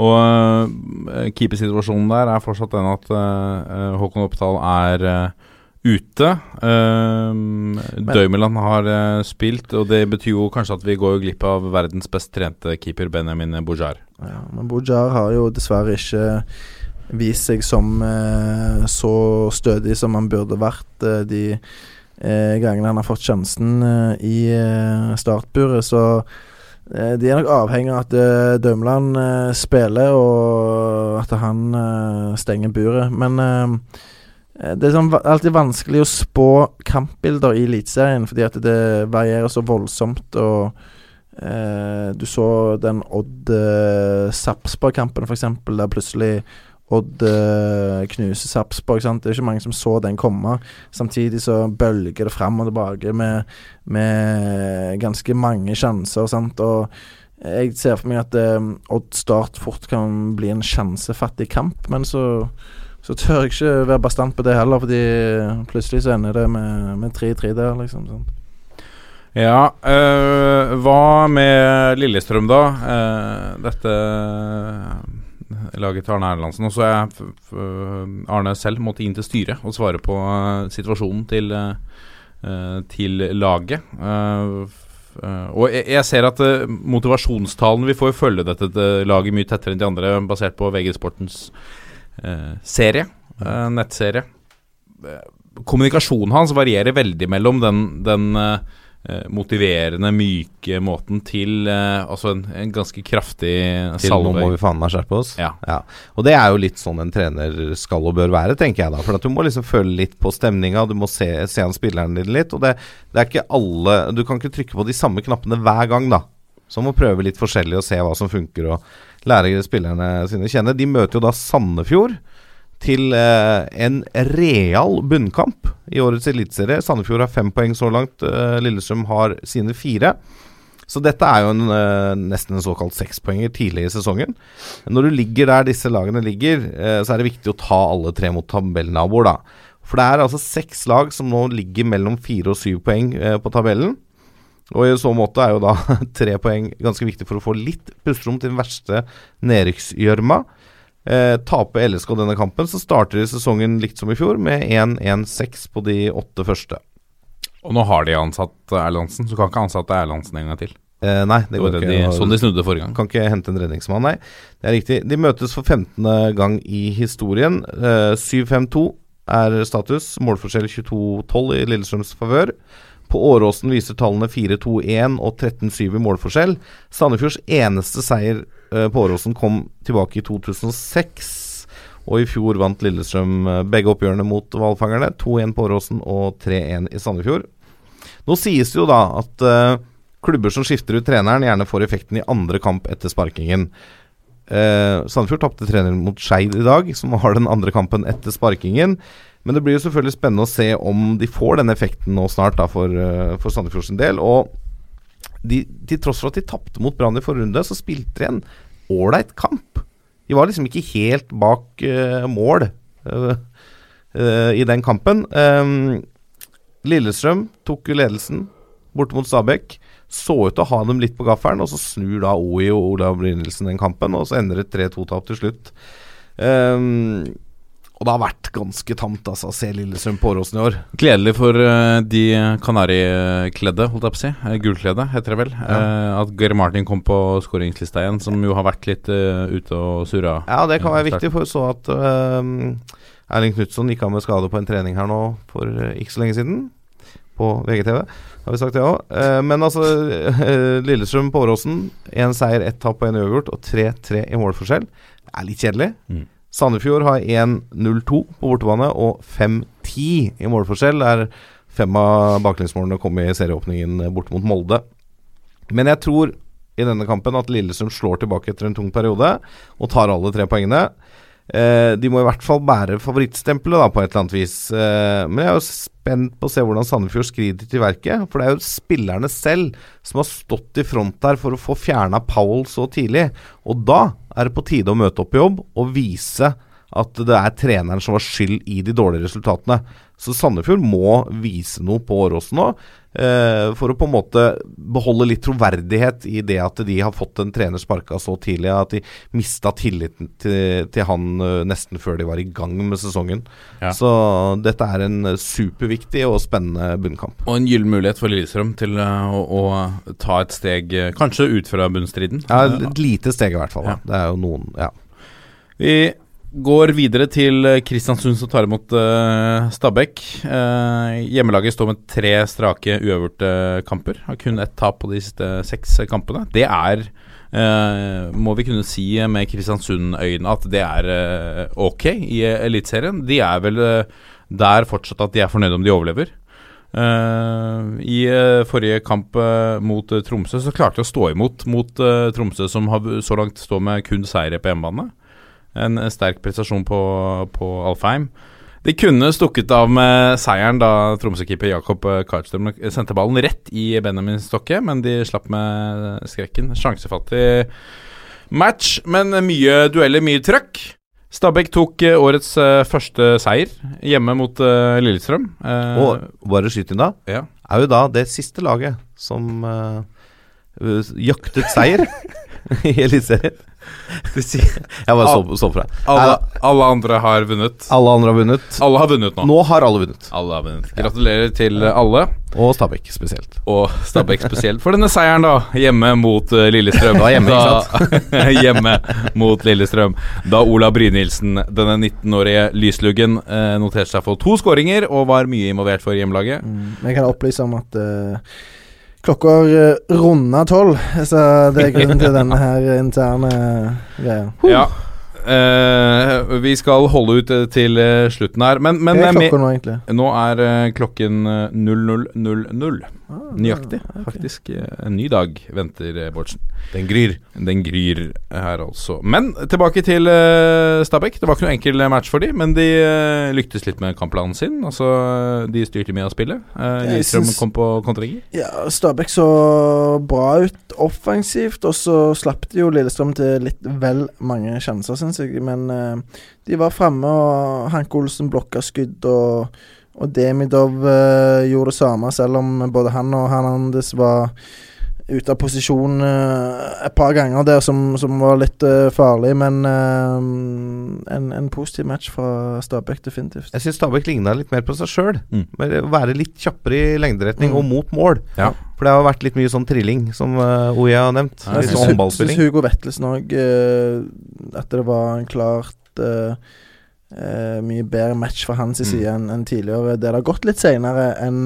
og uh, keepersituasjonen der er fortsatt den at uh, Håkon Oppdal er uh, ute. Uh, Døymeland har uh, spilt, og det betyr jo kanskje at vi går glipp av verdens best trente keeper, Benjamin Bujar. Ja, men Bujar har jo dessverre ikke vist seg som så stødig som han burde vært de eh, gangene han har fått sjansen eh, i eh, startburet. Så de er nok avhengig av at Dømland spiller, og at han stenger buret. Men det er sånn, alltid vanskelig å spå kampbilder i Eliteserien, fordi at det varierer så voldsomt. og du så den Odd eh, Sarpsborg-kampen, f.eks., der plutselig Odd eh, knuser Sarpsborg. Det er ikke mange som så den komme. Samtidig så bølger det fram og tilbake med, med ganske mange sjanser. Sant? Og jeg ser for meg at eh, Odd Start fort kan bli en sjansefattig kamp, men så så tør jeg ikke være bastant på det heller, fordi plutselig så ender det med 3-3 der, liksom. Sant? Ja, øh, hva med Lillestrøm, da? Uh, dette laget til Arne Erlandsen. Og så er Arne selv måtte inn til styret og svare på eh, situasjonen til, eh, til laget. Eh, f- eh, og jeg, ser at motivasjonstalen Vi får jo følge dette laget mye tettere enn de andre, basert på VG Sportens serie, nettserie. Kommunikasjonen hans varierer veldig mellom den, den motiverende, myke måten til eh, altså en, en ganske kraftig Til nå må vi faen meg skjerpe oss. Ja. Og det er jo litt sånn en trener skal og bør være, tenker jeg da. For at du må liksom føle litt på stemninga, du må se, se an spilleren din litt. Og det, det er ikke alle Du kan ikke trykke på de samme knappene hver gang, da. Så må prøve litt forskjellig og se hva som funker, og lære spillerne sine å kjenne. De møter jo da Sandefjord til eh, en real bunnkamp i årets eliteserie. Sandefjord har fem poeng så langt. Eh, Lillestrøm har sine fire. Så dette er jo en, eh, nesten en såkalt sekspoenger tidlig i sesongen. Når du ligger der disse lagene ligger, så er det viktig å ta alle tre mot tabellnaboer, da. For det er altså seks lag som nå ligger mellom fire og syv poeng på tabellen. Og i så måte er jo da tre poeng ganske viktig for å få litt pusterom til den verste nedrykksgjørma. Eh, taper LSK denne kampen, så starter de sesongen likt som i fjor, med 1-1-6 på de åtte første. Og nå har de ansatt Erlandsen, så kan ikke ansatte Erlandsen en gang til. Eh, nei, det Det går ikke. de, sånn de snudde forrige gang. Kan ikke hente en redningsmann, nei. Det er riktig. De møtes for 15. gang i historien. Eh, 7-5-2 er status. Målforskjell 22-12 i Lillestrøms favør. På Åråsen viser tallene 4-2-1 og 13-7 i målforskjell. Sandefjords eneste seier eh, på kom tilbake i 2006. Og i fjor vant Lillestrøm eh, begge oppgjørene mot hvalfangerne. 2-1 på Åråsen og 3-1 i Sandefjord. Nå sies det jo da at uh, klubber som skifter ut treneren, gjerne får effekten i andre kamp etter sparkingen. Uh, Sandefjord tapte 3-0 mot Skeid i dag, som har den andre kampen etter sparkingen. Men det blir jo selvfølgelig spennende å se om de får den effekten nå snart da for, uh, for Sandefjord sin del. Og de, til tross for at de tapte mot Brann i forrige runde, så spilte de en ålreit kamp. De var liksom ikke helt bak uh, mål uh, uh, i den kampen. Um, Lillestrøm tok jo ledelsen borte mot Stabæk. Så ut til å ha dem litt på gaffelen, og så snur da OI og Olav Brynildsen den kampen, og så ender det 3-2-tap til slutt. Um, og det har vært ganske tamt altså, å se Lillesund på Åråsen i år. Gledelig for uh, de kanarikledde, holdt jeg på å si. Gullkledde, Gulkledde, heter det vel. Ja. Uh, at Gary Martin kom på skåringslista igjen, som jo har vært litt uh, ute og surra. Ja, det kan være viktig, for så at Erling Knutson gikk av med skade på en trening her nå for ikke så lenge siden. På VGTV, har vi sagt det òg. men altså, Lillestrøm på Åråsen. Én seier, ett tap og én uavgjort, og 3-3 i målforskjell. Det er litt kjedelig. Mm. Sandefjord har 1-0-2 på bortebane og 5-10 i målforskjell. Der fem av baklengsmålene kom i serieåpningen borte mot Molde. Men jeg tror i denne kampen at Lillestrøm slår tilbake etter en tung periode og tar alle tre poengene. Eh, de må i hvert fall bære favorittstempelet da, på et eller annet vis. Eh, men jeg er jo spent på å se hvordan Sandefjord skrider til verket. For det er jo spillerne selv som har stått i front der for å få fjerna Powell så tidlig. Og da er det på tide å møte opp i jobb og vise at det er treneren som har skyld i de dårlige resultatene. Så Sandefjord må vise noe på Åråsen nå, eh, for å på en måte beholde litt troverdighet i det at de har fått en trener sparka så tidlig at de mista tilliten til, til han eh, nesten før de var i gang med sesongen. Ja. Så dette er en superviktig og spennende bunnkamp. Og en gyllen mulighet for Lillestrøm til uh, å, å ta et steg, kanskje ut fra bunnstriden. Ja, et lite steg i hvert fall. Ja. Det er jo noen Ja. Vi går videre til eh, Kristiansund som tar imot uh, Stabæk. Uh, hjemmelaget står med tre strake uavgjorte kamper. Har kun ett tap på de siste seks kampene. Det er, uh, må vi kunne si med Kristiansund-øyne, at det er ok i Eliteserien. De er vel der fortsatt at de er fornøyde om de overlever. Uh, I uh, forrige kamp uh, mot Tromsø så klarte de å stå imot mot Tromsø, som har så langt står med kun seire på hjemmebane. En eh, sterk prestasjon på, på Alfheim. De kunne stukket av med seieren da Tromsø-keeper Jakob eh, Karlstrøm sendte ballen rett i Benjamin Stokke, men de slapp med skrekken. Sjansefattig match, men mye dueller, mye trøkk. Stabæk tok eh, årets eh, første seier hjemme mot eh, Lillestrøm. Eh, Og bare skyt inn da, ja. er jo da det siste laget som eh, jaktet seier i Eliteserien. Jeg bare så, så for deg. alle, alle andre har vunnet. Alle andre har vunnet. Alle har vunnet nå. Nå har alle vunnet. Alle har vunnet. Gratulerer til alle, Og Stabæk spesielt. og Stabæk spesielt, for denne seieren, da. Hjemme mot eh, Lillestrøm. Da hjemme, hjemme, sant? hjemme mot Lillestrøm. Da Ola Brynildsen, denne 19-årige lysluggen, eh, noterte seg for to skåringer og var mye involvert for hjemmelaget. Mm. Jeg kan opplyse om at uh, klokka runder runda tolv, så det er grunnen til denne her interne greia. Ja. Eh, vi skal holde ut eh, til eh, slutten her, men, men er klokka nå, egentlig? Nå er eh, klokken 00.00. 00. Ah, Nøyaktig, okay. faktisk. Eh, En ny dag venter eh, Bårdsen. Den gryr. Den gryr her, altså. Men tilbake til uh, Stabæk. Det var ikke noe enkel match for dem, men de uh, lyktes litt med kampplanen sin. Altså, de styrte mye av spillet. Uh, Jeg Lillestrøm kom på kontringer. Ja, Stabæk så bra ut offensivt, og så slapp de jo Lillestrøm til litt vel mange sjanser, syns jeg. Men uh, de var framme, og Hanke Olsen blokka skudd, og, og Demidov eh, gjorde det samme, selv om både han og Hernandez var ute av posisjon eh, et par ganger der som, som var litt eh, farlig, men eh, en, en positiv match fra Stabæk, definitivt. Jeg syns Stabæk ligna litt mer på seg sjøl. Mm. Være litt kjappere i lengderetning Mm. og mot mål. Ja. For det har vært litt mye sånn trilling, som uh, Oya har nevnt. Ja, litt jeg sånn syns. Hugo Vettelsen òg At det var en klart uh, uh, mye bedre match fra hans Mm. side enn en tidligere. Det har gått litt seinere enn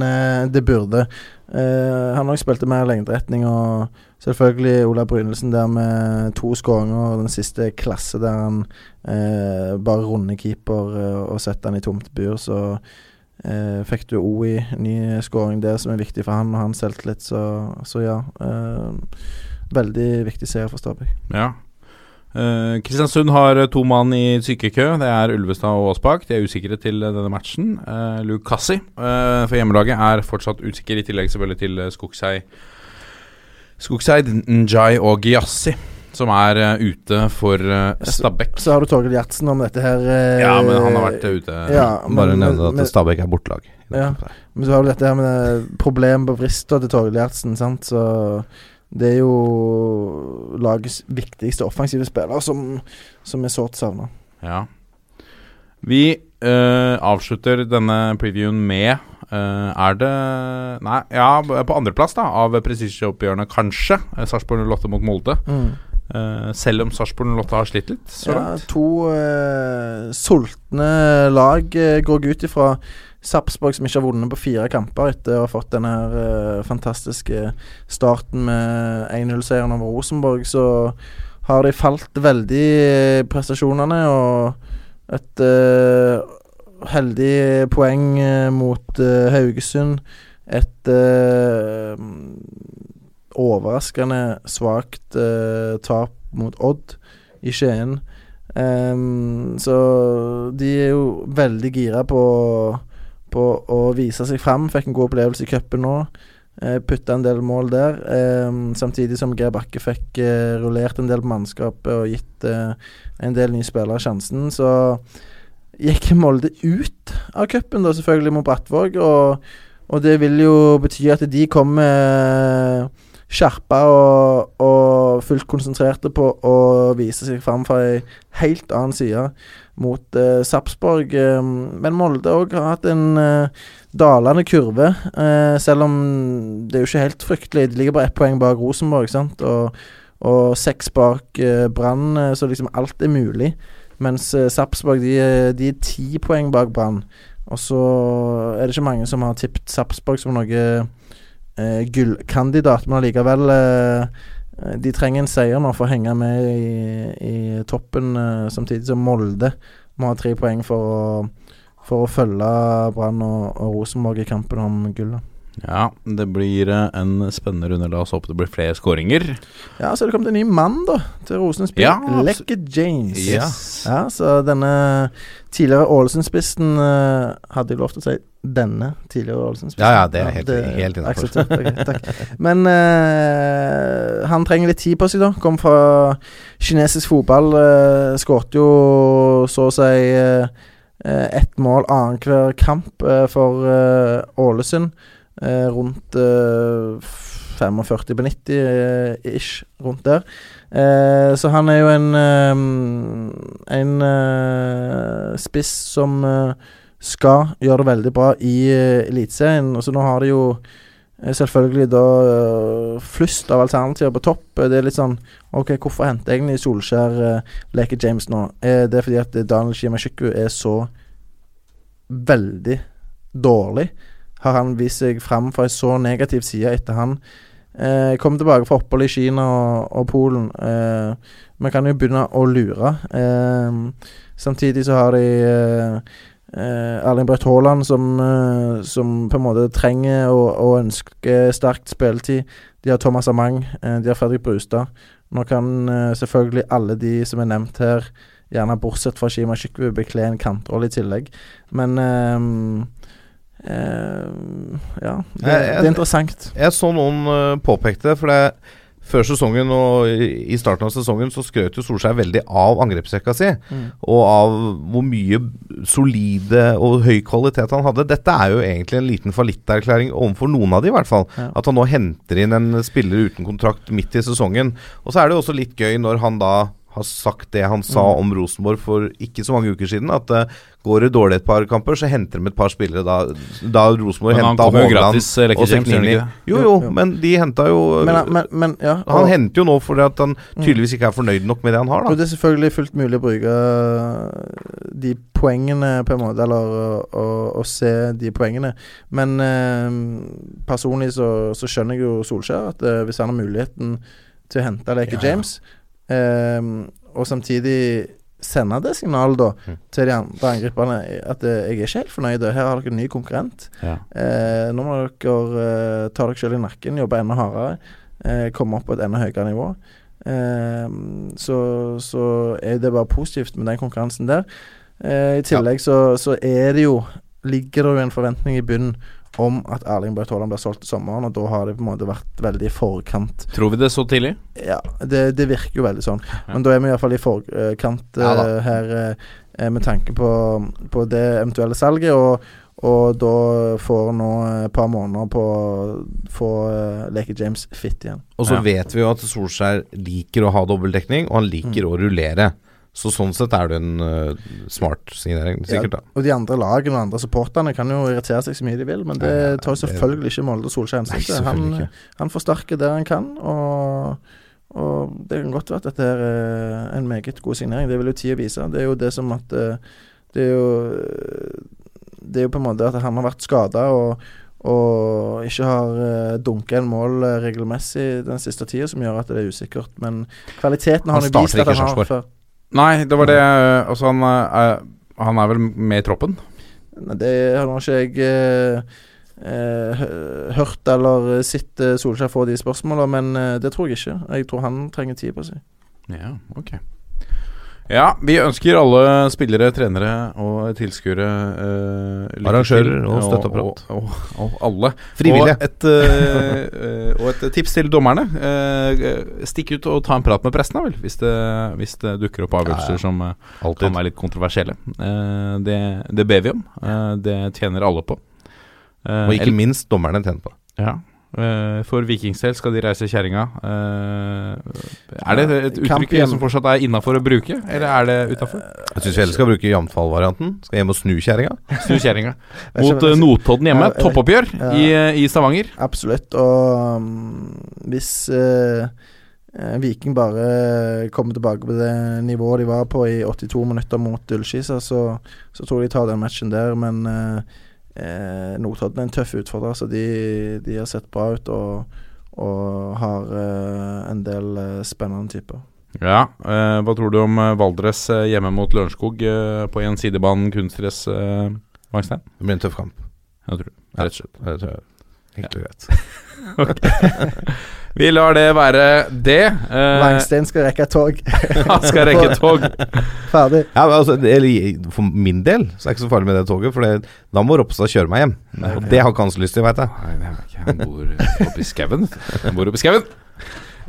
det burde. Eh, han òg spilte mer lengderetning, og selvfølgelig Ola Brynelsen der med to skåringer, og den siste klasse der han uh, bare runder keeper uh, og setter han i tomt bur, så fikk du OI, ny skåring der som er viktig for han og hans selvtillit, så, så ja. Veldig viktig seier for Stabæk. Ja. Eh, Kristiansund har eh, to mann i sykekø. Det er Ulvestad og Aasbakk. De er usikre til eh, denne matchen. Uh, Lukassi uh, for hjemmelaget er fortsatt usikker, i tillegg selvfølgelig til Skogsheid Skogseid, Skogseid, Njay og Giassi, som er ute for uh, Stabæk. Så har du Torgeir Gjertsen om dette her Ja, men han har vært ute. ja, Bare men- nevne at men- Stabæk er bortelag. Ja. Men så har du dette her med det problemet på vrista til Torgeir Gjertsen, sant. Så det er jo lagets viktigste offensive spiller som, som er sårt savna. Ja. Vi eh, avslutter denne previewen med eh, Er det Nei, ja, på andreplass av prestisjeoppgjørene, kanskje. Uh, Sarpsborg 08 mot Molde. Eh, selv om Sarpsborg 08 har slitt litt. Så Ja, langt. to uh, sultne lag uh, går ut ifra. Sarpsborg som ikke har vunnet på fire kamper etter å ha fått denne her, uh, fantastiske starten med 1-0-seieren over Rosenborg, så har de falt veldig i prestasjonene. Og et uh, heldig poeng uh, mot Haugesund. Et overraskende svakt tap mot Odd i Skien. Um, så de er jo veldig gira på, på å vise seg fram. Fikk en god opplevelse i cupen nå. Uh, Putta en del mål der. ehm, samtidig som Geir Bakke fikk eh, rullert en del på mannskapet og gitt eh, en del nye spillere sjansen. Så gikk Molde ut av cupen, selvfølgelig, mot Brattvåg. Og, og det vil jo bety at de kommer skjerpa og, og fullt konsentrerte på å vise seg fram fra ei helt annen side mot eh, Sarpsborg. Eh, men Molde òg har hatt en eh, dalende kurve, eh, selv om det er jo ikke helt fryktelig. De ligger bare ett poeng bak Rosenborg, sant? Og, og seks bak eh, Brann, eh, så liksom alt er mulig. Mens eh, Sarpsborg de, de er ti poeng bak Brann. Og så er det ikke mange som har tippet Sarpsborg som noe eh, gullkandidat, men allikevel eh, eh, De trenger en seier nå for å henge med i, i toppen, eh, samtidig som Molde må ha tre poeng for å, for å følge Brann og, og Rosenborg i kampen om gullet. Ja, det blir eh, en spennende runde. La oss håpe det blir flere skåringer. Ja, så er det kommet en ny mann, da, til Rosenborg. Ja, abs- Lekke James. Yes. Ja, så denne tidligere Ålesund-spissen eh, Hadde jeg lov til å si denne tidligere Ålesund-spissen? Ja, ja, det er helt- helt innenfor. Okay, takk. Men uh, han trenger litt tid på seg, da. Kom fra kinesisk fotball. Uh, Skåret jo så å si uh, ett mål annenhver kamp uh, for Ålesund. Rundt eh, 45 på 90 eh, ish, rundt der. Eh, så han er jo en En spiss som eh, skal gjøre det veldig bra i uh, Eliteserien. Så nå har de jo eh, selvfølgelig da uh, flust av alternativer på topp. Eh, Det er litt sånn OK, hvorfor henter egentlig Solskjær uh, Leke James nå? Er det fordi at Daniel Shimashiku er så veldig dårlig? Har han vist seg fram fra en så negativ side etter han eh, kom tilbake fra opphold i Kina og, og Polen? Eh, man kan jo begynne å lure. Eh, samtidig så har de eh, eh, Erling Braut Haaland som, eh, som på en måte trenger og, og ønsker sterkt spilletid. De har Thomas Amang, eh, de har Fredrik Brustad. Nå kan eh, selvfølgelig alle de som er nevnt her, gjerne bortsett fra Shima Shikwu, bekle en kantrolle i tillegg. Men eh, eh, Ja, det, Jeg- jeg- det er interessant. Jeg så noen uh, påpekte det, for det før sesongen og i starten av sesongen så skrøt jo Solskjær veldig av angrepsrekka si. Mm. Og av hvor mye solide og høy kvalitet han hadde. Dette er jo egentlig en liten fallitterklæring overfor noen av de, i hvert fall. Ja. At han nå henter inn en spiller uten kontrakt midt i sesongen. Og så er det jo også litt gøy når han da har sagt det han sa Mm. om Rosenborg for ikke så mange uker siden. At uh, går det dårlig et par kamper, så henter de et par spillere. Da, da Rosenborg henta eh, og Seknini. Jo, Jo, men de henta jo Men, men, men ja. Han henter jo nå fordi at han tydeligvis ikke er fornøyd nok med det han har, Og da. det er selvfølgelig fullt mulig å bruke de poengene, på en måte, eller å, å, å se de poengene. Men eh, personlig så, så skjønner jeg jo Solskjær at eh, hvis han har muligheten til å hente Leke Ja. James, eh, og samtidig sende det signalet da Mm. til de andre angriperne at eh, jeg er ikke helt fornøyd, her har dere en ny konkurrent. Ja. Eh, nå må dere eh, ta dere selv i nakken, jobbe enda hardere, eh, komme opp på et enda høyere nivå. Eh, så, så er det bare positivt med den konkurransen der. Eh, I tillegg så, så er det jo Ligger det jo en forventning i bunnen om at Erling Braut Haaland blir solgt til sommeren, og da har det på en måte vært veldig i forkant. Tror vi det så tidlig? Ja, det, det virker jo veldig sånn. Men da er vi iallfall i forkant Ja eh, her uh, med tanke på, på det eventuelle salget. Og, og da får nå et par måneder på å få uh, Leke James fit igjen. Og så Ja. vet vi jo at Solskjær liker å ha dobbeltdekning, og han liker å rullere. Så sånn sett er det en uh, smart signering, sikkert. da Og de andre lagene og andre supporterne kan jo irritere seg så mye de vil, men det tar jo selvfølgelig ikke Molde Solskjær hensyn til. Han, han forsterker der han kan, og, og det kan godt være at dette er eh, en meget god signering. Det vil jo tida vise. Det er jo det som at eh, Det er jo Det er jo på en måte at han har vært skada og og ikke har uh, dunka en mål regelmessig den siste tida, som gjør at det er usikkert. Men kvaliteten har han jo vist at han har før. Nei, det var det Altså, han er, han er vel med i troppen? Nei, Det har nå ikke jeg eh, eh, hørt eller sett eh, Solskjær få de spørsmåla, men eh, det tror jeg ikke. Jeg tror han trenger tid på seg. Ja, ok. Ja, vi ønsker alle spillere, trenere og tilskuere eh, Arrangører til, og støtteapparat. Og, og, og alle. Frivillige. Og et, eh, og et tips til dommerne. Eh, stikk ut og ta en prat med pressen, da vel, hvis det, hvis det dukker opp avgjørelser Ja, ja. som eh, kan være litt kontroversielle. Eh, det, det ber vi om. Eh, det tjener alle på. Og ikke minst dommerne tjener på det. ja. Eh, for Vikings del skal de reise kjerringa. Eh, er det et uttrykk som fortsatt er innafor å bruke, eller er det utafor? Jeg syns vi heller skal bruke jamtfall-varianten. Skal hjem og snu kjerringa. Snu kjerringa. Mot eh, Notodden hjemme. Toppoppgjør i, i Stavanger. Absolutt. Og um, hvis eh, Viking bare kommer tilbake på det nivået de var på i 82 minutter mot Ullskisa, så, så tror jeg de tar den matchen der. Men eh, eh, Notodden er en tøff utfordrer, så de, de har sett bra ut og, og har eh, en del eh, spennende typer. Ja. eh, hva tror du om eh, Valdres eh, hjemme mot Lørenskog eh, på gjensidigbanen kunstgress, uh, Wangstein? Det blir en tøff kamp. Jeg tror det. Rett og slett. Det tror jeg. Enkelt og Vi lar det være det. Eh, Langstein skal rekke et tog. han skal rekke tog. Ferdig. Ja, altså, for min del så er det ikke så farlig med det toget, for det, da må Ropstad kjøre meg hjem. Og det har ikke han så lyst til, veit jeg. Nei. Han bor oppe i skauen. Han bor oppe i skauen.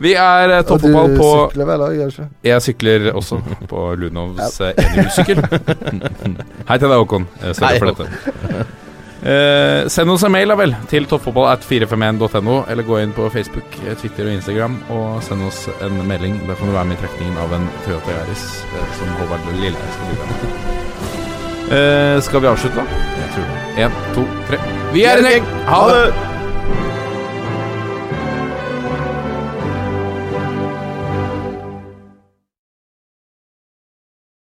Vi er eh, Og du toppfotball på sykler vel òg, gjør du ikke? Jeg sykler også på Lunovs eh, enhjulssykkel. Hei til deg, Håkon. Jeg støtter Hei, for dette. Eh, send oss en mail da vel til toppfotball at 451.no, eller gå inn på Facebook, eh, Twitter og Instagram og send oss en melding. Da kan du være med i trekningen av en Toyota Yaris eh, som Håvard Lilleheie skal bidra. Eh, skal vi avslutte, da? Jeg tror det. Én, to, tre. Vi er en gjeng! Ha det!